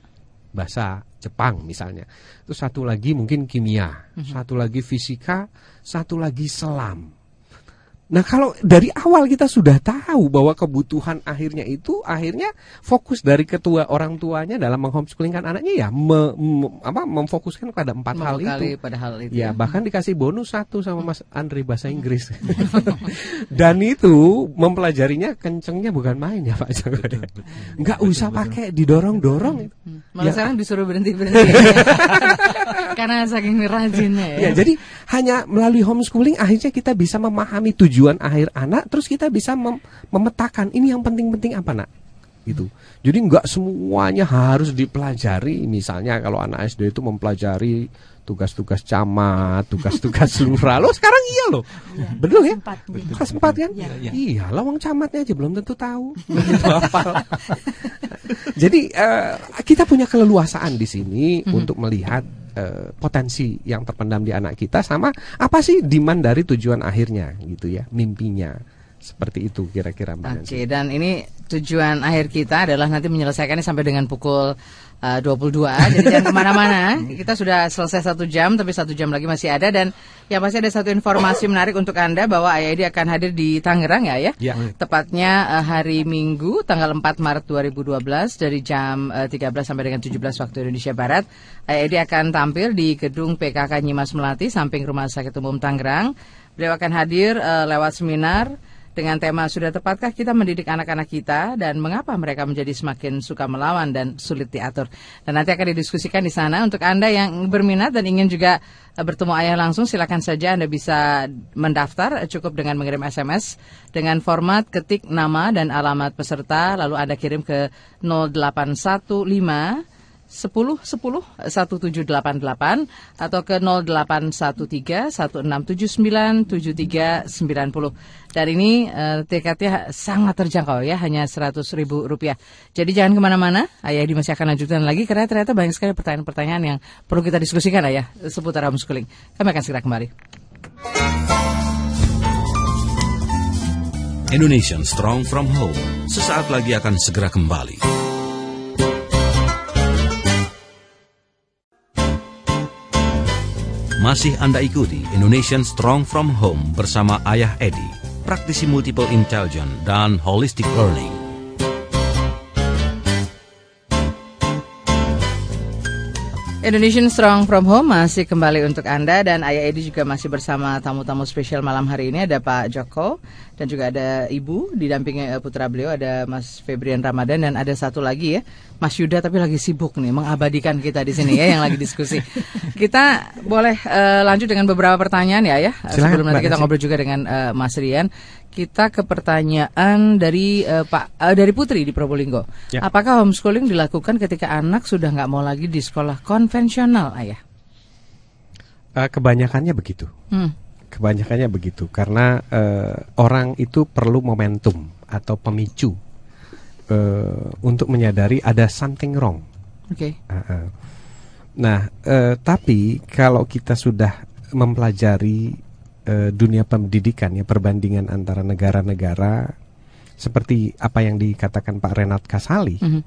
bahasa Jepang misalnya. Terus satu lagi mungkin kimia, satu lagi fisika, satu lagi selam. Nah kalau dari awal kita sudah tahu bahwa kebutuhan akhirnya itu akhirnya fokus dari ketua orang tuanya dalam menghomeschoolingkan anaknya ya me- me- apa memfokuskan pada empat hal itu. pada hal itu. Ya bahkan dikasih bonus satu sama Mas Andri bahasa Inggris. (laughs) Dan itu mempelajarinya kencengnya bukan main ya Pak Joko. Nggak usah pakai didorong-dorong. Malah Ya. sekarang disuruh berhenti berhenti. (laughs) Karena saking rajinnya ya. Ya, jadi hanya melalui homeschooling akhirnya kita bisa memahami tujuan akhir anak, terus kita bisa mem- memetakan ini yang penting-penting apa nak, gitu. Jadi nggak semuanya harus dipelajari. Misalnya kalau anak SD itu mempelajari tugas-tugas camat, tugas-tugas lurah. Lo sekarang iya loh, betul ya? Empat, iya. Kelas empat kan? Iya. Iya, lawang camatnya aja belum tentu tahu. (laughs) Jadi eh, kita punya keleluasaan di sini untuk melihat eh, potensi yang terpendam di anak kita sama apa sih demand dari tujuan akhirnya gitu ya, mimpinya. Seperti itu kira-kira Mbak Oke, Nancy. dan ini tujuan akhir kita adalah nanti menyelesaikannya sampai dengan pukul uh, 22. Jadi jangan ke mana-mana. Kita sudah selesai satu jam, tapi satu jam lagi masih ada. Dan yang pasti ada satu informasi menarik untuk Anda bahwa AID akan hadir di Tangerang ya, ya. Ya. Tepatnya uh, hari Minggu, tanggal 4 Maret 2012 dari jam uh, 13 sampai dengan 17 waktu Indonesia Barat. AID akan tampil di gedung PKK Nyimas Melati, samping Rumah Sakit Umum Tangerang. Beliau akan hadir uh, lewat seminar dengan tema sudah tepatkah kita mendidik anak-anak kita dan mengapa mereka menjadi semakin suka melawan dan sulit diatur. Dan nanti akan didiskusikan di sana untuk Anda yang berminat dan ingin juga eh, bertemu ayah langsung silakan saja Anda bisa mendaftar eh, cukup dengan mengirim SMS dengan format ketik nama dan alamat peserta lalu Anda kirim ke 0815 10 10 1788 atau ke 0813 1679 7390. Dan ini eh, tiketnya sangat terjangkau ya, hanya 100 ribu rupiah. Jadi jangan ke mana-mana, Ayah di masih akan lanjutkan lagi karena ternyata banyak sekali pertanyaan-pertanyaan yang perlu kita diskusikan Ayah seputar homeschooling. Kami akan segera kembali. Indonesian Strong from Home sesaat lagi akan segera kembali. Masih Anda ikuti Indonesian Strong from Home bersama Ayah Edi, praktisi multiple intelligence dan holistic learning. Indonesian Strong from Home masih kembali untuk Anda dan Ayah Edi juga masih bersama tamu-tamu spesial malam hari ini ada Pak Joko dan juga ada Ibu didampingi eh, putra beliau ada Mas Febrian Ramadan dan ada satu lagi ya Mas Yuda tapi lagi sibuk nih mengabadikan kita di sini ya yang lagi diskusi. (laughs) Kita boleh eh, lanjut dengan beberapa pertanyaan ya ya sebelum nanti kita ngobrol juga dengan eh, Mas Rian. Kita ke pertanyaan dari eh, Pak eh, dari Putri di Probolinggo. Ya. Apakah homeschooling dilakukan ketika anak sudah nggak mau lagi di sekolah konvensional, ayah? Eh, kebanyakannya begitu. Hmm. Kebanyakannya begitu karena eh, orang itu perlu momentum atau pemicu eh, untuk menyadari ada something wrong. Oke. Ah, ah. Nah, eh, tapi kalau kita sudah mempelajari eh, dunia pendidikan ya perbandingan antara negara-negara seperti apa yang dikatakan Pak Renat Kasali Mhm.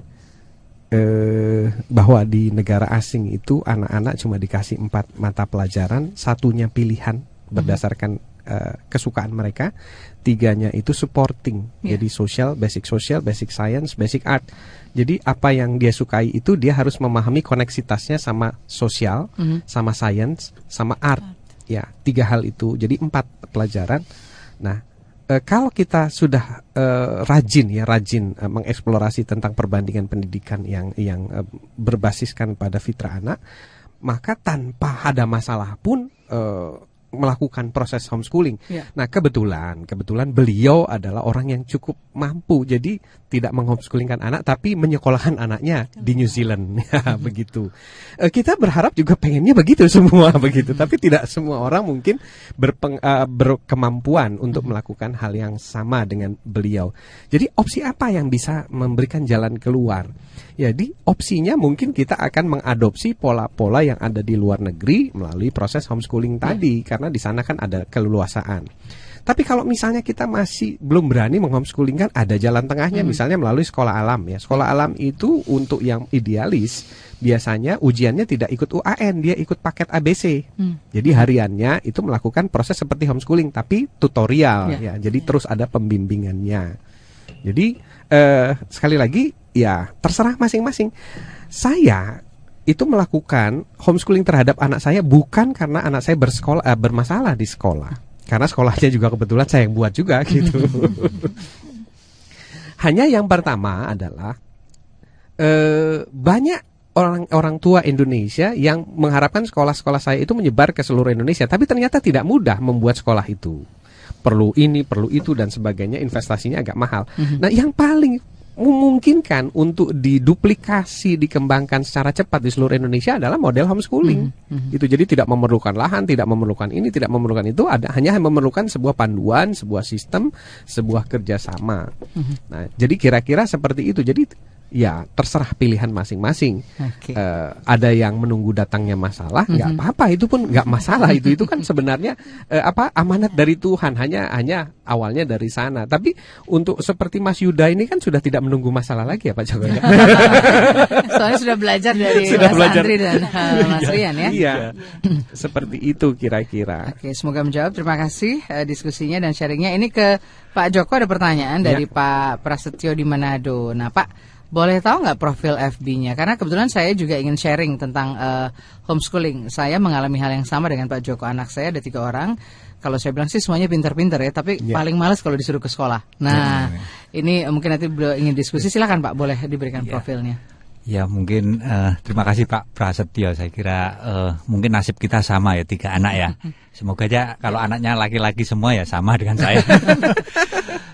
eh, bahwa di negara asing itu anak-anak cuma dikasih empat mata pelajaran, satunya pilihan berdasarkan eh, kesukaan mereka, tiganya itu supporting, Ya. jadi social, basic social, basic science, basic art. Jadi apa yang dia sukai itu dia harus memahami koneksitasnya sama sosial, Mhm. sama science, sama art. Ya, tiga hal itu. Jadi empat pelajaran. Nah, eh, kalau kita sudah eh, rajin ya, rajin eh, mengeksplorasi tentang perbandingan pendidikan yang yang eh, berbasiskan pada fitrah anak, maka tanpa ada masalah pun eh, melakukan proses homeschooling. Ya. Nah, kebetulan kebetulan beliau adalah orang yang cukup mampu. Jadi tidak menghomeschoolingkan anak tapi menyekolahkan anaknya di New Zealand. (laughs) Ya, begitu. Eh, kita berharap juga pengennya begitu semua (laughs) begitu, tapi tidak semua orang mungkin berpeng, eh, berkemampuan untuk melakukan hal yang sama dengan beliau. Jadi opsi apa yang bisa memberikan jalan keluar? Jadi opsinya mungkin kita akan mengadopsi pola-pola yang ada di luar negeri melalui proses homeschooling tadi karena di sana kan ada keleluasaan. Tapi kalau misalnya kita masih belum berani menghomeschooling kan ada jalan tengahnya misalnya melalui sekolah alam ya. Sekolah alam itu untuk yang idealis biasanya ujiannya tidak ikut UAN, dia ikut paket ABC. Jadi hariannya itu melakukan proses seperti homeschooling tapi tutorial Ya. ya. Jadi terus ada pembimbingannya. Jadi eh, sekali lagi ya terserah masing-masing. Saya itu melakukan homeschooling terhadap anak saya bukan karena anak saya bersekolah eh, bermasalah di sekolah. Karena sekolahnya juga kebetulan saya yang buat juga gitu. (laughs) Hanya yang pertama adalah eh, banyak orang orang tua Indonesia yang mengharapkan sekolah-sekolah saya itu menyebar ke seluruh Indonesia, tapi ternyata tidak mudah membuat sekolah itu. Perlu ini, perlu itu dan sebagainya, investasinya agak mahal. Nah, yang paling memungkinkan untuk diduplikasi, dikembangkan secara cepat di seluruh Indonesia adalah model homeschooling. Itu jadi tidak memerlukan lahan, tidak memerlukan ini, tidak memerlukan itu, ada hanya memerlukan sebuah panduan, sebuah sistem, sebuah kerjasama. Nah, jadi kira-kira seperti itu. Jadi ya terserah pilihan masing-masing. Oke. Eh, ada yang menunggu datangnya masalah, nggak apa-apa itu pun nggak masalah itu itu kan sebenarnya eh, apa amanat dari Tuhan hanya hanya awalnya dari sana. Tapi untuk seperti Mas Yuda ini kan sudah tidak menunggu masalah lagi ya Pak Joko ya. (laughs) Soalnya sudah belajar dari Sudah Mas belajar. Andri dan eh, (laughs) Mas Rian ya. Iya, (clears throat) seperti itu kira-kira. Oke, semoga menjawab. Terima kasih eh, diskusinya dan sharingnya. Ini ke Pak Joko ada pertanyaan Ya. dari Pak Prasetyo di Manado. Nah, Pak, boleh tahu nggak profil FB-nya? Karena kebetulan saya juga ingin sharing tentang eh, homeschooling. Saya mengalami hal yang sama dengan Pak Joko. Anak saya ada tiga orang. Kalau saya bilang sih semuanya pinter-pinter ya, tapi Ya. paling males kalau disuruh ke sekolah. Nah, ini eh, mungkin nanti beliau ingin diskusi. Silakan Pak, boleh diberikan Ya. profilnya. Ya mungkin eh, terima kasih Pak Prasetyo. Saya kira eh, mungkin nasib kita sama ya tiga anak ya. Semoga aja kalau anaknya laki-laki semua ya sama dengan saya. (laughs)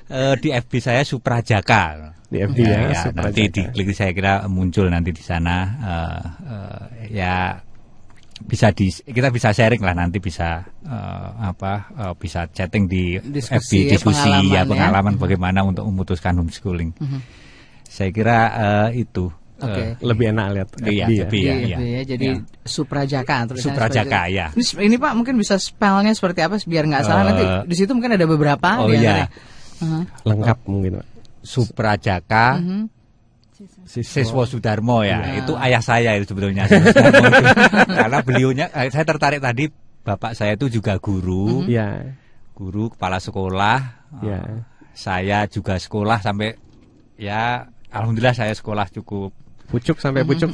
Eh, di FB saya Suprajaka. Di FB ya, ya, Suprajaka. nanti diklik saya kira muncul nanti di sana. Eh, eh, ya bisa di kita bisa sharing lah nanti bisa eh, apa eh, bisa chatting di Diskusi FB ya, diskusi pengalaman ya ya. pengalaman bagaimana untuk memutuskan homeschooling. Saya kira eh, itu. Oke. eh, Lebih enak lihat Iya, FB ya. FB. Iya, iya, iya. Jadi Iya. Suprajaka tulisannya Suprajaka, ya. Ini, ini Pak mungkin bisa spellnya seperti apa biar nggak salah Eh, nanti di situ mungkin ada beberapa. oh, iya. antaranya. Uh-huh. Lengkap mungkin Pak. Suprajaka Mhm. Siswo Sudarmo ya, Iya. itu ayah saya itu sebetulnya. (laughs) Karena beliaunya, eh, saya tertarik tadi bapak saya itu juga guru, Iya. guru kepala sekolah. Iya. Eh, Saya juga sekolah sampai ya, alhamdulillah saya sekolah cukup pucuk sampai pucuk.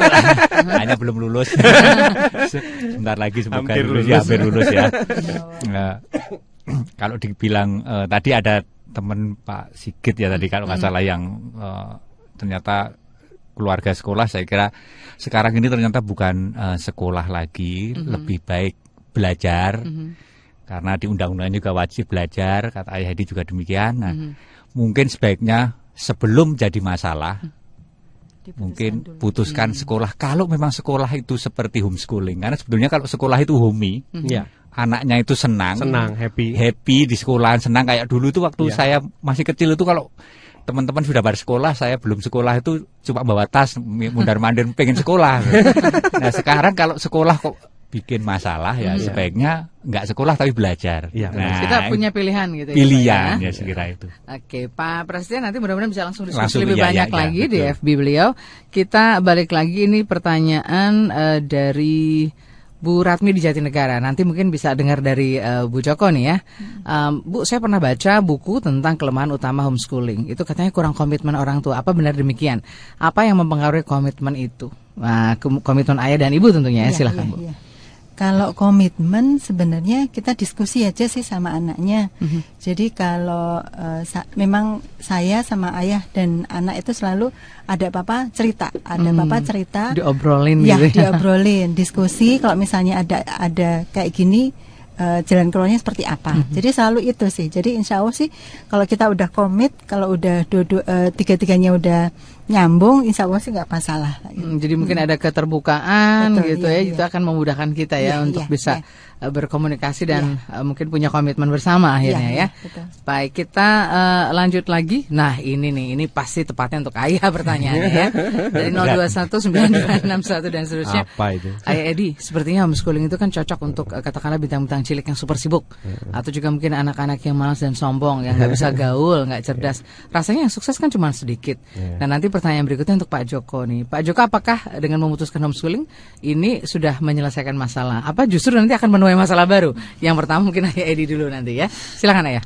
(laughs) Hanya belum lulus. (laughs) Sebentar lagi semoga Hampir lulus, lulus. ya, hampir lulus ya. (laughs) Nah, kalau dibilang eh, tadi ada teman Pak Sigit ya tadi kalau nggak salah yang eh, ternyata keluarga sekolah saya kira sekarang ini ternyata bukan eh, sekolah lagi lebih baik belajar. Karena di undang-undang juga wajib belajar kata Ayah Hedi juga demikian. Nah mungkin sebaiknya sebelum jadi masalah mungkin putuskan sekolah. Kalau memang sekolah itu seperti homeschooling karena sebetulnya kalau sekolah itu homey Ya, anaknya itu senang senang, happy. happy di sekolahan senang. Kayak dulu itu waktu Iya. saya masih kecil itu kalau teman-teman sudah pada sekolah saya belum sekolah itu cuma bawa tas mundar mandir pengen sekolah. (laughs) Nah sekarang kalau sekolah kok bikin masalah ya sebaiknya nggak sekolah tapi belajar Iya, nah, Kita punya pilihan gitu ya, pilihan Pak, ya sekira itu Oke, Pak Presiden nanti mudah-mudahan bisa langsung diskusi Langsung, lebih iya, banyak iya, iya, lagi di betul. FB beliau. Kita balik lagi ini pertanyaan eh, dari Bu Ratmi di Jatinegara. Nanti mungkin bisa dengar dari eh, Bu Joko nih ya. Um, Bu, saya pernah baca buku tentang kelemahan utama homeschooling. Itu katanya kurang komitmen orang tua. Apa benar demikian? Apa yang mempengaruhi komitmen itu? Nah, komitmen ayah dan ibu tentunya ya. Iya, Silahkan iya, Bu. iya. Kalau komitmen sebenarnya kita diskusi aja sih sama anaknya. Mhm. Jadi kalau eh, sa- memang saya sama ayah dan anak itu selalu ada papa cerita, ada Hmm. papa cerita. Diobrolin ya, gitu ya. diobrolin, diskusi. Kalau misalnya ada ada kayak gini eh, jalan keluarnya seperti apa. Mhm. Jadi selalu itu sih. Jadi insya Allah sih kalau kita udah komit, kalau udah dua tiga-tiganya udah nyambung, insya Allah sih nggak masalah. lah gitu. Hmm, jadi mungkin ada keterbukaan Betul, gitu iya, ya, iya. itu akan memudahkan kita ya Iya, untuk iya, bisa iya. Uh, berkomunikasi dan uh, mungkin punya komitmen bersama akhirnya Iya, ya. iya, betul. Baik, kita uh, lanjut lagi. Nah, ini nih, ini pasti tepatnya untuk Ayah (laughs) pertanyaannya ya. Dari 02192661 dan seterusnya. Apa itu? Ayah Edi, sepertinya homeschooling itu kan cocok untuk uh, katakanlah bintang-bintang cilik yang super sibuk atau juga mungkin anak-anak yang malas dan sombong yang nggak bisa (laughs) gaul, nggak cerdas. Rasanya yang sukses kan cuma sedikit. Nah, nanti pertanyaan berikutnya untuk Pak Joko nih. Pak Joko, apakah dengan memutuskan homeschooling ini sudah menyelesaikan masalah? Apa justru nanti akan menuai masalah baru? Yang pertama mungkin Ayah Edi dulu nanti ya. Silakan Ayah.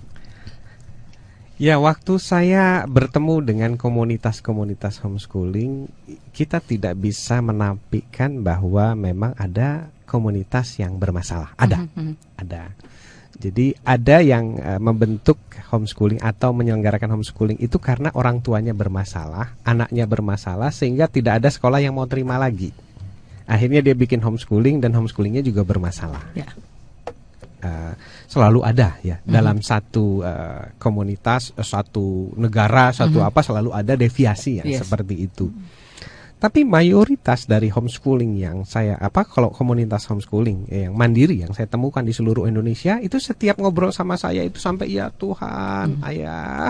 Ya, waktu saya bertemu dengan komunitas-komunitas homeschooling, kita tidak bisa menampilkan bahwa memang ada komunitas yang bermasalah. Ada, ada. Jadi ada yang eh, membentuk homeschooling atau menyelenggarakan homeschooling itu karena orang tuanya bermasalah, anaknya bermasalah, sehingga tidak ada sekolah yang mau terima lagi. Akhirnya dia bikin homeschooling dan homeschoolingnya juga bermasalah. Ya. Eh, selalu ada ya dalam satu eh, komunitas, eh, satu negara, satu apa selalu ada deviasi ya Yes. seperti itu. Tapi mayoritas dari homeschooling yang saya apa kalau komunitas homeschooling eh, yang mandiri yang saya temukan di seluruh Indonesia itu setiap ngobrol sama saya itu sampai ya Tuhan, ayah,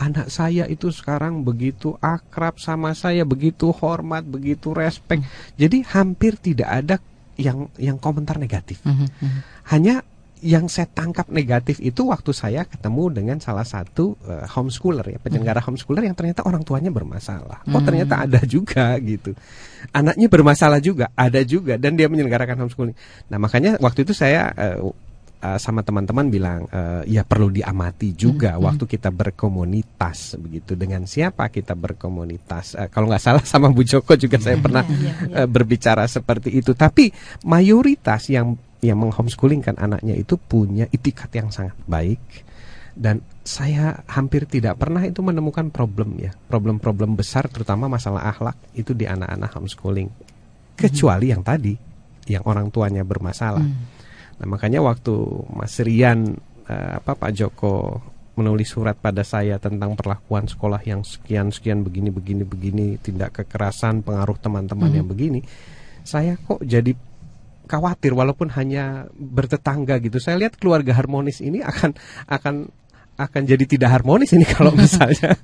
anak saya itu sekarang begitu akrab sama saya, begitu hormat, begitu respect. Jadi hampir tidak ada yang yang komentar negatif. Hanya yang saya tangkap negatif itu waktu saya ketemu dengan salah satu eh, homeschooler ya penyelenggara homeschooler yang ternyata orang tuanya bermasalah. Oh ternyata ada juga gitu. Anaknya bermasalah juga, ada juga dan dia menyelenggarakan homeschooling. Nah makanya waktu itu saya eh, eh, sama teman-teman bilang eh, ya perlu diamati juga waktu kita berkomunitas begitu. Dengan siapa kita berkomunitas. Eh, kalau nggak salah sama Bu Joko juga saya (laughs) pernah eh, berbicara seperti itu. Tapi mayoritas yang yang menghomeschoolingkan anaknya itu punya itikat yang sangat baik. Dan saya hampir tidak pernah itu menemukan problem ya. Problem-problem besar terutama masalah akhlak itu di anak-anak homeschooling. Kecuali yang tadi yang orang tuanya bermasalah nah makanya waktu Mas Rian eh, apa Pak Joko menulis surat pada saya tentang perlakuan sekolah yang sekian sekian begini begini begini tindak kekerasan pengaruh teman-teman yang begini saya kok jadi khawatir walaupun hanya bertetangga gitu. Saya lihat keluarga harmonis ini akan akan akan jadi tidak harmonis ini kalau (laughs) misalnya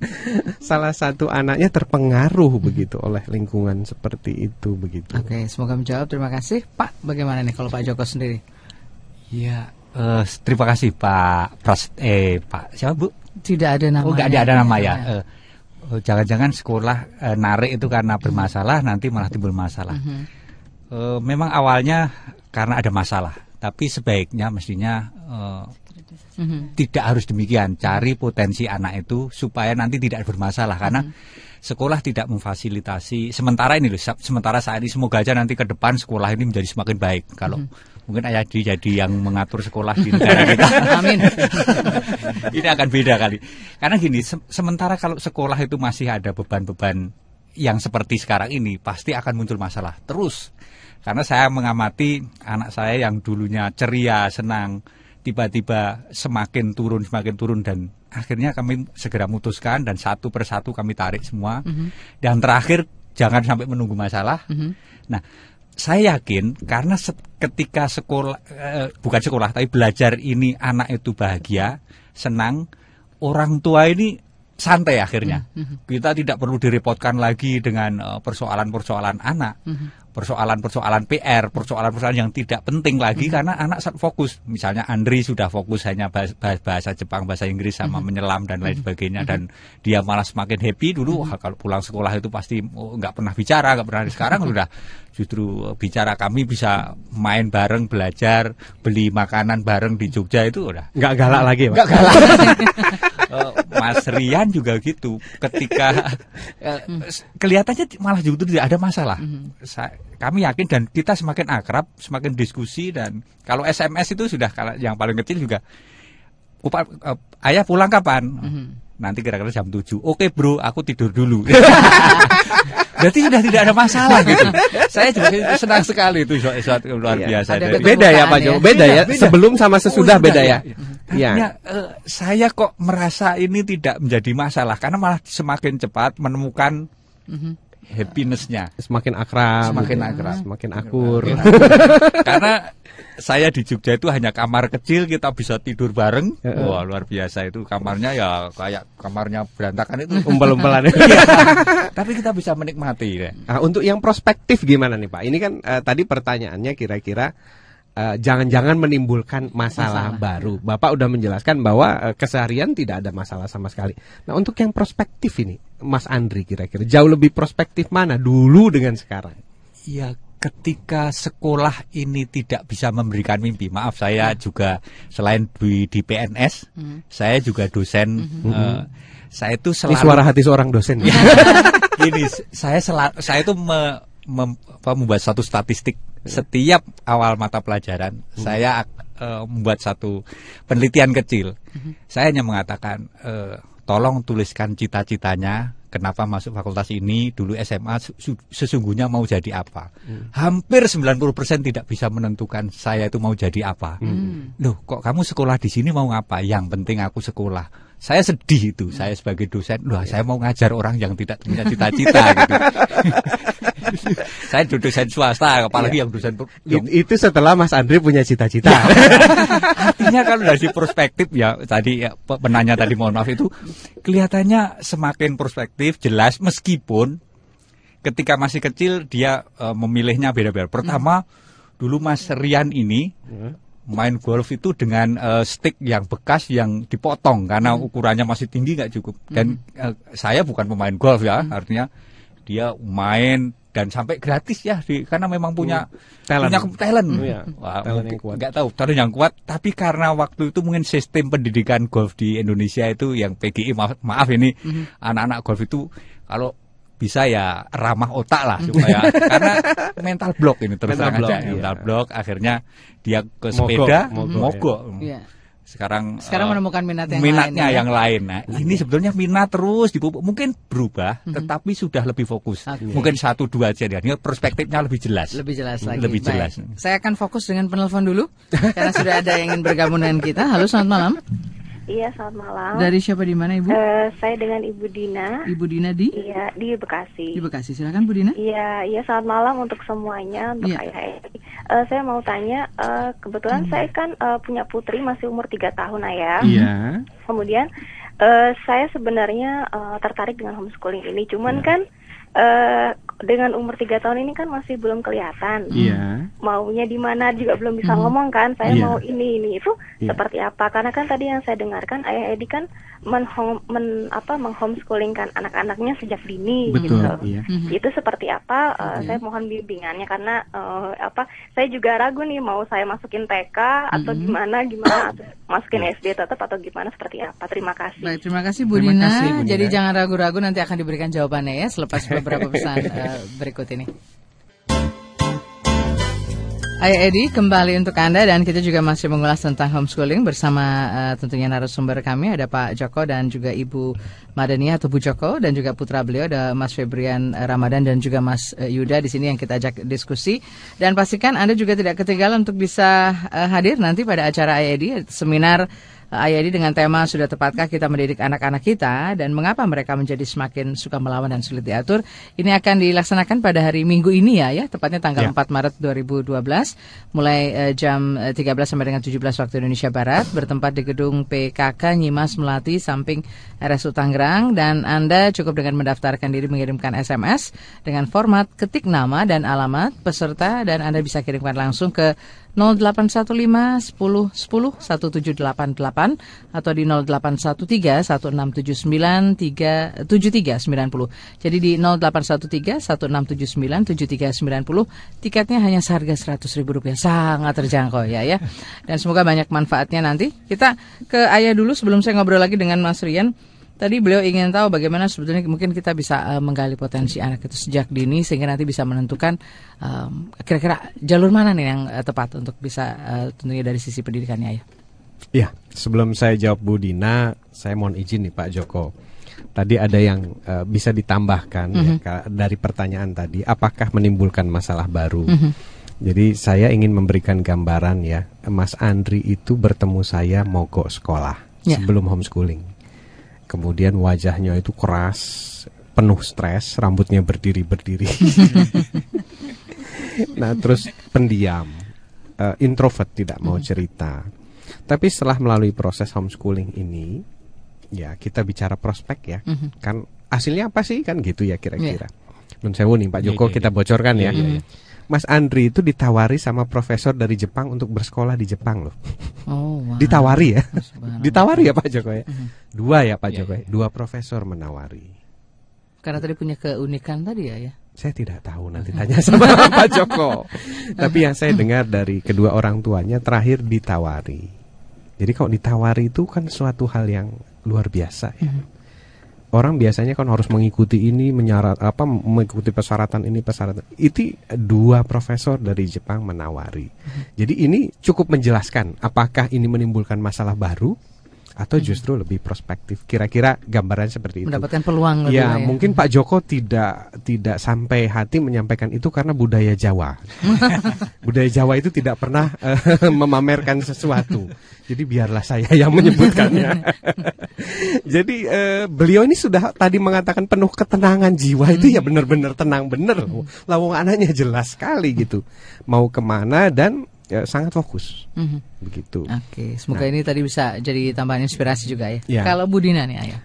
salah satu anaknya terpengaruh begitu oleh lingkungan seperti itu begitu. Oke, semoga menjawab. Terima kasih. Pak, bagaimana nih kalau Pak Joko sendiri? Ya eh, terima kasih Pak Pras eh Pak siapa Bu Tidak ada nama. Oh nggak ada, ada nama ya. Eh, oh, Jangan-jangan sekolah eh, narik itu karena bermasalah nanti malah timbul masalah. Eh, memang awalnya karena ada masalah, tapi sebaiknya mestinya eh, Mhm. tidak harus demikian. Cari potensi anak itu supaya nanti tidak bermasalah karena sekolah tidak memfasilitasi sementara ini loh, sementara saat ini semoga aja nanti ke depan sekolah ini menjadi semakin baik. Kalau mungkin ayah di jadi yang mengatur sekolah di negara kita. (laughs) Amin. (laughs) ini akan beda kali. Karena gini, se- sementara kalau sekolah itu masih ada beban-beban yang seperti sekarang ini, pasti akan muncul masalah terus. Karena saya mengamati anak saya yang dulunya ceria, senang, tiba-tiba semakin turun, semakin turun dan akhirnya kami segera memutuskan dan satu persatu kami tarik semua. Dan terakhir jangan sampai menunggu masalah. Nah, saya yakin karena se- ketika sekolah eh, bukan sekolah tapi belajar ini anak itu bahagia, senang, orang tua ini santai akhirnya. Kita tidak perlu direpotkan lagi dengan eh, persoalan-persoalan anak, persoalan-persoalan PR, persoalan-persoalan yang tidak penting lagi karena anak fokus. Misalnya Andri sudah fokus hanya bahas- bahas- bahasa Jepang, bahasa Inggris sama menyelam dan lain sebagainya dan dia malah semakin happy dulu. Wah, kalau pulang sekolah itu pasti oh, nggak pernah bicara, nggak pernah. Sekarang sudah justru eh, bicara kami bisa main bareng, belajar, beli makanan bareng di Jogja itu udah Nggak galak lagi, Pak. Nggak galak. Eh, Mas Rian juga gitu. Ketika eh, kelihatannya malah justru tidak ada masalah. Sa- kami yakin dan kita semakin akrab, semakin diskusi dan kalau SMS itu sudah kalau yang paling kecil juga Upa, ayah pulang kapan? Nanti kira-kira jam 7. Oke bro, aku tidur dulu. (laughs) Berarti sudah tidak ada masalah gitu. Saya juga senang sekali itu suatu luar Iya. biasa. Ada dari- Beda ya Pak Jo, ya. beda ya. Beda. Sebelum sama sesudah Oh, beda ya. Iya. eh, saya kok merasa ini tidak menjadi masalah karena malah semakin cepat menemukan happinessnya. Semakin akrab, Semakin gitu. akrab. semakin akur. (laughs) karena saya di Jogja itu hanya kamar kecil kita bisa tidur bareng. Wah luar biasa itu kamarnya ya kayak kamarnya berantakan itu. Umpel-umpelan. (laughs) Iya. (laughs) Tapi kita bisa menikmati ya. Nah, untuk yang prospektif gimana nih Pak? Ini kan eh, tadi pertanyaannya kira-kira eh, jangan-jangan menimbulkan masalah, Masalah. baru. Bapak udah menjelaskan bahwa eh, keseharian tidak ada masalah sama sekali. Nah, untuk yang prospektif ini, Mas Andri kira-kira jauh lebih prospektif mana dulu dengan sekarang? Ya ketika sekolah ini tidak bisa memberikan mimpi, maaf saya juga selain di, di PNS, saya juga dosen. eh, saya itu Ini selalu suara hati seorang dosen. Iya. (laughs) Gini, saya sela- saya itu me- mem- apa, membuat satu statistik setiap awal mata pelajaran saya eh, membuat satu penelitian kecil. Saya hanya mengatakan eh, tolong tuliskan cita-citanya kenapa masuk fakultas ini dulu SMA su- su- sesungguhnya mau jadi apa. Hampir 90% tidak bisa menentukan saya itu mau jadi apa. Loh, kok kamu sekolah di sini mau ngapa? Yang penting aku sekolah. Saya sedih itu, saya sebagai dosen, loh saya mau ngajar orang yang tidak punya (laughs) cita-cita gitu. (laughs) saya dosen swasta, apalagi yang dosen yang It- itu setelah Mas Andri punya cita-cita. (laughs) Artinya kalau dari perspektif ya tadi ya, pe- penanya tadi mohon maaf itu kelihatannya semakin perspektif jelas meskipun ketika masih kecil dia eh, memilihnya beda-beda. Pertama dulu Mas Rian ini main golf itu dengan eh, stick yang bekas yang dipotong karena ukurannya masih tinggi nggak cukup. Dan eh, saya bukan pemain golf ya, artinya dia main dan sampai gratis ya di, karena memang punya Talent. punya talent. Iya, Wah, talent yang mungkin- kuat. nggak tahu talent yang kuat tapi karena waktu itu mungkin sistem pendidikan golf di Indonesia itu yang PGI maaf, maaf ini Mhm. anak-anak golf itu kalau bisa ya ramah otak lah supaya karena mental block ini terus Mental terang block, aja iya. mental block akhirnya dia ke Mogok, sepeda mogok, mogok, Iya. sekarang Sekarang eh, menemukan minat yang minatnya lain, ya. yang lain nah ini sebetulnya minat terus dipupuk mungkin berubah tetapi sudah lebih fokus. Oke. mungkin satu dua aja dia Ini perspektifnya lebih jelas Lebih jelas lagi. lebih Baik. jelas Saya akan fokus dengan penelpon dulu karena sudah ada yang ingin bergabung dengan kita. Halo, selamat malam. Iya, selamat malam. Dari siapa di mana, Ibu? Eh, saya dengan Ibu Dina. Ibu Dina di Iya, di Bekasi. di Bekasi. Silakan Bu Dina. Iya, iya selamat malam untuk semuanya, untuk Iya. ayah. Eh, saya mau tanya, eh, kebetulan saya kan eh, punya putri masih umur tiga tahun ayah. Iya. Kemudian eh, saya sebenarnya eh, tertarik dengan homeschooling ini, cuman kan eh, dengan umur tiga tahun ini kan masih belum kelihatan. Iya. Maunya di mana juga belum bisa ngomong kan. Saya Iya. mau ini ini itu Iya. seperti apa? Karena kan tadi yang saya dengarkan ayah Edi kan menhome men apa menghomeschoolingkan anak-anaknya sejak dini Betul, gitu. iya. Itu seperti apa? Uh, Iya. Saya mohon bimbingannya karena uh, apa? Saya juga ragu nih mau saya masukin TK atau Mhm. gimana gimana atau masukin SD tetap atau gimana seperti apa? Terima kasih. Baik, terima kasih Bu Terima Dina. kasih, Bu Dina. Jadi jangan ragu-ragu nanti akan diberikan jawabannya ya selepas beberapa pesan (laughs) eh, berikut ini. Ayah Edi kembali untuk Anda dan kita juga masih mengulas tentang homeschooling bersama eh, tentunya narasumber kami ada Pak Joko dan juga Ibu Madania atau Bu Joko dan juga putra beliau ada Mas Febrian Ramadan dan juga Mas eh, Yuda di sini yang kita ajak diskusi. Dan pastikan Anda juga tidak ketinggalan untuk bisa eh, hadir nanti pada acara Ayah Edi seminar Ayadi dengan tema sudah tepatkah kita mendidik anak-anak kita dan mengapa mereka menjadi semakin suka melawan dan sulit diatur. Ini akan dilaksanakan pada hari Minggu ini ya, ya tepatnya tanggal Ya. 4 Maret 2012 mulai eh, jam eh, 13 sampai dengan 17 waktu Indonesia Barat bertempat di gedung PKK Nyimas Melati samping RSU Tangerang dan Anda cukup dengan mendaftarkan diri mengirimkan SMS dengan format ketik nama dan alamat peserta dan Anda bisa kirimkan langsung ke 0815 10 10 1788 atau di 0813 1679 3 7390. Jadi di 0813 1679 7390 tiketnya hanya seharga Rp100.000 sangat terjangkau ya ya. Dan semoga banyak manfaatnya nanti. Kita ke Ayah dulu sebelum saya ngobrol lagi dengan Mas Rian. Tadi beliau ingin tahu bagaimana sebetulnya mungkin kita bisa eh, menggali potensi anak itu sejak dini sehingga nanti bisa menentukan em, kira-kira jalur mana nih yang eh, tepat untuk bisa eh, tentunya dari sisi pendidikannya ya. Ya, sebelum saya jawab Bu Dina, saya mohon izin nih Pak Joko. Tadi ada yang eh, bisa ditambahkan ya, Mhm. dari pertanyaan tadi, apakah menimbulkan masalah baru? Mhm. Jadi saya ingin memberikan gambaran ya, Mas Andri itu bertemu saya mogok sekolah Ya. sebelum homeschooling. Kemudian wajahnya itu keras, penuh stres, rambutnya berdiri-berdiri. (laughs) nah, terus pendiam, eh, introvert tidak mau cerita. Tapi setelah melalui proses homeschooling ini, ya kita bicara prospek ya, Mhm. kan hasilnya apa sih kan gitu ya kira-kira. Nun sewu nih Pak Iya, Joko iya, kita iya. bocorkan ya. Iya, iya, iya. Mas Andri itu ditawari sama profesor dari Jepang untuk bersekolah di Jepang loh. Oh, wow. Ditawari ya. Ditawari ya Pak Joko ya. Mhm. Dua ya Pak Iya, Joko ya. Dua profesor menawari. Karena tadi punya keunikan tadi ya ya. Saya tidak tahu nanti tanya sama (laughs) Pak Joko. Tapi yang saya dengar dari kedua orang tuanya terakhir ditawari. Jadi kalau ditawari itu kan suatu hal yang luar biasa ya. Orang biasanya kan harus mengikuti ini, menyarat apa mengikuti persyaratan ini, persyaratan itu dua profesor dari Jepang menawari. Jadi ini cukup menjelaskan apakah ini menimbulkan masalah baru atau justru lebih prospektif. Kira-kira gambaran seperti itu. Mendapatkan peluang Ya, lah mungkin Pak Joko tidak tidak sampai hati menyampaikan itu karena budaya Jawa. (laughs) budaya Jawa itu tidak pernah eh, (laughs) memamerkan sesuatu. Jadi biarlah saya yang menyebutkannya. (laughs) Jadi eh, beliau ini sudah tadi mengatakan penuh ketenangan jiwa itu ya benar-benar tenang bener. Lawang anaknya jelas sekali gitu. Mau ke mana dan ya, sangat fokus. Mhm. Begitu. Oke, semoga Nah. ini tadi bisa jadi tambahan inspirasi juga ya. Ya. Kalau Budina nih ayah.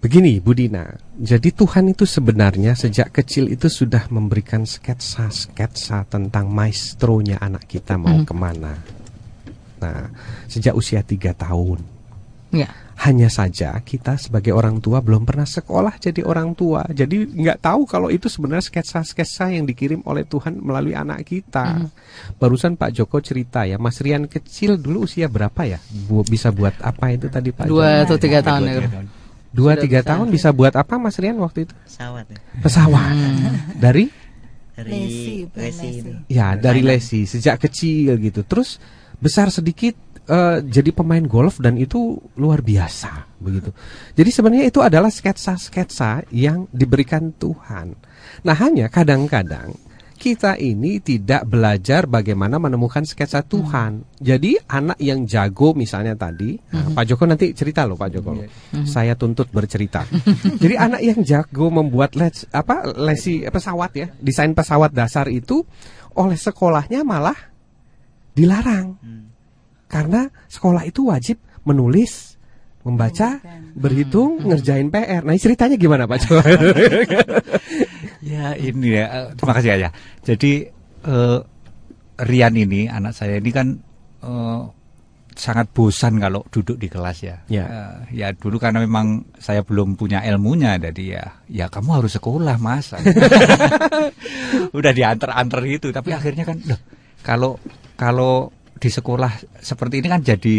Begini Budina, jadi Tuhan itu sebenarnya sejak kecil itu sudah memberikan sketsa-sketsa tentang maestronya anak kita mau Mhm. ke mana. Nah, sejak usia tiga tahun. Ya. Hanya saja kita sebagai orang tua belum pernah sekolah jadi orang tua. Jadi nggak tahu kalau itu sebenarnya sketsa-sketsa yang dikirim oleh Tuhan melalui anak kita. Mhm. Barusan Pak Joko cerita ya, Mas Rian kecil dulu usia berapa ya? Bu, bisa buat apa itu tadi Pak Dua Joko? atau tiga tahun Dua, ya. tiga tahun. Dua Sudah tiga bisa. tahun bisa buat apa Mas Rian waktu itu? pesawat ya. Pesawat dari dari Lesi, lesi lesi. itu ya dari lesi sejak kecil gitu. Terus besar sedikit eh, jadi pemain golf dan itu luar biasa begitu. Jadi sebenarnya itu adalah sketsa-sketsa yang diberikan Tuhan. Nah hanya kadang-kadang kita ini tidak belajar bagaimana menemukan sketsa Tuhan. Jadi anak yang jago misalnya tadi, nah, Pak Joko nanti cerita loh Pak Joko. loh. Saya tuntut bercerita. (laughs) Jadi anak yang jago membuat les, apa lesi pesawat ya, desain pesawat dasar itu oleh sekolahnya malah dilarang. Karena sekolah itu wajib menulis, membaca, berhitung, ngerjain PR. Nah, ceritanya gimana Pak Joko? (laughs) Ya ini ya, eh, terima kasih ya. Jadi eh, Rian ini anak saya ini kan eh, sangat bosan kalau duduk di kelas ya. Ya. Ya dulu karena memang saya belum punya ilmunya, jadi ya, ya kamu harus sekolah mas. (laughs) Udah diantar-antar gitu, tapi akhirnya kan, loh, kalau kalau di sekolah seperti ini kan jadi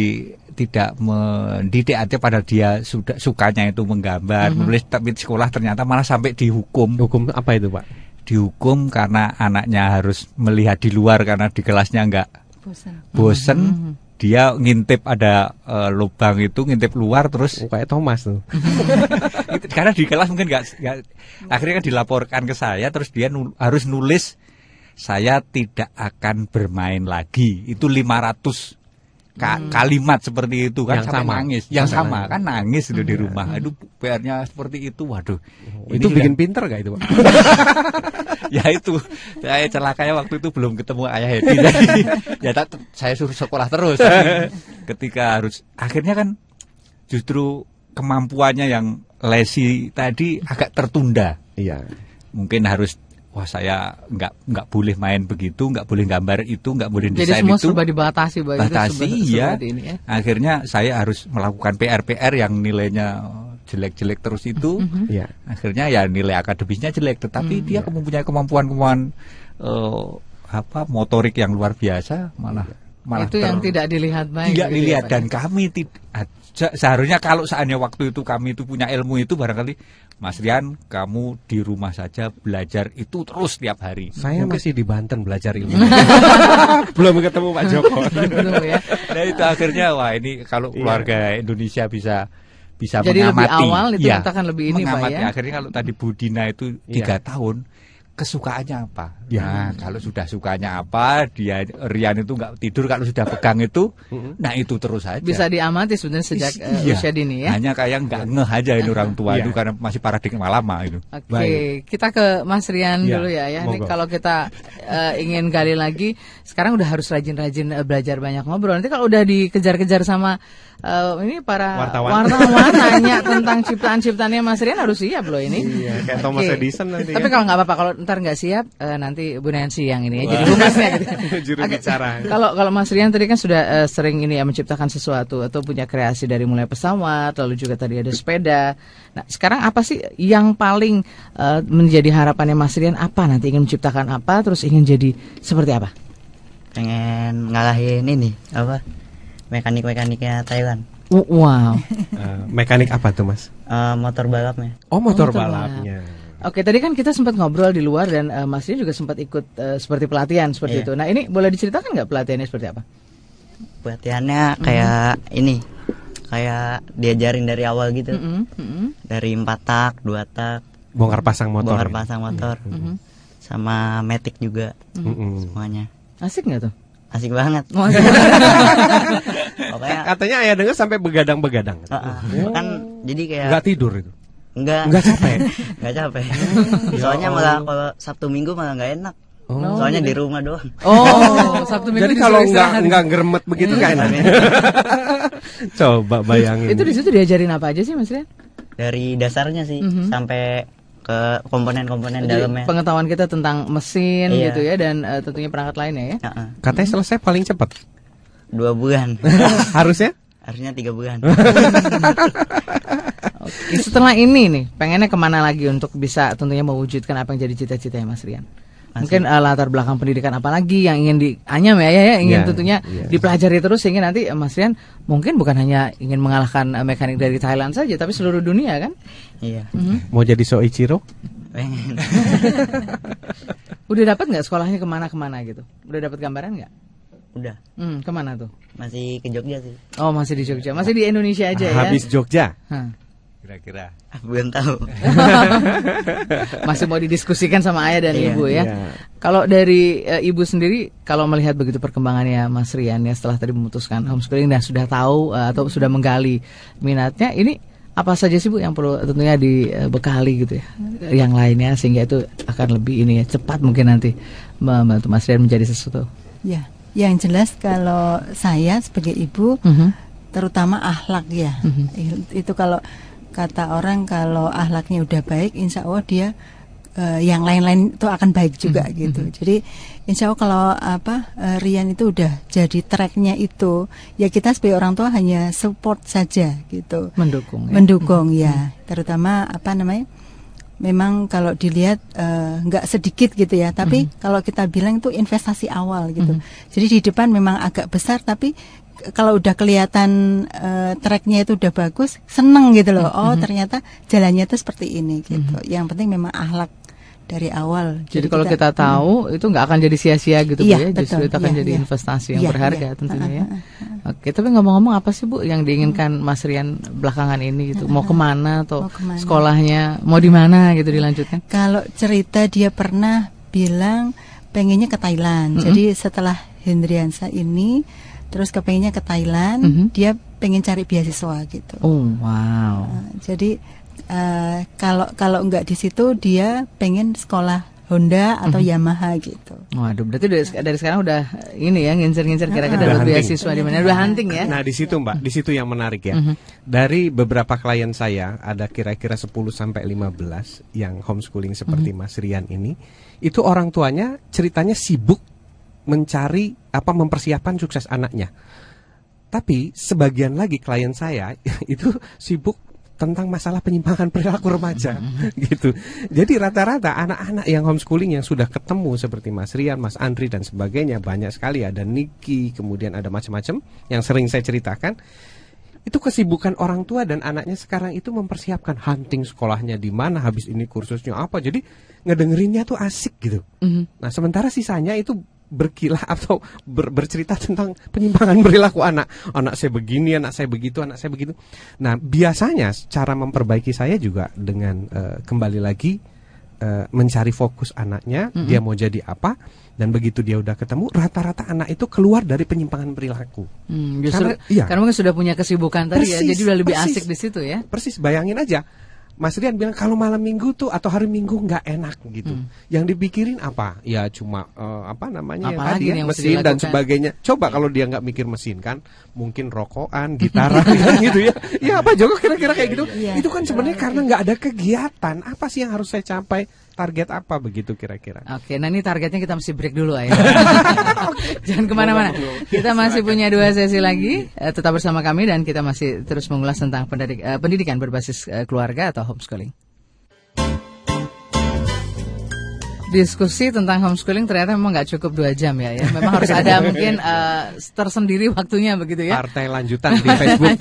tidak mendidik aja pada dia sudah sukanya itu menggambar, Mhm. menulis, tapi di sekolah ternyata malah sampai dihukum. Hukum apa itu pak? Dihukum karena anaknya harus melihat di luar karena di kelasnya nggak Bosan. bosen dia ngintip ada eh, lubang itu ngintip luar terus Oh, kayak Thomas tuh. (laughs) Karena di kelas mungkin nggak nggak- akhirnya kan dilaporkan ke saya terus dia nul- harus nulis saya tidak akan bermain lagi. Itu 500 ka- kalimat seperti itu kan Yang sampai sama. nangis. Yang sama nangis. kan nangis itu di rumah. Itu PR-nya seperti itu waduh. Itu Ini bikin kan- pinter gak itu pak? (laughs) ya itu saya celakanya waktu itu belum ketemu ayah Hedi. (laughs) Jadi ya tak- saya suruh sekolah terus. (laughs) Ketika harus akhirnya kan justru kemampuannya yang lesi tadi agak tertunda. Iya. mungkin harus wah saya nggak nggak boleh main begitu nggak boleh gambar itu nggak boleh Jadi desain semua itu serba dibatasi, Pak. Itu batasi serba- ya. serba ini ya. akhirnya saya harus melakukan PR-PR yang nilainya jelek-jelek terus itu Iya. akhirnya ya nilai akademisnya jelek tetapi dia mempunyai kemampuan-kemampuan eh, apa motorik yang luar biasa malah malah itu yang ter- tidak dilihat baik. tidak gitu ya, dilihat dan ya. kami tidak seharusnya kalau seandainya waktu itu kami itu punya ilmu itu barangkali Mas Rian kamu di rumah saja belajar itu terus tiap hari Saya Mungkin- masih di Banten belajar ilmu. (laughs) (laughs) Belum ketemu Pak Joko. Betul, ya. nah itu akhirnya wah ini kalau Iya. keluarga Indonesia bisa bisa Jadi lebih mengamati awal itu ya, kita akan lebih ini, Pak, mengamati. ya. akhirnya kalau tadi Budina itu Iya. tiga tahun kesukaannya apa Ya. nah kalau sudah sukanya apa dia Rian itu nggak tidur kalau sudah pegang itu nah itu terus saja Bisa diamati sebenarnya sejak eh, Iya. usia dini ya. hanya kayak nggak ngeh aja ini orang tua Iya. itu karena masih paradigma lama itu Oke, Baik. kita ke Mas Rian Iya, dulu ya. ya. Ini kalau kita eh, ingin gali lagi, sekarang udah harus rajin-rajin eh, belajar banyak ngobrol. Nanti kalau udah dikejar-kejar sama eh, ini para Wartawan. wartawan (laughs) nanya tentang ciptaan-ciptaannya Mas Rian harus siap loh ini. Iya, kayak Thomas Oke. Edison nanti Tapi ya. kalau nggak apa-apa, kalau ntar nggak siap, eh, nanti Bu Nancy yang ini ya. Jadi humasnya gitu. (laughs) Juru bicara. Kalau kalau Mas Rian tadi kan sudah eh, sering ini ya menciptakan sesuatu atau punya kreasi dari mulai pesawat, lalu juga tadi ada sepeda. Nah, sekarang apa sih yang paling eh, menjadi harapannya Mas Rian apa nanti ingin menciptakan apa terus ingin jadi seperti apa? pengen ngalahin ini apa mekanik-mekaniknya Thailand W- Wow. (laughs) Eh, mekanik apa tuh Mas? Eh, motor balapnya Oh motor, motor balapnya. Oke, tadi kan kita sempat ngobrol di luar dan eh, Mas Rian juga sempat ikut eh, seperti pelatihan seperti Iya. itu. Nah, ini boleh diceritakan nggak pelatihannya seperti apa? pelatihannya kayak ini kayak diajarin dari awal gitu Mm-mm, mm-mm. dari empat tak dua tak Bongkar pasang motor. bongkar pasang motor Mhm. sama metik juga Mm-mm. semuanya Asik nggak tuh? Asik banget Oh, (laughs) pokoknya Katanya ayah dengar sampai begadang-begadang. eh, eh, kan jadi kayak Nggak tidur itu. enggak Nggak capek. (laughs) nggak capek Ya soalnya malah kalau sabtu minggu malah nggak enak Oh. soalnya di rumah doang Oh, (laughs) Sabtu Minggu Jadi kalau nggak nggak geremet begitu kan enak. Coba bayangin. Itu di situ diajarin apa aja sih Mas Rian? dari dasarnya sih Mhm. sampai ke komponen-komponen Jadi dalamnya pengetahuan kita tentang mesin Iya. gitu ya dan eh, tentunya perangkat lainnya ya. Heeh. Katanya selesai paling cepat. dua bulan (laughs) Harusnya? harusnya tiga bulan (laughs) Oke, setelah ini nih, pengennya ke mana lagi untuk bisa tentunya mewujudkan apa yang jadi cita-citanya Mas Rian? Mungkin eh, latar belakang pendidikan apa lagi yang ingin dianyam ya, ya, ya ingin Iya, tentunya iya. dipelajari terus sehingga nanti eh, Mas Rian mungkin bukan hanya ingin mengalahkan eh, mekanik dari Thailand saja, tapi seluruh dunia kan? iya Mhm. Mau jadi Soichiro? pengen (laughs) Udah dapat nggak sekolahnya ke mana-kemana gitu? Udah dapat gambaran nggak? udah Hmm, ke mana tuh? masih ke Jogja sih Oh masih di Jogja, masih di Indonesia aja ya? Habis Jogja. Hah. Kira-kira belum tahu (laughs) masih mau didiskusikan sama ayah dan Iya, ibu ya. iya. Kalau dari eh, ibu sendiri, kalau melihat begitu perkembangannya Mas Rian ya setelah tadi memutuskan homeschooling dan sudah tahu eh, atau sudah menggali minatnya, ini apa saja sih bu yang perlu tentunya dibekali gitu ya, yang lainnya sehingga itu akan lebih ini ya cepat mungkin nanti membantu Mas Rian menjadi sesuatu. Ya, yang jelas kalau saya sebagai ibu Mhm. terutama akhlak ya. Mhm. I- Itu kalau kata orang kalau akhlaknya udah baik, insya Allah dia eh, yang lain-lain itu akan baik juga Mhm, gitu. Jadi insya Allah kalau apa eh, Rian itu udah jadi tracknya itu ya kita sebagai orang tua hanya support saja gitu. Mendukung ya. Mendukung ya, terutama apa namanya? Memang kalau dilihat eh, nggak sedikit gitu ya, tapi kalau kita bilang itu investasi awal gitu. Jadi di depan memang agak besar, tapi kalau udah kelihatan eh, tracknya itu udah bagus, seneng gitu loh. Oh ternyata jalannya itu seperti ini gitu. Yang penting memang akhlak dari awal. Jadi kalau kita tahu itu nggak akan jadi sia-sia gitu Bu Iya, ya, justru betul. itu akan Iya, jadi iya. investasi yang Iya, berharga iya. tentunya ya. Oke, tapi ngomong-ngomong apa sih Bu yang diinginkan Mas Rian belakangan ini gitu? Mau ke mana atau Mau ke mana? sekolahnya mau di mana gitu dilanjutkan? Kalau cerita dia pernah bilang pengennya ke Thailand. Mm-mm. Jadi setelah Hendriansa ini terus kepengennya ke Thailand, Mhm. dia pengen cari beasiswa gitu. Oh wow. Nah, jadi eh, kalau kalau nggak di situ dia pengen sekolah Honda atau Mhm. Yamaha gitu. Waduh, berarti dari, dari sekarang udah ini ya ngincer-ngincer kira-kira dapat beasiswa di mana? Udah hunting ya? Nah, di situ Mbak, di situ yang menarik ya. Mhm. Dari beberapa klien saya, ada kira-kira 10 sampai 15 yang homeschooling seperti Mhm. Mas Rian ini, itu orang tuanya ceritanya sibuk mencari apa mempersiapkan sukses anaknya. Tapi sebagian lagi klien saya (laughs) itu sibuk tentang masalah penyimpangan perilaku remaja (laughs) gitu. Jadi rata-rata anak-anak yang homeschooling yang sudah ketemu seperti Mas Rian, Mas Andri dan sebagainya banyak sekali ada Niki, kemudian ada macam-macam yang sering saya ceritakan. Itu kesibukan orang tua dan anaknya sekarang itu mempersiapkan hunting sekolahnya di mana habis ini kursusnya apa. Jadi ngedengerinnya tuh asik gitu. Mhm. Nah, sementara sisanya itu berkilah atau ber- bercerita tentang penyimpangan perilaku anak. Anak saya begini, anak saya begitu, anak saya begitu. Nah, biasanya cara memperbaiki saya juga dengan eh, kembali lagi eh, mencari fokus anaknya, Mm-mm. dia mau jadi apa dan begitu dia udah ketemu rata-rata anak itu keluar dari penyimpangan perilaku. Hmm, justru Karena- iya. karena mungkin sudah punya kesibukan tadi ya, Persis, jadi udah lebih persis. asik di situ ya. Persis, bayangin aja. Mas Rian bilang kalau malam minggu tuh atau hari minggu nggak enak gitu. Hmm. Yang dipikirin apa? Ya cuma eh, apa namanya ya Apalagi tadi ya, yang mesin dan sebagainya. Coba kalau dia nggak mikir mesin kan, mungkin rokokan, gitaran kan (laughs) (laughs) gitu ya. Ya apa Joko kira-kira kayak gitu? Iya. Itu kan sebenarnya karena nggak ada kegiatan. Apa sih yang harus saya capai? Target apa begitu kira-kira? Oke, nah ini targetnya kita mesti break dulu ya. (laughs) (laughs) Jangan ke mana-mana. Kita masih punya dua sesi lagi. Eh, tetap bersama kami dan kita masih terus mengulas tentang pendidik- eh, pendidikan berbasis eh, keluarga atau homeschooling. Diskusi tentang homeschooling ternyata memang nggak cukup dua jam ya, ya. Memang harus ada (laughs) mungkin eh, tersendiri waktunya begitu ya. Partai lanjutan di Facebook.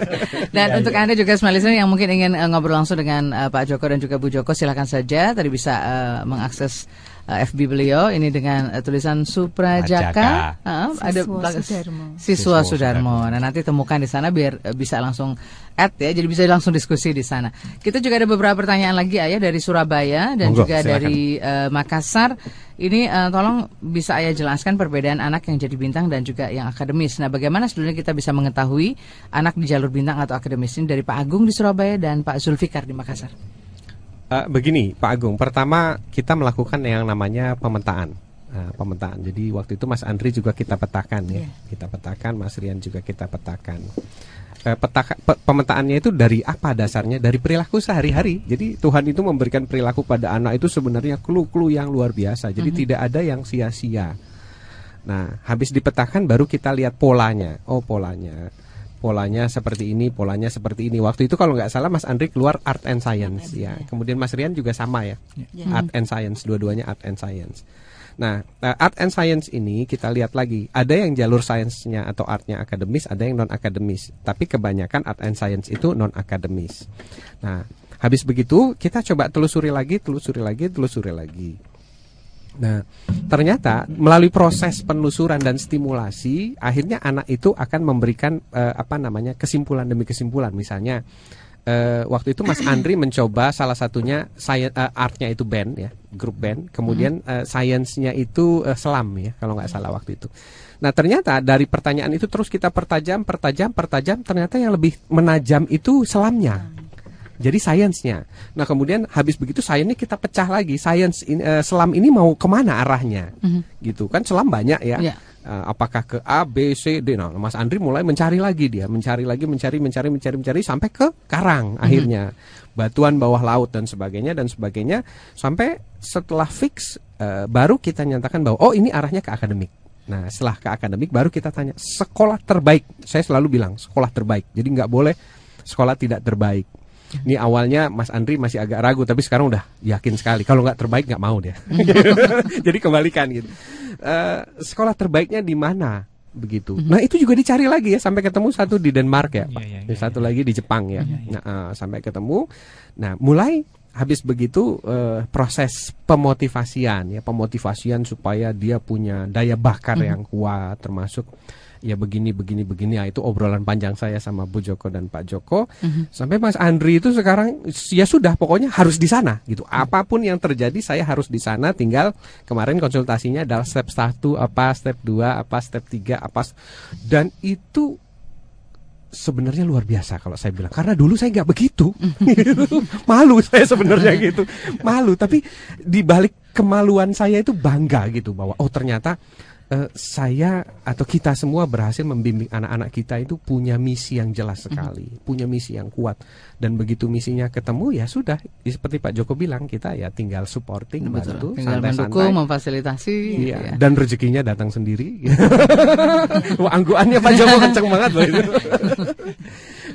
(laughs) Dan untuk Anda juga listener yang mungkin ingin eh, ngobrol langsung dengan eh, Pak Joko dan juga Bu Joko silakan saja tadi bisa eh, mengakses eh, FB beliau ini dengan eh, tulisan Suprajaka Ajaka. Eh, ada Siswa belakang- Sudarmo. Siswa Siswa Sudarmo. Nah, nanti temukan di sana biar eh, bisa langsung add ya, jadi bisa langsung diskusi di sana. Kita juga ada beberapa pertanyaan lagi Ayah dari Surabaya dan Monggo, juga silakan. dari eh, Makassar. Ini eh, tolong bisa Ayah jelaskan perbedaan anak yang jadi bintang dan juga yang akademis. Nah, bagaimana sebenarnya kita bisa mengetahui anak di jalur bintang atau akademis ini dari Pak Agung di Surabaya dan Pak Zulfikar di Makassar. Eh, begini, Pak Agung. Pertama kita melakukan yang namanya pemetaan. Nah, pemetaan. Jadi waktu itu Mas Andri juga kita petakan ya. Iya. Kita petakan, Mas Rian juga kita petakan. Eh, petaka- pe- pemetaannya itu dari apa dasarnya? Dari perilaku sehari-hari. Jadi Tuhan itu memberikan perilaku pada anak itu sebenarnya clue-clue yang luar biasa. Jadi tidak ada yang sia-sia. Nah, habis dipetakan baru kita lihat polanya. Oh, polanya. Polanya seperti ini, polanya seperti ini. Waktu itu kalau nggak salah Mas Andri keluar art and science ya. Kemudian Mas Rian juga sama ya. Art and science, dua-duanya art and science. Nah, eh, art and science ini kita lihat lagi. Ada yang jalur sainsnya atau artnya akademis, ada yang non akademis. Tapi kebanyakan art and science itu non akademis. Nah, habis begitu kita coba telusuri lagi, telusuri lagi, telusuri lagi. Nah, ternyata melalui proses penelusuran dan stimulasi, akhirnya anak itu akan memberikan eh, apa namanya kesimpulan demi kesimpulan. Misalnya, eh, waktu itu Mas Andri (clears throat) mencoba salah satunya sci- eh, artnya itu band ya, grup band. Kemudian eh, sainsnya itu selam ya, kalau nggak salah waktu itu. Nah, ternyata dari pertanyaan itu terus kita pertajam, pertajam, pertajam. Ternyata yang lebih menajam itu selamnya. Jadi sainsnya. Nah kemudian habis begitu sainsnya kita pecah lagi. Sains in- eh, selam ini mau ke mana arahnya? Gitu kan selam banyak ya. Iya. Eh, apakah ke A, B, C, D. Nah, Mas Andri mulai mencari lagi dia, mencari lagi, mencari, mencari, mencari, mencari sampai ke karang akhirnya. Batuan bawah laut dan sebagainya dan sebagainya sampai setelah fix eh, baru kita nyatakan bahwa oh ini arahnya ke akademik. Nah, setelah ke akademik baru kita tanya sekolah terbaik. Saya selalu bilang sekolah terbaik. Jadi nggak boleh sekolah tidak terbaik. Ini awalnya Mas Andri masih agak ragu, tapi sekarang udah yakin sekali. Kalau nggak terbaik nggak mau dia. (laughs) Jadi kembalikan gitu. Eh, sekolah terbaiknya di mana? Begitu. Nah itu juga dicari lagi ya sampai ketemu satu di Denmark ya, Pak. Iya, iya, Dan satu lagi di Jepang ya. Nah eh, sampai ketemu. Nah mulai habis begitu eh, proses pemotivasian ya pemotivasian supaya dia punya daya bakar yang kuat termasuk ya begini begini begini. Ya itu obrolan panjang saya sama Bu Joko dan Pak Joko. Sampai Mas Andri itu sekarang ya sudah pokoknya harus di sana gitu. Apa pun yang terjadi saya harus di sana. Tinggal kemarin konsultasinya adalah step 1 apa step 2 apa step 3 apa. Dan itu sebenarnya luar biasa kalau saya bilang. Karena dulu saya nggak begitu. (laughs) Malu saya sebenarnya (laughs) gitu. Malu tapi di balik kemaluan saya itu bangga gitu bahwa oh ternyata eh, saya atau kita semua berhasil membimbing anak-anak kita itu punya misi yang jelas sekali punya misi yang kuat dan begitu misinya ketemu ya sudah Ya seperti Pak Joko bilang kita ya tinggal supporting bantu Tinggal mendukung, memfasilitasi. Iya, ya. dan rezekinya datang sendiri. (laughs) Wah, angguannya Pak Joko kenceng banget loh itu. (laughs)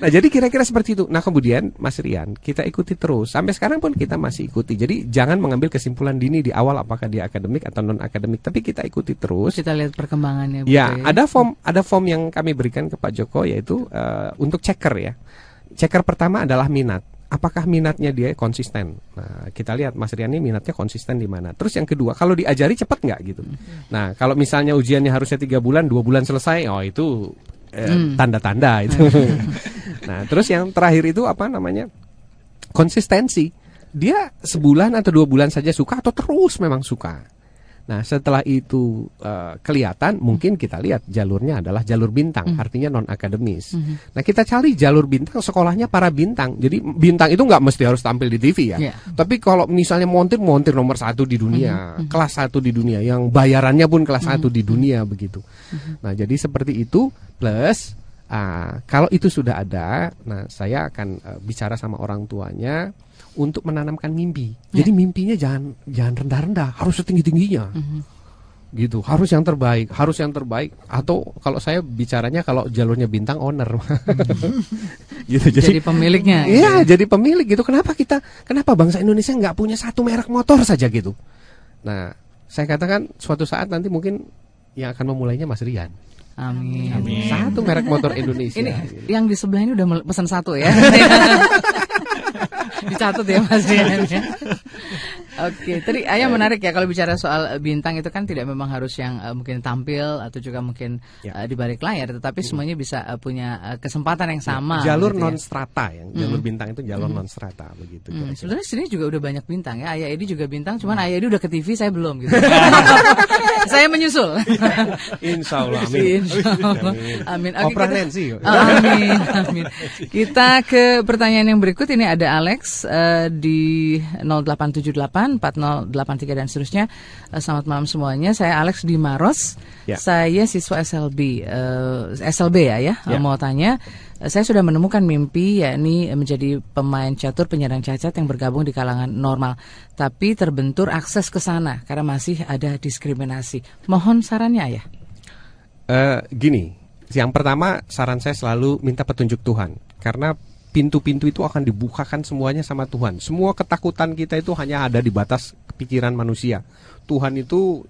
nah, jadi kira-kira seperti itu. Nah, kemudian Mas Rian, kita ikuti terus. Sampai sekarang pun kita masih ikuti. Jadi jangan mengambil kesimpulan dini di awal apakah dia akademik atau non akademik, tapi kita ikuti terus. Kita lihat perkembangannya. Bu Ya, ada form ada form yang kami berikan ke Pak Joko yaitu eh, untuk checker ya. Checker pertama adalah minat. Apakah minatnya dia konsisten? Nah, kita lihat Mas Rian ini minatnya konsisten di mana. Terus yang kedua, kalau diajari cepat nggak gitu? Nah, kalau misalnya ujiannya harusnya tiga bulan, dua bulan selesai, oh itu eh, tanda-tanda itu. (laughs) nah, terus yang terakhir itu apa namanya? Konsistensi. Dia sebulan atau dua bulan saja suka atau terus memang suka. Nah, setelah itu eh, kelihatan, mungkin kita lihat jalurnya adalah jalur bintang, artinya non akademis. Nah, kita cari jalur bintang, sekolahnya para bintang. Jadi bintang itu nggak mesti harus tampil di TV ya. Iya. Tapi kalau misalnya montir, montir nomor satu di dunia, kelas satu di dunia, yang bayarannya pun kelas satu di dunia begitu. Nah, jadi seperti itu plus. Ah, kalau itu sudah ada, nah saya akan eh, bicara sama orang tuanya untuk menanamkan mimpi. Jadi mimpinya jangan jangan rendah-rendah, harus setinggi-tingginya. Gitu, harus yang terbaik, harus yang terbaik atau kalau saya bicaranya kalau jalurnya bintang owner. (laughs) gitu. Jadi pemiliknya. gitu Iya, ya. jadi pemilik gitu. Kenapa kita kenapa bangsa Indonesia nggak punya satu merek motor saja gitu? Nah, saya katakan suatu saat nanti mungkin yang akan memulainya Mas Rian. Amin. Satu merek motor Indonesia. Ini yang di sebelah ini udah pesan satu ya. (laughs) Dicatat ya Mas Rian ya. Oke, tadi Ayah menarik ya kalau bicara soal eh, bintang itu kan tidak memang harus yang eh, mungkin tampil atau juga mungkin Ya. eh, di balik layar, tetapi semuanya bisa eh, punya eh, kesempatan yang sama. jalur gitu ya. non strata yang jalur bintang itu jalur non strata begitu. Hmm, sebenarnya sini juga udah banyak bintang ya. Ayah Edi juga bintang, cuman Ayah Edi udah ke TV, saya belum gitu. (laughs) (laughs) saya menyusul. (laughs) Insya Allah, amin. Insya Allah. Amin. Oke, Oprah kita- Nancy. Amin, amin. Kita ke pertanyaan yang berikut ini ada Alex eh, di 0878 4083 dan seterusnya. Eh, selamat malam semuanya. Saya Alex di Maros. Ya. Saya siswa SLB eh, SLB ya ya. Ya. Mau tanya eh, saya sudah menemukan mimpi yakni menjadi pemain catur penyandang cacat yang bergabung di kalangan normal, tapi terbentur akses ke sana karena masih ada diskriminasi. Mohon sarannya ya. Eh, gini, yang pertama saran saya selalu minta petunjuk Tuhan karena pintu-pintu itu akan dibukakan semuanya sama Tuhan. Semua ketakutan kita itu hanya ada di batas pikiran manusia. Tuhan itu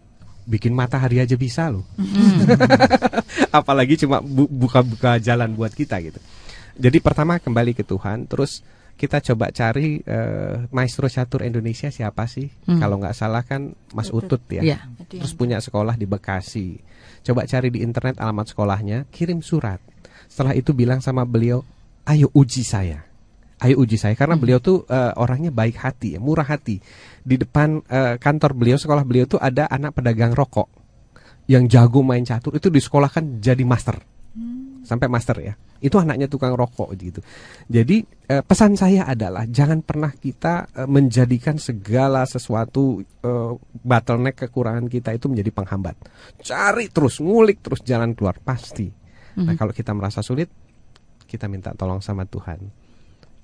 bikin matahari aja bisa loh. (laughs) Apalagi cuma bu- buka-buka jalan buat kita gitu. Jadi pertama kembali ke Tuhan, terus kita coba cari eh, maestro catur Indonesia siapa sih? Kalau nggak salah kan Mas Utut ya. Iya. Terus punya sekolah di Bekasi. Coba cari di internet alamat sekolahnya, kirim surat. Setelah itu bilang sama beliau, ayo uji saya. Ayo uji saya karena beliau tuh eh, orangnya baik hati, ya, murah hati. Di depan eh, kantor beliau, sekolah beliau tuh ada anak pedagang rokok yang jago main catur itu disekolahkan jadi master. sampai master ya. Itu anaknya tukang rokok gitu. Jadi eh, pesan saya adalah jangan pernah kita eh, menjadikan segala sesuatu eh, bottleneck kekurangan kita itu menjadi penghambat. Cari terus, ngulik terus jalan keluar pasti. Nah, kalau kita merasa sulit, kita minta tolong sama Tuhan.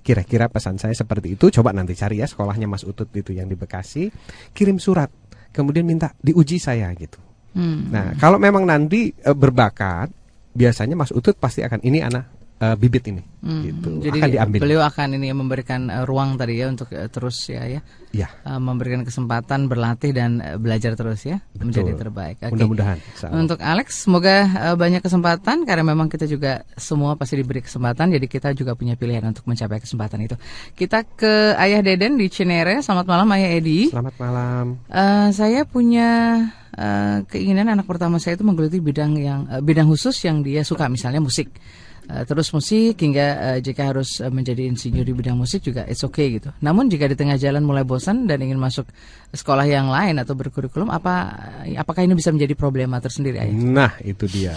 Kira-kira pesan saya seperti itu. Coba nanti cari ya sekolahnya Mas Utut itu yang di Bekasi. Kirim surat, kemudian minta diuji saya gitu. Hmm. Nah, kalau memang nanti e, berbakat, biasanya Mas Utut pasti akan ini anak e, bibit ini, Hmm, gitu. Jadi akan diambil. beliau akan ini memberikan eh, ruang tadi ya untuk eh, terus ya ya Ya, eh, memberikan kesempatan berlatih dan belajar terus ya menjadi terbaik. Oke. mudah-mudahan. Untuk Alex, semoga eh, banyak kesempatan karena memang kita juga semua pasti diberi kesempatan, jadi kita juga punya pilihan untuk mencapai kesempatan itu. Kita ke Ayah Deden di Cinere. Selamat malam Ayah Edi. Selamat malam. Eh, saya punya eh, keinginan anak pertama saya itu menggeluti bidang yang eh, bidang khusus yang dia suka, misalnya musik. Eh, terus musik hingga eh, jika harus eh, menjadi insinyur di bidang musik juga it's okay gitu. Namun jika di tengah jalan mulai bosan dan ingin masuk sekolah yang lain atau berkurikulum, apa apakah ini bisa menjadi problema tersendiri? Ayah? Nah, itu dia.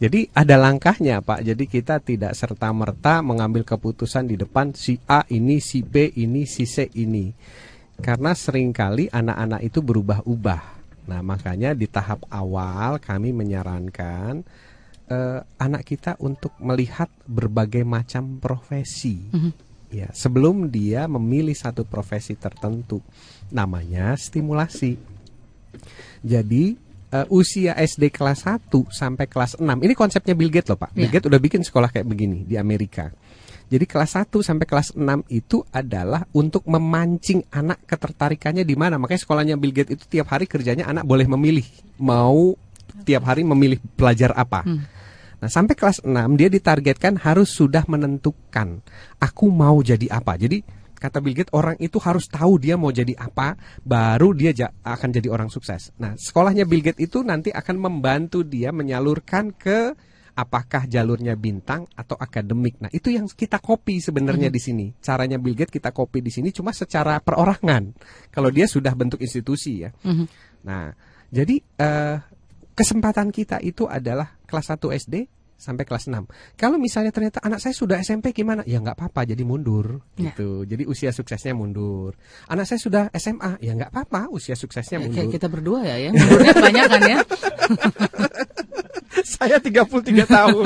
Jadi ada langkahnya, Pak. Jadi kita tidak serta merta mengambil keputusan di depan si A ini, si B ini, si C ini. Karena sering kali anak-anak itu berubah-ubah. Nah, makanya di tahap awal kami menyarankan eh, anak kita untuk melihat berbagai macam profesi. Ya, sebelum dia memilih satu profesi tertentu, namanya stimulasi. Jadi eh, usia SD kelas 1 sampai kelas 6. Ini konsepnya Bill Gates loh, Pak. Bill Ya. Gates udah bikin sekolah kayak begini di Amerika. Jadi kelas 1 sampai kelas 6 itu adalah untuk memancing anak ketertarikannya di mana. Makanya sekolahnya Bill Gates itu tiap hari kerjanya anak boleh memilih mau tiap hari memilih belajar apa. Nah, sampai kelas 6 dia ditargetkan harus sudah menentukan aku mau jadi apa. Jadi kata Bill Gates orang itu harus tahu dia mau jadi apa baru dia ja- akan jadi orang sukses. Nah, sekolahnya Bill Gates itu nanti akan membantu dia menyalurkan ke apakah jalurnya bintang atau akademik. Nah, itu yang kita copy sebenarnya di sini. Caranya Bill Gates kita copy di sini cuma secara perorangan. Kalau dia sudah bentuk institusi ya. Nah, jadi eh, kesempatan kita itu adalah kelas 1 SD sampai kelas 6. Kalau misalnya ternyata anak saya sudah SMP gimana? Ya nggak apa-apa, jadi mundur Ya. gitu. Jadi usia suksesnya mundur. Anak saya sudah SMA, ya nggak apa-apa, usia suksesnya Kayak mundur. kita berdua ya, ya. Mundurnya kebanyakan ya. (laughs) saya 33 tahun.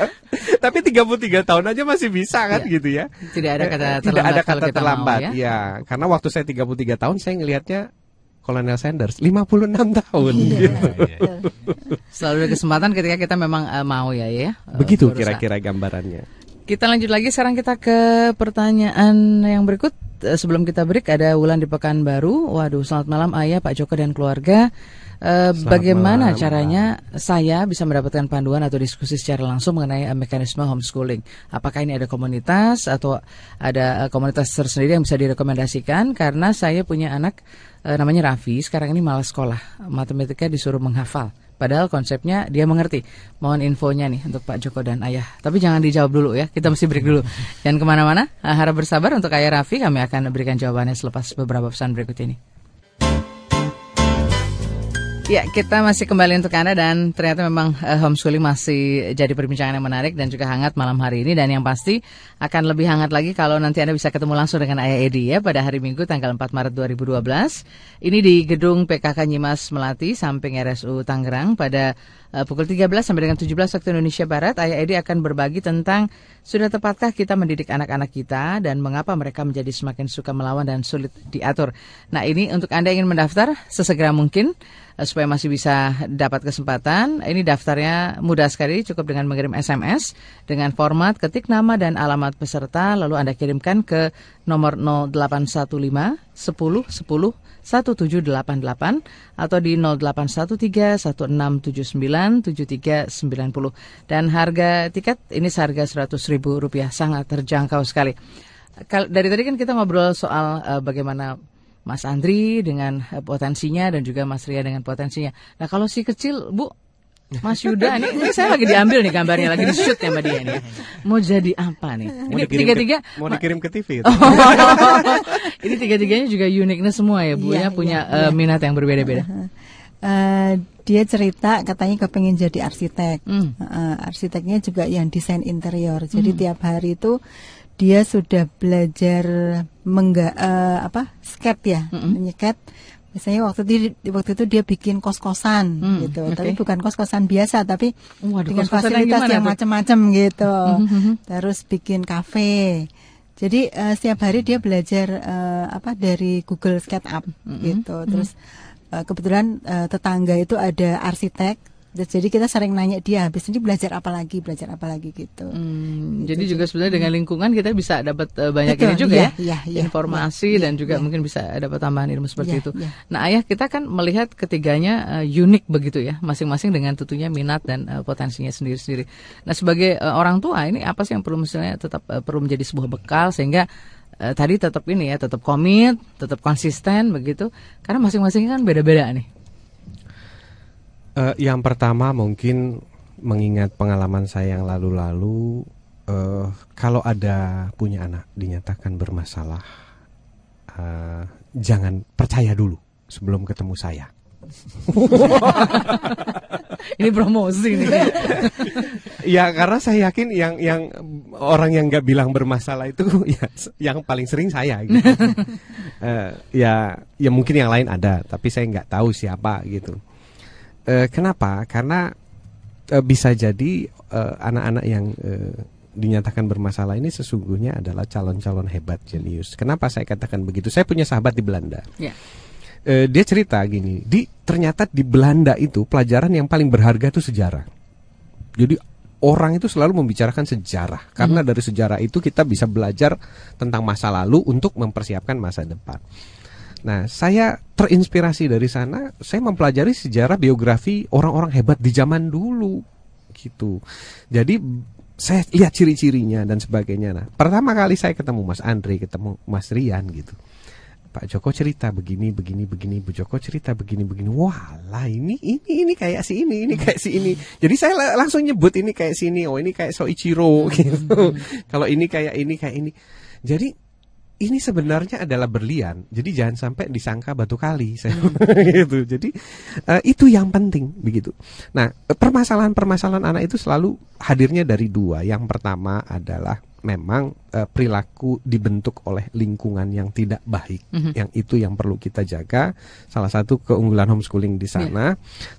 (laughs) Tapi 33 tahun aja masih bisa kan Ya. gitu ya. Tidak ada kata Eh, Tidak terlambat ada kata terlambat. mau, ya. ya. Karena waktu saya 33 tahun saya ngelihatnya Kolonel Sanders 56 tahun Iya. gitu. Selalu ada kesempatan ketika kita memang eh, mau ya, ya. eh, Begitu berusaha. kira-kira gambarannya. Kita lanjut lagi sekarang kita ke pertanyaan yang berikut. Eh, Sebelum kita break ada Wulan di Pekanbaru. Waduh, selamat malam Ayah, Pak Joko dan keluarga. Eh, bagaimana malam, caranya saya bisa mendapatkan panduan atau diskusi secara langsung mengenai eh, mekanisme homeschooling? Apakah ini ada komunitas atau ada eh, komunitas tersendiri yang bisa direkomendasikan? Karena saya punya anak eh, namanya Raffi, sekarang ini malas sekolah. Matematika disuruh menghafal. Padahal konsepnya dia mengerti. Mohon infonya nih untuk Pak Joko dan Ayah. Tapi jangan dijawab dulu ya, kita mesti break dulu. (laughs) Dan ke mana-mana, harap bersabar untuk Ayah Raffi. Kami akan berikan jawabannya selepas beberapa pesan berikut ini. Ya, kita masih kembali untuk Anda dan ternyata memang eh, homeschooling masih jadi perbincangan yang menarik dan juga hangat malam hari ini dan yang pasti akan lebih hangat lagi kalau nanti Anda bisa ketemu langsung dengan Ayah Edi ya pada hari Minggu tanggal 4 Maret 2012. Ini di gedung PKK Nyimas Melati samping RSU Tangerang pada eh, pukul 13 sampai dengan 17 waktu Indonesia Barat. Ayah Edi akan berbagi tentang sudah tepatkah kita mendidik anak-anak kita dan mengapa mereka menjadi semakin suka melawan dan sulit diatur. Nah, ini untuk Anda ingin mendaftar sesegera mungkin supaya masih bisa dapat kesempatan. Ini daftarnya mudah sekali, cukup dengan mengirim SMS dengan format ketik nama dan alamat peserta lalu Anda kirimkan ke nomor 0815 10 10 1788 atau di 0813 1679 7390 dan harga tiket ini seharga Rp100.000 rupiah sangat terjangkau sekali. Kal- Dari tadi kan kita ngobrol soal eh, bagaimana Mas Andri dengan eh, potensinya dan juga Mas Ria dengan potensinya. Nah kalau si kecil Bu Mas Yuda ini, ini saya lagi diambil nih gambarnya lagi di shoot ya Mbak Dia nih. Mau jadi apa nih? Mau Ini tiga-tiga ke, mau dikirim ke TV itu. (laughs) ini tiga-tiganya juga uniqueness semua ya Bu Iya, ya punya iya, eh, minat yang berbeda-beda. eh, dia cerita katanya kepengen jadi arsitek. Hmm. Eh, arsiteknya juga yang desain interior. Jadi Hmm. tiap hari itu dia sudah belajar mengga eh, apa skate ya, Mm-mm. menyekat. Misalnya waktu itu waktu itu dia bikin kos-kosan Hmm, gitu, oke. tapi bukan kos-kosan biasa, tapi Waduh, dengan fasilitas yang macam-macam gitu. Mhm. Terus bikin kafe. Jadi eh, setiap hari dia belajar eh, apa dari Google SketchUp Mhm. gitu. Terus kebetulan tetangga itu ada arsitek. Jadi kita sering nanya dia habis ini belajar apa lagi, belajar apa lagi gitu. Hmm, Gitu, jadi juga sebenarnya dengan lingkungan kita bisa dapat eh, banyak Betul, ini juga iya, ya, iya, iya, informasi iya, dan juga iya. mungkin bisa dapat tambahan ilmu seperti Iya, itu. Nah, ayah kita kan melihat ketiganya eh, unik begitu ya, masing-masing dengan tentunya minat dan eh, potensinya sendiri-sendiri. Nah, sebagai eh, orang tua ini apa sih yang perlu misalnya tetap eh, perlu menjadi sebuah bekal sehingga eh, tadi tetap ini ya, tetap komit, tetap konsisten begitu, karena masing-masing kan beda-beda nih. Eh, yang pertama mungkin mengingat pengalaman saya yang lalu-lalu, eh, kalau ada punya anak dinyatakan bermasalah, eh, jangan percaya dulu sebelum ketemu saya. Ini promosi nih. Ya karena saya yakin yang yang orang yang nggak bilang bermasalah itu (laughs) ya yang paling sering saya gitu. (laughs) Eh, ya ya mungkin yang lain ada tapi saya nggak tahu siapa gitu. Eh, kenapa? Karena eh, bisa jadi eh, anak-anak yang eh, dinyatakan bermasalah ini sesungguhnya adalah calon-calon hebat jenius. Kenapa saya katakan begitu? Saya punya sahabat di Belanda. Ya. Eh, dia cerita gini, di ternyata di Belanda itu pelajaran yang paling berharga itu sejarah. Jadi orang itu selalu membicarakan sejarah karena dari sejarah itu kita bisa belajar tentang masa lalu untuk mempersiapkan masa depan. Nah, saya terinspirasi dari sana, saya mempelajari sejarah biografi orang-orang hebat di zaman dulu gitu. Jadi saya lihat ciri-cirinya dan sebagainya. Nah, pertama kali saya ketemu Mas Andre, ketemu Mas Rian gitu. Pak Joko cerita begini, begini, begini. Bu Joko cerita begini, begini. Wah, lah ini, ini, ini kayak si ini, ini kayak si ini. Jadi saya la- langsung nyebut ini kayak si ini. Oh, ini kayak Soichiro (laughs) gitu. Kalau ini kayak ini, kayak ini. Jadi ini sebenarnya adalah berlian. Jadi jangan sampai disangka batu kali. (laughs) Saya gitu. Jadi eh, itu yang penting begitu. Nah, eh, permasalahan-permasalahan anak itu selalu hadirnya dari dua. Yang pertama adalah memang eh, perilaku dibentuk oleh lingkungan yang tidak baik. Mhm. Yang itu yang perlu kita jaga. Salah satu keunggulan homeschooling di sana.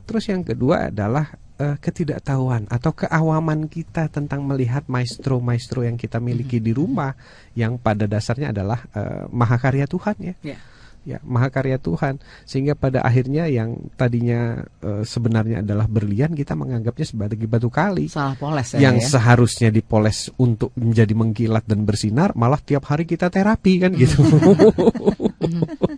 Terus yang kedua adalah eh, ketidaktahuan atau keawaman kita tentang melihat maestro-maestro yang kita miliki di rumah yang pada dasarnya adalah eh, mahakarya Tuhan ya. Ya. Ya, mahakarya Tuhan sehingga pada akhirnya yang tadinya eh, sebenarnya adalah berlian kita menganggapnya sebagai batu kali Salah poles ya. yang ya. seharusnya dipoles untuk menjadi mengkilat dan bersinar malah tiap hari kita terapi kan gitu. (laughs)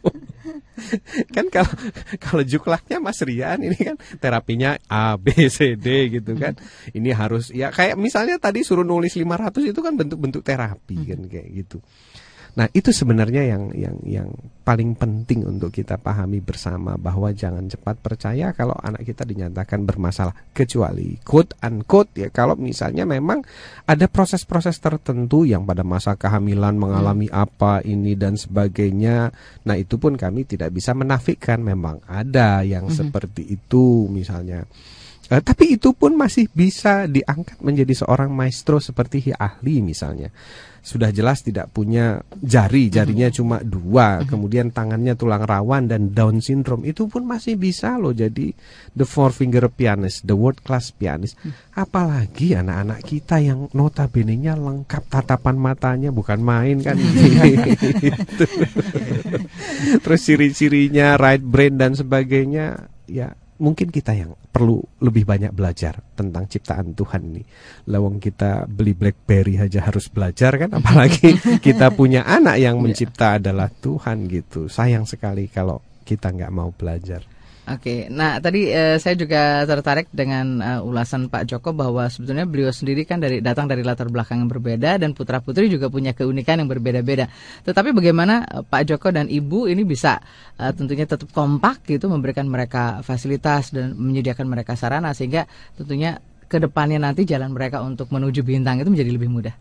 (laughs) kan kalau kalau juklaknya Mas Rian ini kan terapinya A B C D gitu kan. Ini harus ya kayak misalnya tadi suruh nulis 500 itu kan bentuk-bentuk terapi kan kayak gitu. Nah, itu sebenarnya yang yang yang paling penting untuk kita pahami bersama bahwa jangan cepat percaya kalau anak kita dinyatakan bermasalah kecuali quote unquote ya kalau misalnya memang ada proses-proses tertentu yang pada masa kehamilan mengalami apa ini dan sebagainya. Nah, itu pun kami tidak bisa menafikan memang ada yang seperti itu misalnya. Eh, tapi itu pun masih bisa diangkat menjadi seorang maestro seperti ahli misalnya. Sudah jelas tidak punya jari, jarinya cuma dua, kemudian tangannya tulang rawan dan Down syndrome itu pun masih bisa loh jadi the four finger pianist, the world class pianist. Apalagi anak-anak kita yang notabene-nya lengkap tatapan matanya bukan main kan. (laughs) Gitu. Terus ciri-cirinya right brain dan sebagainya ya mungkin kita yang perlu lebih banyak belajar tentang ciptaan Tuhan ini. Lawang kita beli BlackBerry aja harus belajar kan, apalagi (laughs) kita punya anak yang mencipta adalah Tuhan gitu. Sayang sekali kalau kita nggak mau belajar. Oke, nah tadi eh, saya juga tertarik dengan eh, ulasan Pak Joko bahwa sebetulnya beliau sendiri kan dari datang dari latar belakang yang berbeda dan putra putri juga punya keunikan yang berbeda-beda. Tetapi bagaimana eh, Pak Joko dan Ibu ini bisa eh, tentunya tetap kompak gitu memberikan mereka fasilitas dan menyediakan mereka sarana sehingga tentunya ke depannya nanti jalan mereka untuk menuju bintang itu menjadi lebih mudah.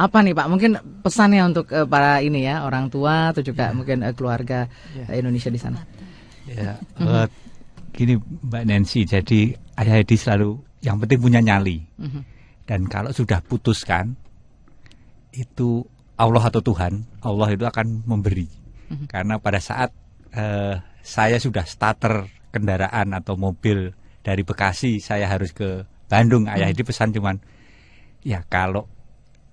Apa nih Pak? Mungkin pesannya untuk eh, para ini ya orang tua atau juga mungkin eh, keluarga eh, Indonesia di sana. Ya, eh, gini Mbak Nancy, jadi ayah Edi selalu yang penting punya nyali. Mhm. Dan kalau sudah putuskan itu Allah atau Tuhan, Allah itu akan memberi. Mhm. Karena pada saat eh, saya sudah starter kendaraan atau mobil dari Bekasi, saya harus ke Bandung. Ayah Mhm. Edi pesan cuman, ya kalau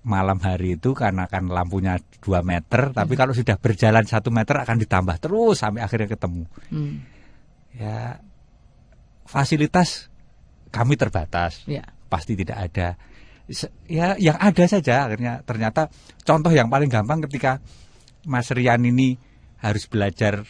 malam hari itu karena kan lampunya 2 meter, tapi Mhm. kalau sudah berjalan satu meter akan ditambah terus sampai akhirnya ketemu. Hmm. Ya fasilitas kami terbatas, Ya. pasti tidak ada. Ya yang ada saja akhirnya ternyata contoh yang paling gampang ketika Mas Rian ini harus belajar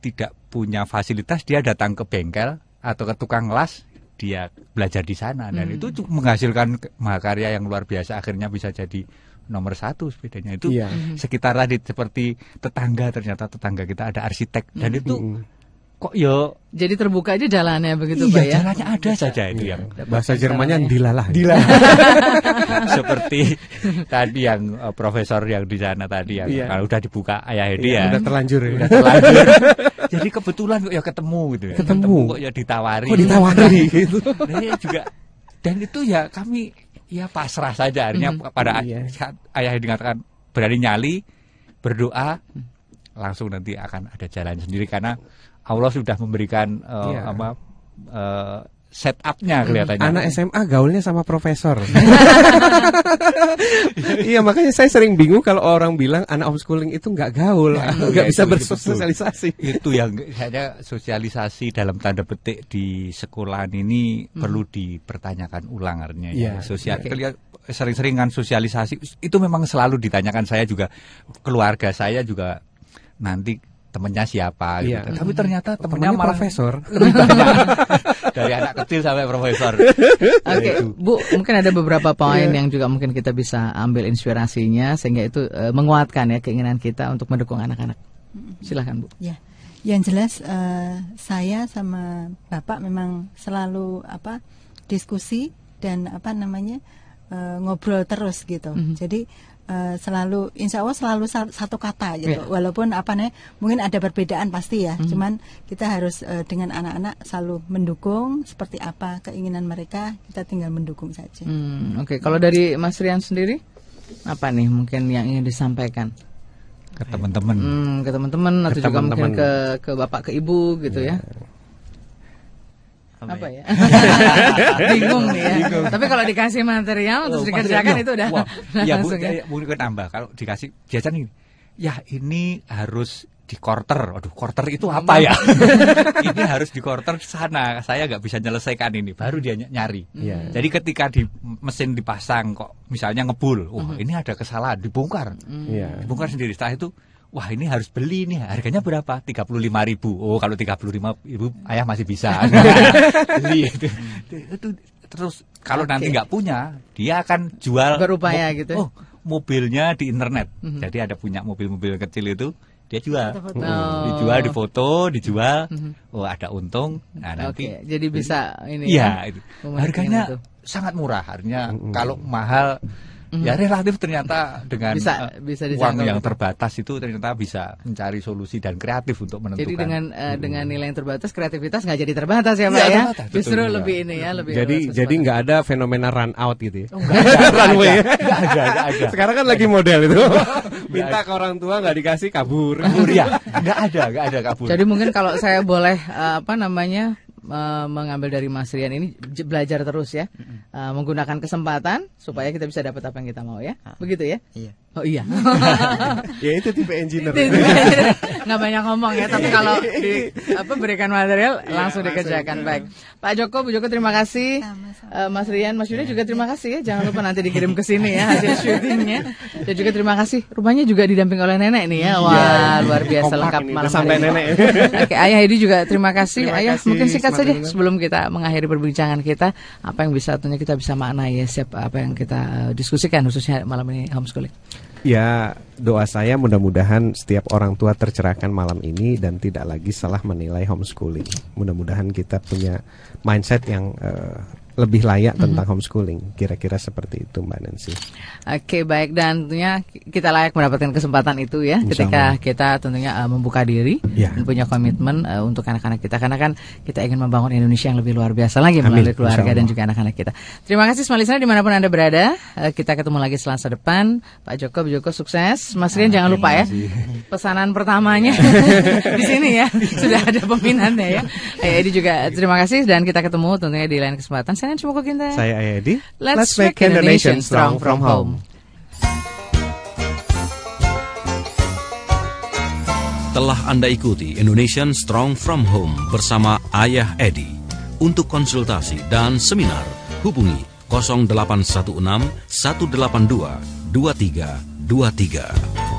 tidak punya fasilitas, dia datang ke bengkel atau ke tukang las, dia belajar di sana dan Hmm. itu cukup menghasilkan mahakarya yang luar biasa akhirnya bisa jadi nomor satu sepedanya itu Iya. sekitar tadi seperti tetangga ternyata tetangga kita ada arsitek dan itu Mm-mm. Kok yo Jadi terbuka aja jalannya begitu iya Pak ya. jalannya ada saja itu Iya. yang Bahasa Jermannya caranya. dilalah. (laughs) seperti tadi yang eh, profesor yang di sana tadi yang Iya. kalau udah dibuka ayah Edi Iya, ya udah terlanjur ya. udah terlanjur (laughs) jadi kebetulan kok ya ketemu gitu ya Ketemu. kok ya ditawari Kok ditawari gitu. (laughs) Nah, iya juga dan itu ya kami ya pasrah saja akhirnya Mhm. pada Iya. saat ayah Edi mengatakan berani nyali berdoa langsung nanti akan ada jalan sendiri karena Allah sudah memberikan eh, Iya. apa eh, setupnya kelihatannya Anak SMA gaulnya sama profesor. (laughs) iya makanya saya sering bingung kalau orang bilang anak homeschooling itu nggak gaul, Nah, nggak iya, bisa betul. bersosialisasi. itu yang hanya sosialisasi dalam tanda petik di sekolahan ini perlu dipertanyakan ulang artinya ya. Iya, Sosial kelihat- sering-sering kan sosialisasi itu memang selalu ditanyakan saya juga keluarga saya juga nanti temennya siapa gitu. Iya. Tapi ternyata Temennya temennya malah profesor. (laughs) lebih banyak dari anak kecil sampai profesor. Oke, Itu. Bu, mungkin ada beberapa poin yang juga mungkin kita bisa ambil inspirasinya sehingga itu eh, menguatkan ya keinginan kita untuk mendukung anak-anak. Silahkan Bu. Ya, yang jelas eh, saya sama bapak memang selalu apa diskusi dan apa namanya eh, ngobrol terus gitu. Mhm. Jadi eh, selalu, insya Allah selalu sa- satu kata gitu. Ya. Walaupun apa nih, mungkin ada perbedaan pasti ya. Mhm. Cuman kita harus eh, dengan anak-anak selalu mendukung seperti apa keinginan mereka, kita tinggal mendukung saja. Hmm, Oke, kalau dari Mas Rian sendiri apa nih mungkin yang ingin disampaikan Ke teman-teman. Hmm, ke teman-teman atau Ke juga mungkin teman-teman. ke ke bapak ke ibu gitu ya? Apa Apa ya? ya? (laughs) Bingung nih ya. Tapi kalau dikasih material terus Oh, dikerjakan maksudnya, itu udah wah, (laughs) ya bu, ya. mungkin nambah kalau dikasih jajan ini ya ini harus di quarter waduh quarter itu apa ya (laughs) ini harus di quarter sana saya nggak bisa nyelesaikan ini baru dia ny- nyari Iya. jadi ketika di mesin dipasang kok misalnya ngebul wah ini ada kesalahan dibongkar Iya. dibongkar sendiri setelah itu Wah ini harus beli nih harganya berapa? 35 ribu. Oh kalau 35 ribu ayah masih bisa (laughs) beli itu. itu terus kalau Oke. nanti nggak punya dia akan jual Berupaya mo- gitu? Oh mobilnya di internet. Mhm. Jadi ada punya mobil-mobil kecil itu dia jual. Oh. Dijual, difoto, dijual. Mhm. Oh ada untung. Nah nanti Oke, jadi bisa ini Iya ya, itu. memiliki Harganya itu. sangat murah. Harganya Mm-mm. kalau mahal Mhm. ya relatif ternyata dengan Bisa- eh, bisa uang yang terbatas itu ternyata bisa mencari solusi dan kreatif untuk menentukan. Jadi dengan eh, dengan nilai yang terbatas kreativitas nggak jadi terbatas ya Pak Iya, ya. terbatas, betul, Justru iya. lebih ini ya, lebih Jadi luas jadi nggak ada fenomena run out gitu ya. Oh, nggak ada, (laughs) Runway ya. ada. Sekarang kan lagi model itu. (laughs) Minta ke orang tua nggak dikasih kabur. Kabur ya, nggak ada, nggak ada kabur. Jadi mungkin kalau saya boleh eh, apa namanya eh, mengambil dari Mas Rian ini belajar terus ya, Eh, menggunakan kesempatan supaya kita bisa dapat apa yang kita mau ya, begitu ya? Iya. Oh iya. (laughs) ya itu tipe engineer. Nggak banyak ngomong ya tapi kalau di apa berikan material Iya, langsung dikerjakan. Baik. Pak Joko Bu Joko terima kasih. Sama-sama. Eh, Mas Rian Mas Yuda juga terima kasih ya. Jangan lupa nanti dikirim ke sini ya hasil syutingnya. Dan juga terima kasih. Rumahnya juga didamping oleh nenek nih ya. Wah luar biasa Kompak lengkap ini, malam sampai hari ini. nenek. Oke Ayah Edi juga terima kasih. Terima Ayah kasih, mungkin singkat saja sebelum kita mengakhiri perbincangan kita apa yang bisa tentunya kita bisa maknai ya siapa apa yang kita eh, diskusikan khususnya malam ini homeschooling Ya, doa saya mudah-mudahan setiap orang tua tercerahkan malam ini dan tidak lagi salah menilai homeschooling. Mudah-mudahan kita punya mindset yang eh, lebih layak tentang homeschooling. Kira-kira seperti itu Mbak Nancy. Oke baik dan tentunya kita layak mendapatkan kesempatan itu ya Insya ketika Allah. kita tentunya uh, membuka diri Ya. dan punya komitmen uh, untuk anak-anak kita karena kan kita ingin membangun Indonesia yang lebih luar biasa lagi Amin. melalui keluarga dan juga anak-anak kita. Terima kasih semua listener di mana pun anda berada. Uh, kita ketemu lagi Selasa depan. Pak Joko, Bu Joko sukses. Mas Rian jangan lupa ya pesanan pertamanya (laughs) di sini ya sudah ada peminatnya ya. Eh, Edi juga terima kasih dan kita ketemu tentunya di lain kesempatan. Saya Cuma Ginta. Saya Ayadi. Let's make Indonesia strong from home. Telah Anda ikuti Indonesian Strong from Home bersama Ayah Edi. Untuk konsultasi dan seminar, hubungi 0816 182 2323.